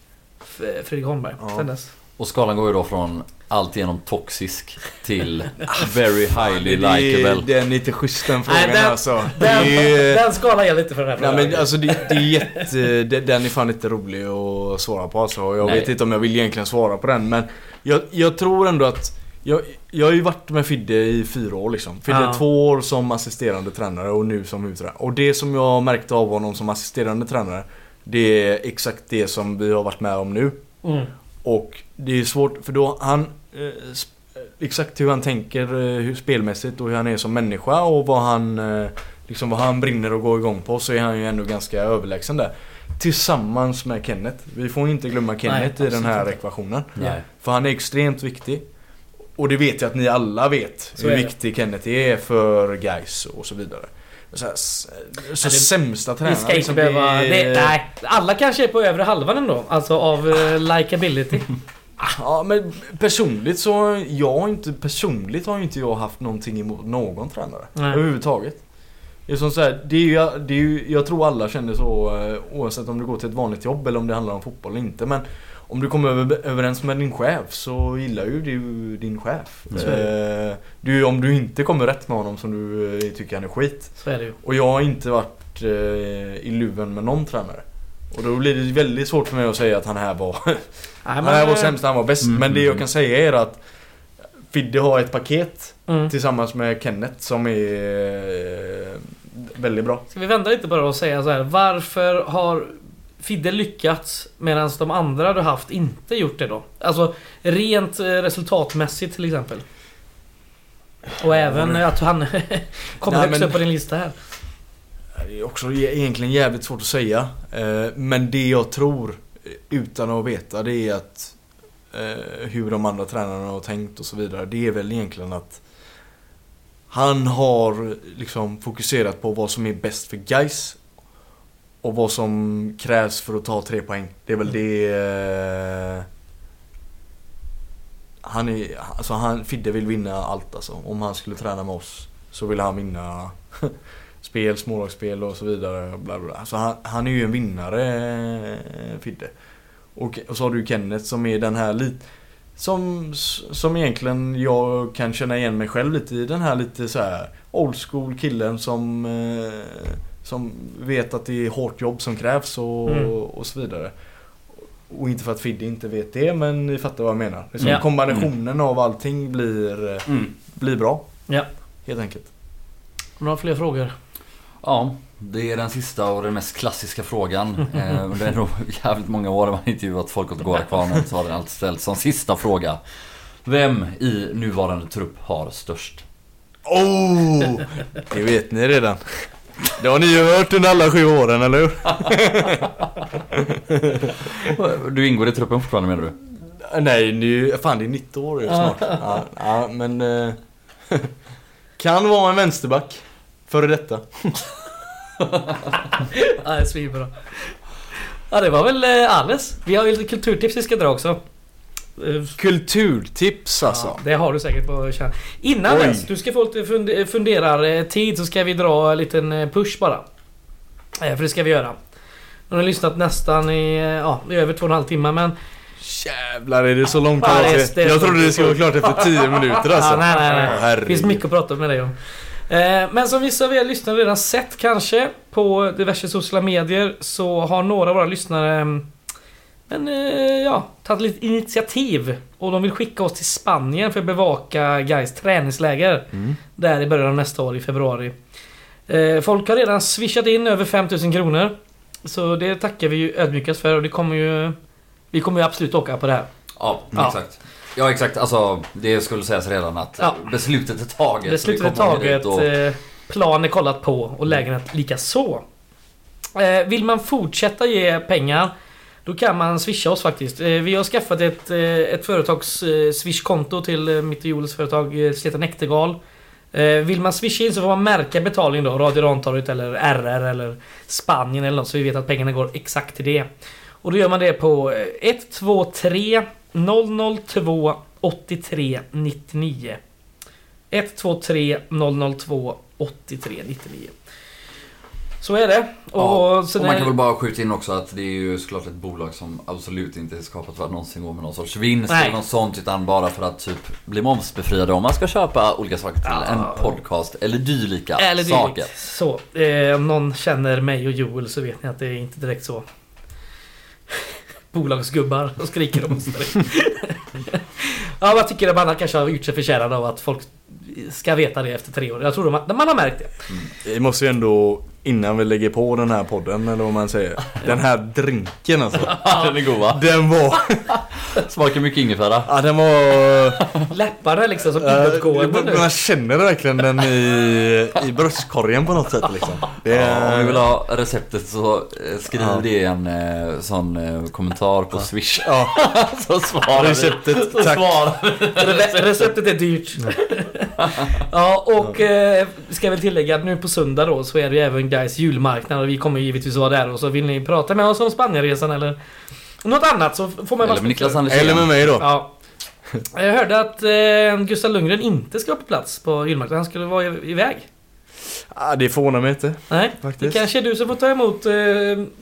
A: Fredrik Holmberg
C: Ja.
A: sen dess.
B: Och skalan går ju då från allt genom toxisk till *laughs* very highly
C: det är,
B: likeable.
C: Den är inte schysst den frågan
A: Nej, den-
C: alltså.
A: Den,
C: Det
A: den skalan gäller inte för den här
C: nej,
A: frågan.
C: men alltså det, det är jätte... det- Den är fan inte rolig att svara på alltså. Jag
B: Nej.
C: vet inte om jag vill egentligen svara på den men jag, jag tror ändå att jag, jag har ju varit med Fidde i fyra år liksom. Fidde
A: Ja.
C: två år som assisterande tränare och nu som huvudtränare. Och det som jag märkte av honom som assisterande tränare Det är exakt det som vi har varit med om nu.
A: Mm.
C: Och det är svårt för då han eh, sp- Exakt hur han tänker eh, hur spelmässigt och hur han är som människa och vad han eh, Liksom vad han brinner och går igång på så är han ju ändå ganska överlägsen där. Tillsammans med Kenneth. Vi får inte glömma Kenneth i den här
A: inte.
C: ekvationen.
B: Nej.
C: För han är extremt viktig. Och det vet jag att ni alla vet.
A: Så
C: hur viktig Kenneth är för guys och så vidare. Så, här, så
A: det-
C: sämsta
A: Vi
C: tränaren.
A: ska inte
C: liksom,
A: behöva...
C: det-
A: Det, nej, alla kanske är på övre halvan ändå. Alltså av uh, likability. *laughs*
C: Ja men personligt så, jag har inte, personligt har inte jag haft någonting emot någon tränare.
A: Nej.
C: Överhuvudtaget. Det är som så här, det är ju, det är ju, jag tror alla känner så eh, oavsett om du går till ett vanligt jobb eller om det handlar om fotboll eller inte. Men om du kommer över, överens med din chef så gillar ju du din chef. Eh, du, om du inte kommer rätt med honom som du eh, tycker han är skit.
A: Så är det ju.
C: Och jag har inte varit eh, i luven med någon tränare. Och då blir det väldigt svårt för mig att säga att han här var *laughs*
A: Nej,
C: han här var
A: eh,
C: sämst, han var bäst.
B: Mm,
C: men det
B: mm,
C: jag
B: mm.
C: kan säga är att Fidde har ett paket
A: Mm.
C: tillsammans med Kenneth som är eh, väldigt bra.
A: Ska vi vända lite bara och säga så här. Varför har Fidde lyckats medan de andra du haft inte gjort det då? Alltså rent eh, resultatmässigt till exempel. Och även att han *laughs* kommer högst upp på din lista här.
C: Det är också egentligen jävligt svårt att säga. Eh, Men det jag tror, eh, utan att veta, det är att eh, hur de andra tränarna har tänkt och så vidare. Det är väl egentligen att han har liksom fokuserat på vad som är bäst för guys och vad som krävs för att ta tre poäng. Det är väl det... eh, Han är... Alltså han, Fidde vill vinna allt alltså. Om han skulle träna med oss så vill han vinna *laughs* spel, smålagsspel och så vidare. Bla bla. bla. Så han, han är ju en vinnare, eh, Fidde. Och, och så har du Kenneth som är den här lite... Som, som egentligen jag kan känna igen mig själv lite i den här lite så här old school killen som eh, Som vet att det är hårt jobb som krävs och,
A: Mm.
C: och så vidare. Och inte för att Fidde inte vet det men ni fattar vad jag menar. Liksom
A: Ja.
C: Kombinationen av allting blir, eh,
B: Mm.
C: blir bra.
A: Ja.
C: Helt enkelt.
A: Några fler frågor?
B: Ja, det är den sista och den mest klassiska frågan. *laughs* Eh, det är nog jävligt många år man intervjuat folk åt Gårdakvarnen så har den alltid ställts som sista fråga. Vem i nuvarande trupp har störst?
C: Oh! Det vet ni redan. Det har ni ju hört under alla sju åren, eller hur? *laughs*
B: Du ingår i truppen fortfarande menar du?
C: Nej, nu, fan det är 19 år ju snart. Ja, ja men... Eh, *laughs* kan vara en vänsterback. Före detta. *laughs*
A: Ja, det är svinbra. Ja, det var väl eh, alles. Vi har ju lite kulturtips vi ska dra också. Eh,
C: Kulturtips alltså.
A: Ja, det har du säkert på känn. Innan
C: Oj.
A: dess, du ska få lite fund- funderar-tid så ska vi dra en liten eh, push bara. Eh, För det ska vi göra. Nu har ni lyssnat nästan i, eh, ja, i över två och en halv timme men...
C: Jävlar är det så långt kvar? Jag trodde det skulle vara klart efter 10 minuter alltså.
A: Ja, nej, nej, nej. Det finns mycket att prata med dig om. Eh, Men som vissa av er lyssnare redan sett kanske på diverse sociala medier så har några av våra lyssnare mm, men, eh, ja, tagit lite initiativ och de vill skicka oss till Spanien för att bevaka Gais träningsläger.
C: Mm.
A: Där i början av nästa år i februari. Eh, Folk har redan swishat in över 5000 kronor. Så det tackar vi ju ödmjukast för och det kommer ju... Vi kommer ju absolut åka på det här.
B: Ja,
A: Ja.
B: exakt. Ja exakt, alltså det skulle sägas redan att
A: Ja.
B: beslutet är taget.
A: Beslutet är taget,
B: och-
A: eh, plan är kollat på och lägenhet lika så. Eh, vill man fortsätta ge pengar då kan man swisha oss faktiskt. Eh, vi har skaffat ett, ett företags swishkonto till mitt och Joels företag heter Näktergal. Vill man swisha in så får man märka betalning då. Radio Rantorget eller RR eller Spanien eller något så vi vet att pengarna går exakt till det. Och då gör man det på eh, 123 002 83 99. 123 002 83 99. Så är det. Och,
B: Ja, och man kan väl bara skjuta in också att det är ju såklart ett bolag som absolut inte är skapat för att någonsin gå med någon sorts vinst
A: Nej.
B: eller något sånt utan bara för att typ bli momsbefriade om man ska köpa olika saker till
A: Ja.
B: en podcast eller dylika
A: Eller
B: saker.
A: Så. Eh, om någon känner mig och Joel så vet ni att det är inte direkt så. Bolagsgubbar och skriker om oss. *laughs* Ja, man tycker att man kanske har gjort sig förtjänad av att folk ska veta det efter tre år. Jag tror att man har märkt det.
C: Mm. Det måste ju ändå innan vi lägger på den här podden eller vad man säger. Den här drinken alltså. *laughs*
B: Den är god va?
C: Den var, *laughs*
B: Smakar mycket ingefära.
C: ja den var...
A: Läpparna liksom som inåtgående nu.
C: man känner verkligen den i, i bröstkorgen på något sätt liksom. Det
B: Ja, om ni
C: är,
B: vill ha receptet så eh, skriv
C: Ja.
B: det i en eh, sån eh, kommentar på swish.
C: ja, *laughs*
B: så svarar vi.
C: receptet.
B: Så
C: Tack.
B: svarar
A: Receptet är dyrt. ja, och ska väl tillägga att nu på söndag då så är det ju även Guys julmarknad och vi kommer givetvis vara där och så vill ni prata med oss om Spanienresan eller något annat så får man
B: Eller med Niklas Andersén.
C: Eller med mig då.
A: Ja. Jag hörde att eh, Gustav Lundgren inte ska vara på plats på julmarknaden. Han skulle vara iväg.
C: Ah, det förvånar mig inte.
A: Nej, det
C: Faktiskt.
A: kanske är du som får ta emot eh,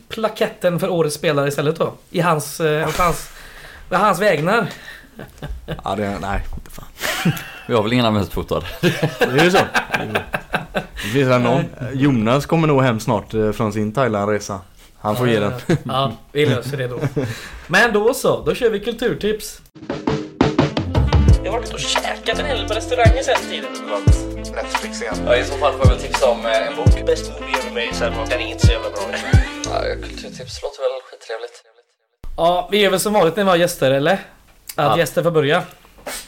A: plaketten för årets spelare istället då. I hans, eh, hans, hans vägnar.
C: Ja, det, nej, inte fan. *laughs*
B: Vi har väl ingen användningsfotad.
C: Det är så. *laughs* Det finns väl någon. Jonas kommer nog hem snart eh, från sin Thailandresa. Han får ge den. *laughs*
A: Ja, vi löser det då. Men då så, då kör vi kulturtips. Jag har varit och käkat en hel del på restauranger sen tiden.
D: Netflix igen.
B: Ja, I så fall får jag väl tipsa om eh, en bok.
D: Best movie ever made sen den är inte så jävla bra.
B: Ja, kulturtips låter väl skittrevligt.
A: Ja, vi gör väl som vanligt när vi har gäster, eller? Att
B: Ja.
A: gäster får börja.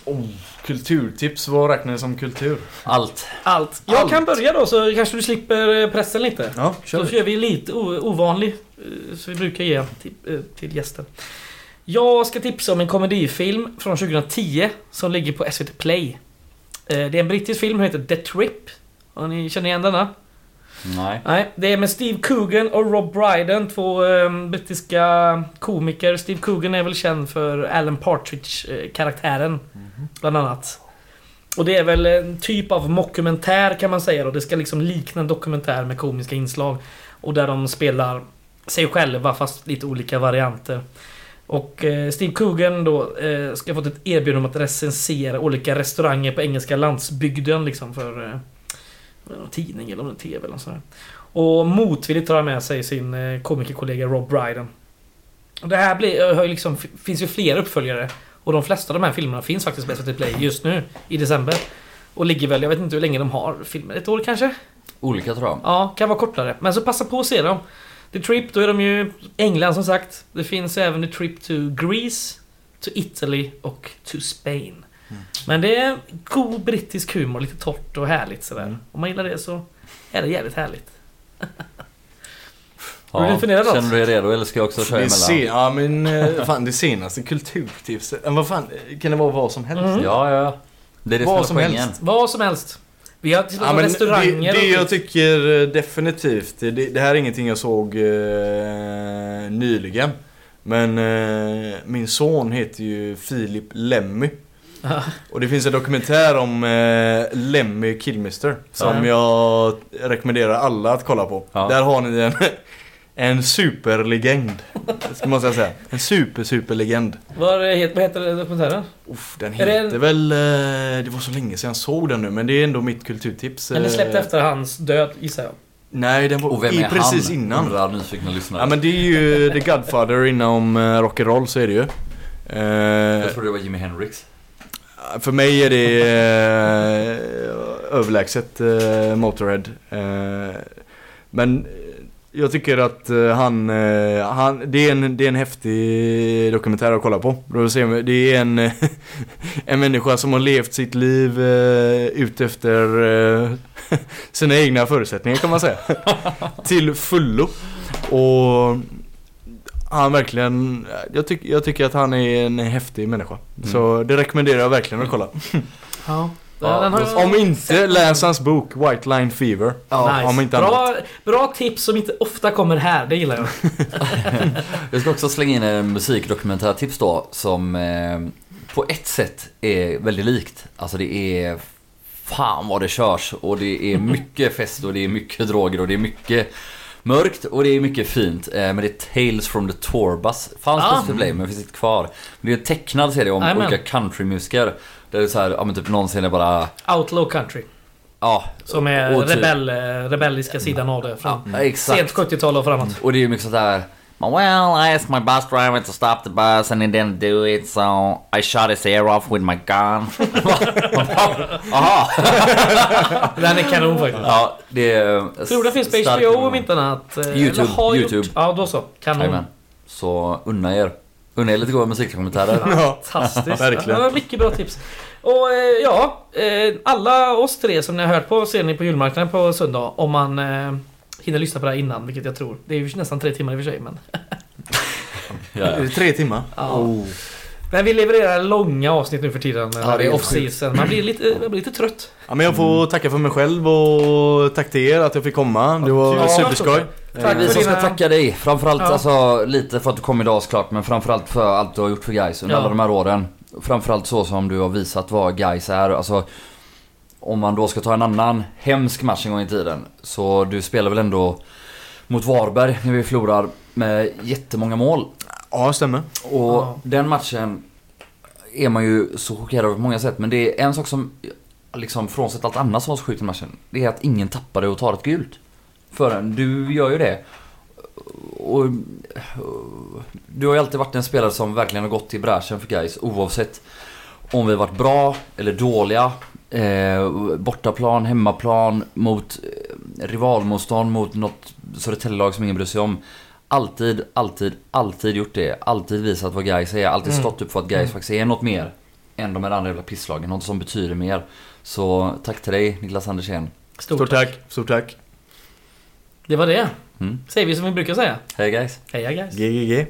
C: Oh, kulturtips, vad räknar ni som kultur?
B: Allt.
A: Allt. Jag
C: Allt.
A: kan börja då så kanske du slipper eh, pressen lite.
C: Ja, kör
A: Så
C: vi.
A: kör vi lite ovanlig, eh, så vi brukar ge till, eh, till gäster. Jag ska tipsa om en komedifilm från 2010 som ligger på SVT Play. Det är en brittisk film som heter The Trip. Har ni känner igen denna?
B: Nej.
A: Nej, det är med Steve Coogan och Rob Brydon, två eh, brittiska komiker. Steve Coogan är väl känd för Alan Partridge-karaktären, bland annat. Och det är väl en typ av mockumentär kan man säga då. Det ska liksom likna en dokumentär med komiska inslag. Och där de spelar sig själva fast lite olika varianter. Och eh, Steve Coogan då eh, ska ha fått ett erbjudande om att recensera olika restauranger på engelska landsbygden liksom för eh, någon tidning eller någon TV eller något sånt där. Och motvilligt tar han med sig sin eh, komikerkollega Rob Brydon. Och det här blir, ju liksom, finns ju fler uppföljare. Och de flesta av de här filmerna finns faktiskt på SVT Play just nu i december. Och ligger väl, jag vet inte hur länge de har filmer, ett år kanske?
B: Olika tror jag.
A: Ja, kan vara kortare. Men så passa på att se dem. The Trip, då är de ju England som sagt. Det finns även The Trip to Greece, to Italy och to Spain. Men det är god brittisk humor, lite torrt och härligt sådär. Om man gillar det så är det jävligt härligt. *laughs* Något?
B: Känner du dig redo eller ska jag också köra
C: Det,
B: emellan?
C: se, ja, men, eh, fan, det senaste kulturtipset. Men vad fan, kan det vara vad som helst?
A: Mm.
B: Ja, ja, ja. Det är det
C: Vad
B: som
C: helst.
A: Vad som helst. Vi har till
C: Ja, men
A: restauranger
C: det, det jag tycker eh, definitivt, det, det här är ingenting jag såg eh, nyligen. Men eh, min son heter ju Filip Lemmy. *laughs* Och det finns en dokumentär om eh, Lemmy Killmister. Som jag rekommenderar alla att kolla på.
B: Ja.
C: Där har ni en, *laughs* en superlegend. Ska man säga. En super superlegend.
A: Vad heter, heter dokumentären?
C: Uff, den
A: Är det
C: heter
A: en-
C: väl... eh, Det var så länge sedan jag såg den nu men det är ändå mitt kulturtips.
A: Den är släppt
C: Eh,
A: efter hans död gissar jag.
C: Nej, den var
B: Och vem
C: i,
B: är
C: precis
B: han?
C: innan.
B: Undrar nyfikna lyssnare.
C: Ja men det är ju The Godfather inom uh, rock'n'roll så är det ju. Eh,
B: Jag trodde det var Jimi Hendrix.
C: För mig är det uh, överlägset uh, Motorhead. Eh, men eh, jag tycker att eh, han, eh, han det, är en, det är en häftig dokumentär att kolla på. Det är en, *laughs* en människa som har levt sitt liv eh, *laughs* sina egna förutsättningar kan man säga. *laughs* Till fullo. Och han verkligen, jag, tyck, jag tycker att han är en häftig människa. Så det rekommenderar jag verkligen att kolla.
A: Ja.
B: Ja,
A: har
C: Om inte, läs hans bok White Line Fever.
A: nice.
C: om inte
A: bra, bra tips som inte ofta kommer här, det gillar jag. *laughs*
B: Jag ska också slänga in en musikdokumentärtips då som eh, på ett sätt är väldigt likt. Alltså det är fan vad det körs och det är mycket fest och det är mycket droger och det är mycket mörkt och det är mycket fint. Eh, men det är Tales from the Tourbus. Fanns
A: Ah.
B: på Play men finns inte kvar. Men det är en tecknad serie om
A: Jajamän.
B: olika countrymusiker. Där det är så här, ja men typ någon scen är bara,
A: Outlaw Country.
B: ja.
A: Som är
B: typ-
A: rebell, eh, rebelliska sidan av det. Från
B: Ja, exakt.
A: sent 70-tal och framåt.
B: Och det är mycket sånt där Well, I asked my bus driver to stop the bus and he didn't do it so I shot his ear off with my gun. Jaha. *laughs* *laughs*
A: Den är kanon faktiskt.
B: Ja, det är...
A: Jag tror det finns på
B: stark-
A: HBO om inte annat. eh,
B: YouTube,
A: har
B: YouTube.
A: Gjort. Ja, då så. Kanon.
B: Jajamän. Så unna er. Unna er lite goda musikkommentarer. *laughs*
A: Fantastiskt.
C: Verkligen.
A: Ja, mycket bra tips. Och eh, ja, eh, alla oss tre som ni har hört på ser ni på julmarknaden på söndag. Om man hinner lyssna på det här innan, vilket jag tror. Det är ju nästan tre timmar i och för sig. Men,
B: Ja,
C: Är det *laughs* Tre timmar?
A: ja. men vi levererar långa avsnitt nu för tiden
B: Ja, det
A: det
B: är
A: är
B: helt
A: off-season. Man blir lite, man blir lite trött.
C: Ja, men jag får tacka för mig själv och tack till er att jag fick komma. Det var
A: Ja,
C: superskoj.
A: Tack
B: vi som ska tacka dig. Framförallt
A: Ja.
B: alltså lite för att du kom idag såklart men framförallt för allt du har gjort för guys under
A: Ja.
B: alla de här åren. Framförallt så som du har visat vad guys är. Alltså, om man då ska ta en annan hemsk match en gång i tiden. Så du spelar väl ändå mot Varberg när vi förlorar med jättemånga mål.
C: Ja, stämmer.
B: Och
A: Ja.
B: den matchen är man ju så chockerad över på många sätt. Men det är en sak som, liksom frånsett allt annat som var så sjukt i matchen. Det är att ingen tappade och tar ett gult. Förrän du gör ju det. Och, och du har ju alltid varit en spelare som verkligen har gått i bräschen för guys oavsett om vi har varit bra eller dåliga. Eh, bortaplan, hemmaplan, mot eh, rivalmotstånd, mot något Södertäljelag som ingen bryr sig om. Alltid, alltid, alltid gjort det. Alltid visat vad guys är. Alltid
A: Mm.
B: stått upp för att guys faktiskt är något mer än de här andra jävla pisslagen. Något som betyder mer. Så tack till dig Niklas Andersén.
A: Stort,
C: Stort tack. Stort tack.
A: Det var det.
B: Mm.
A: Säger vi som vi brukar säga.
B: Hej guys.
A: Heja guys.
C: GGG.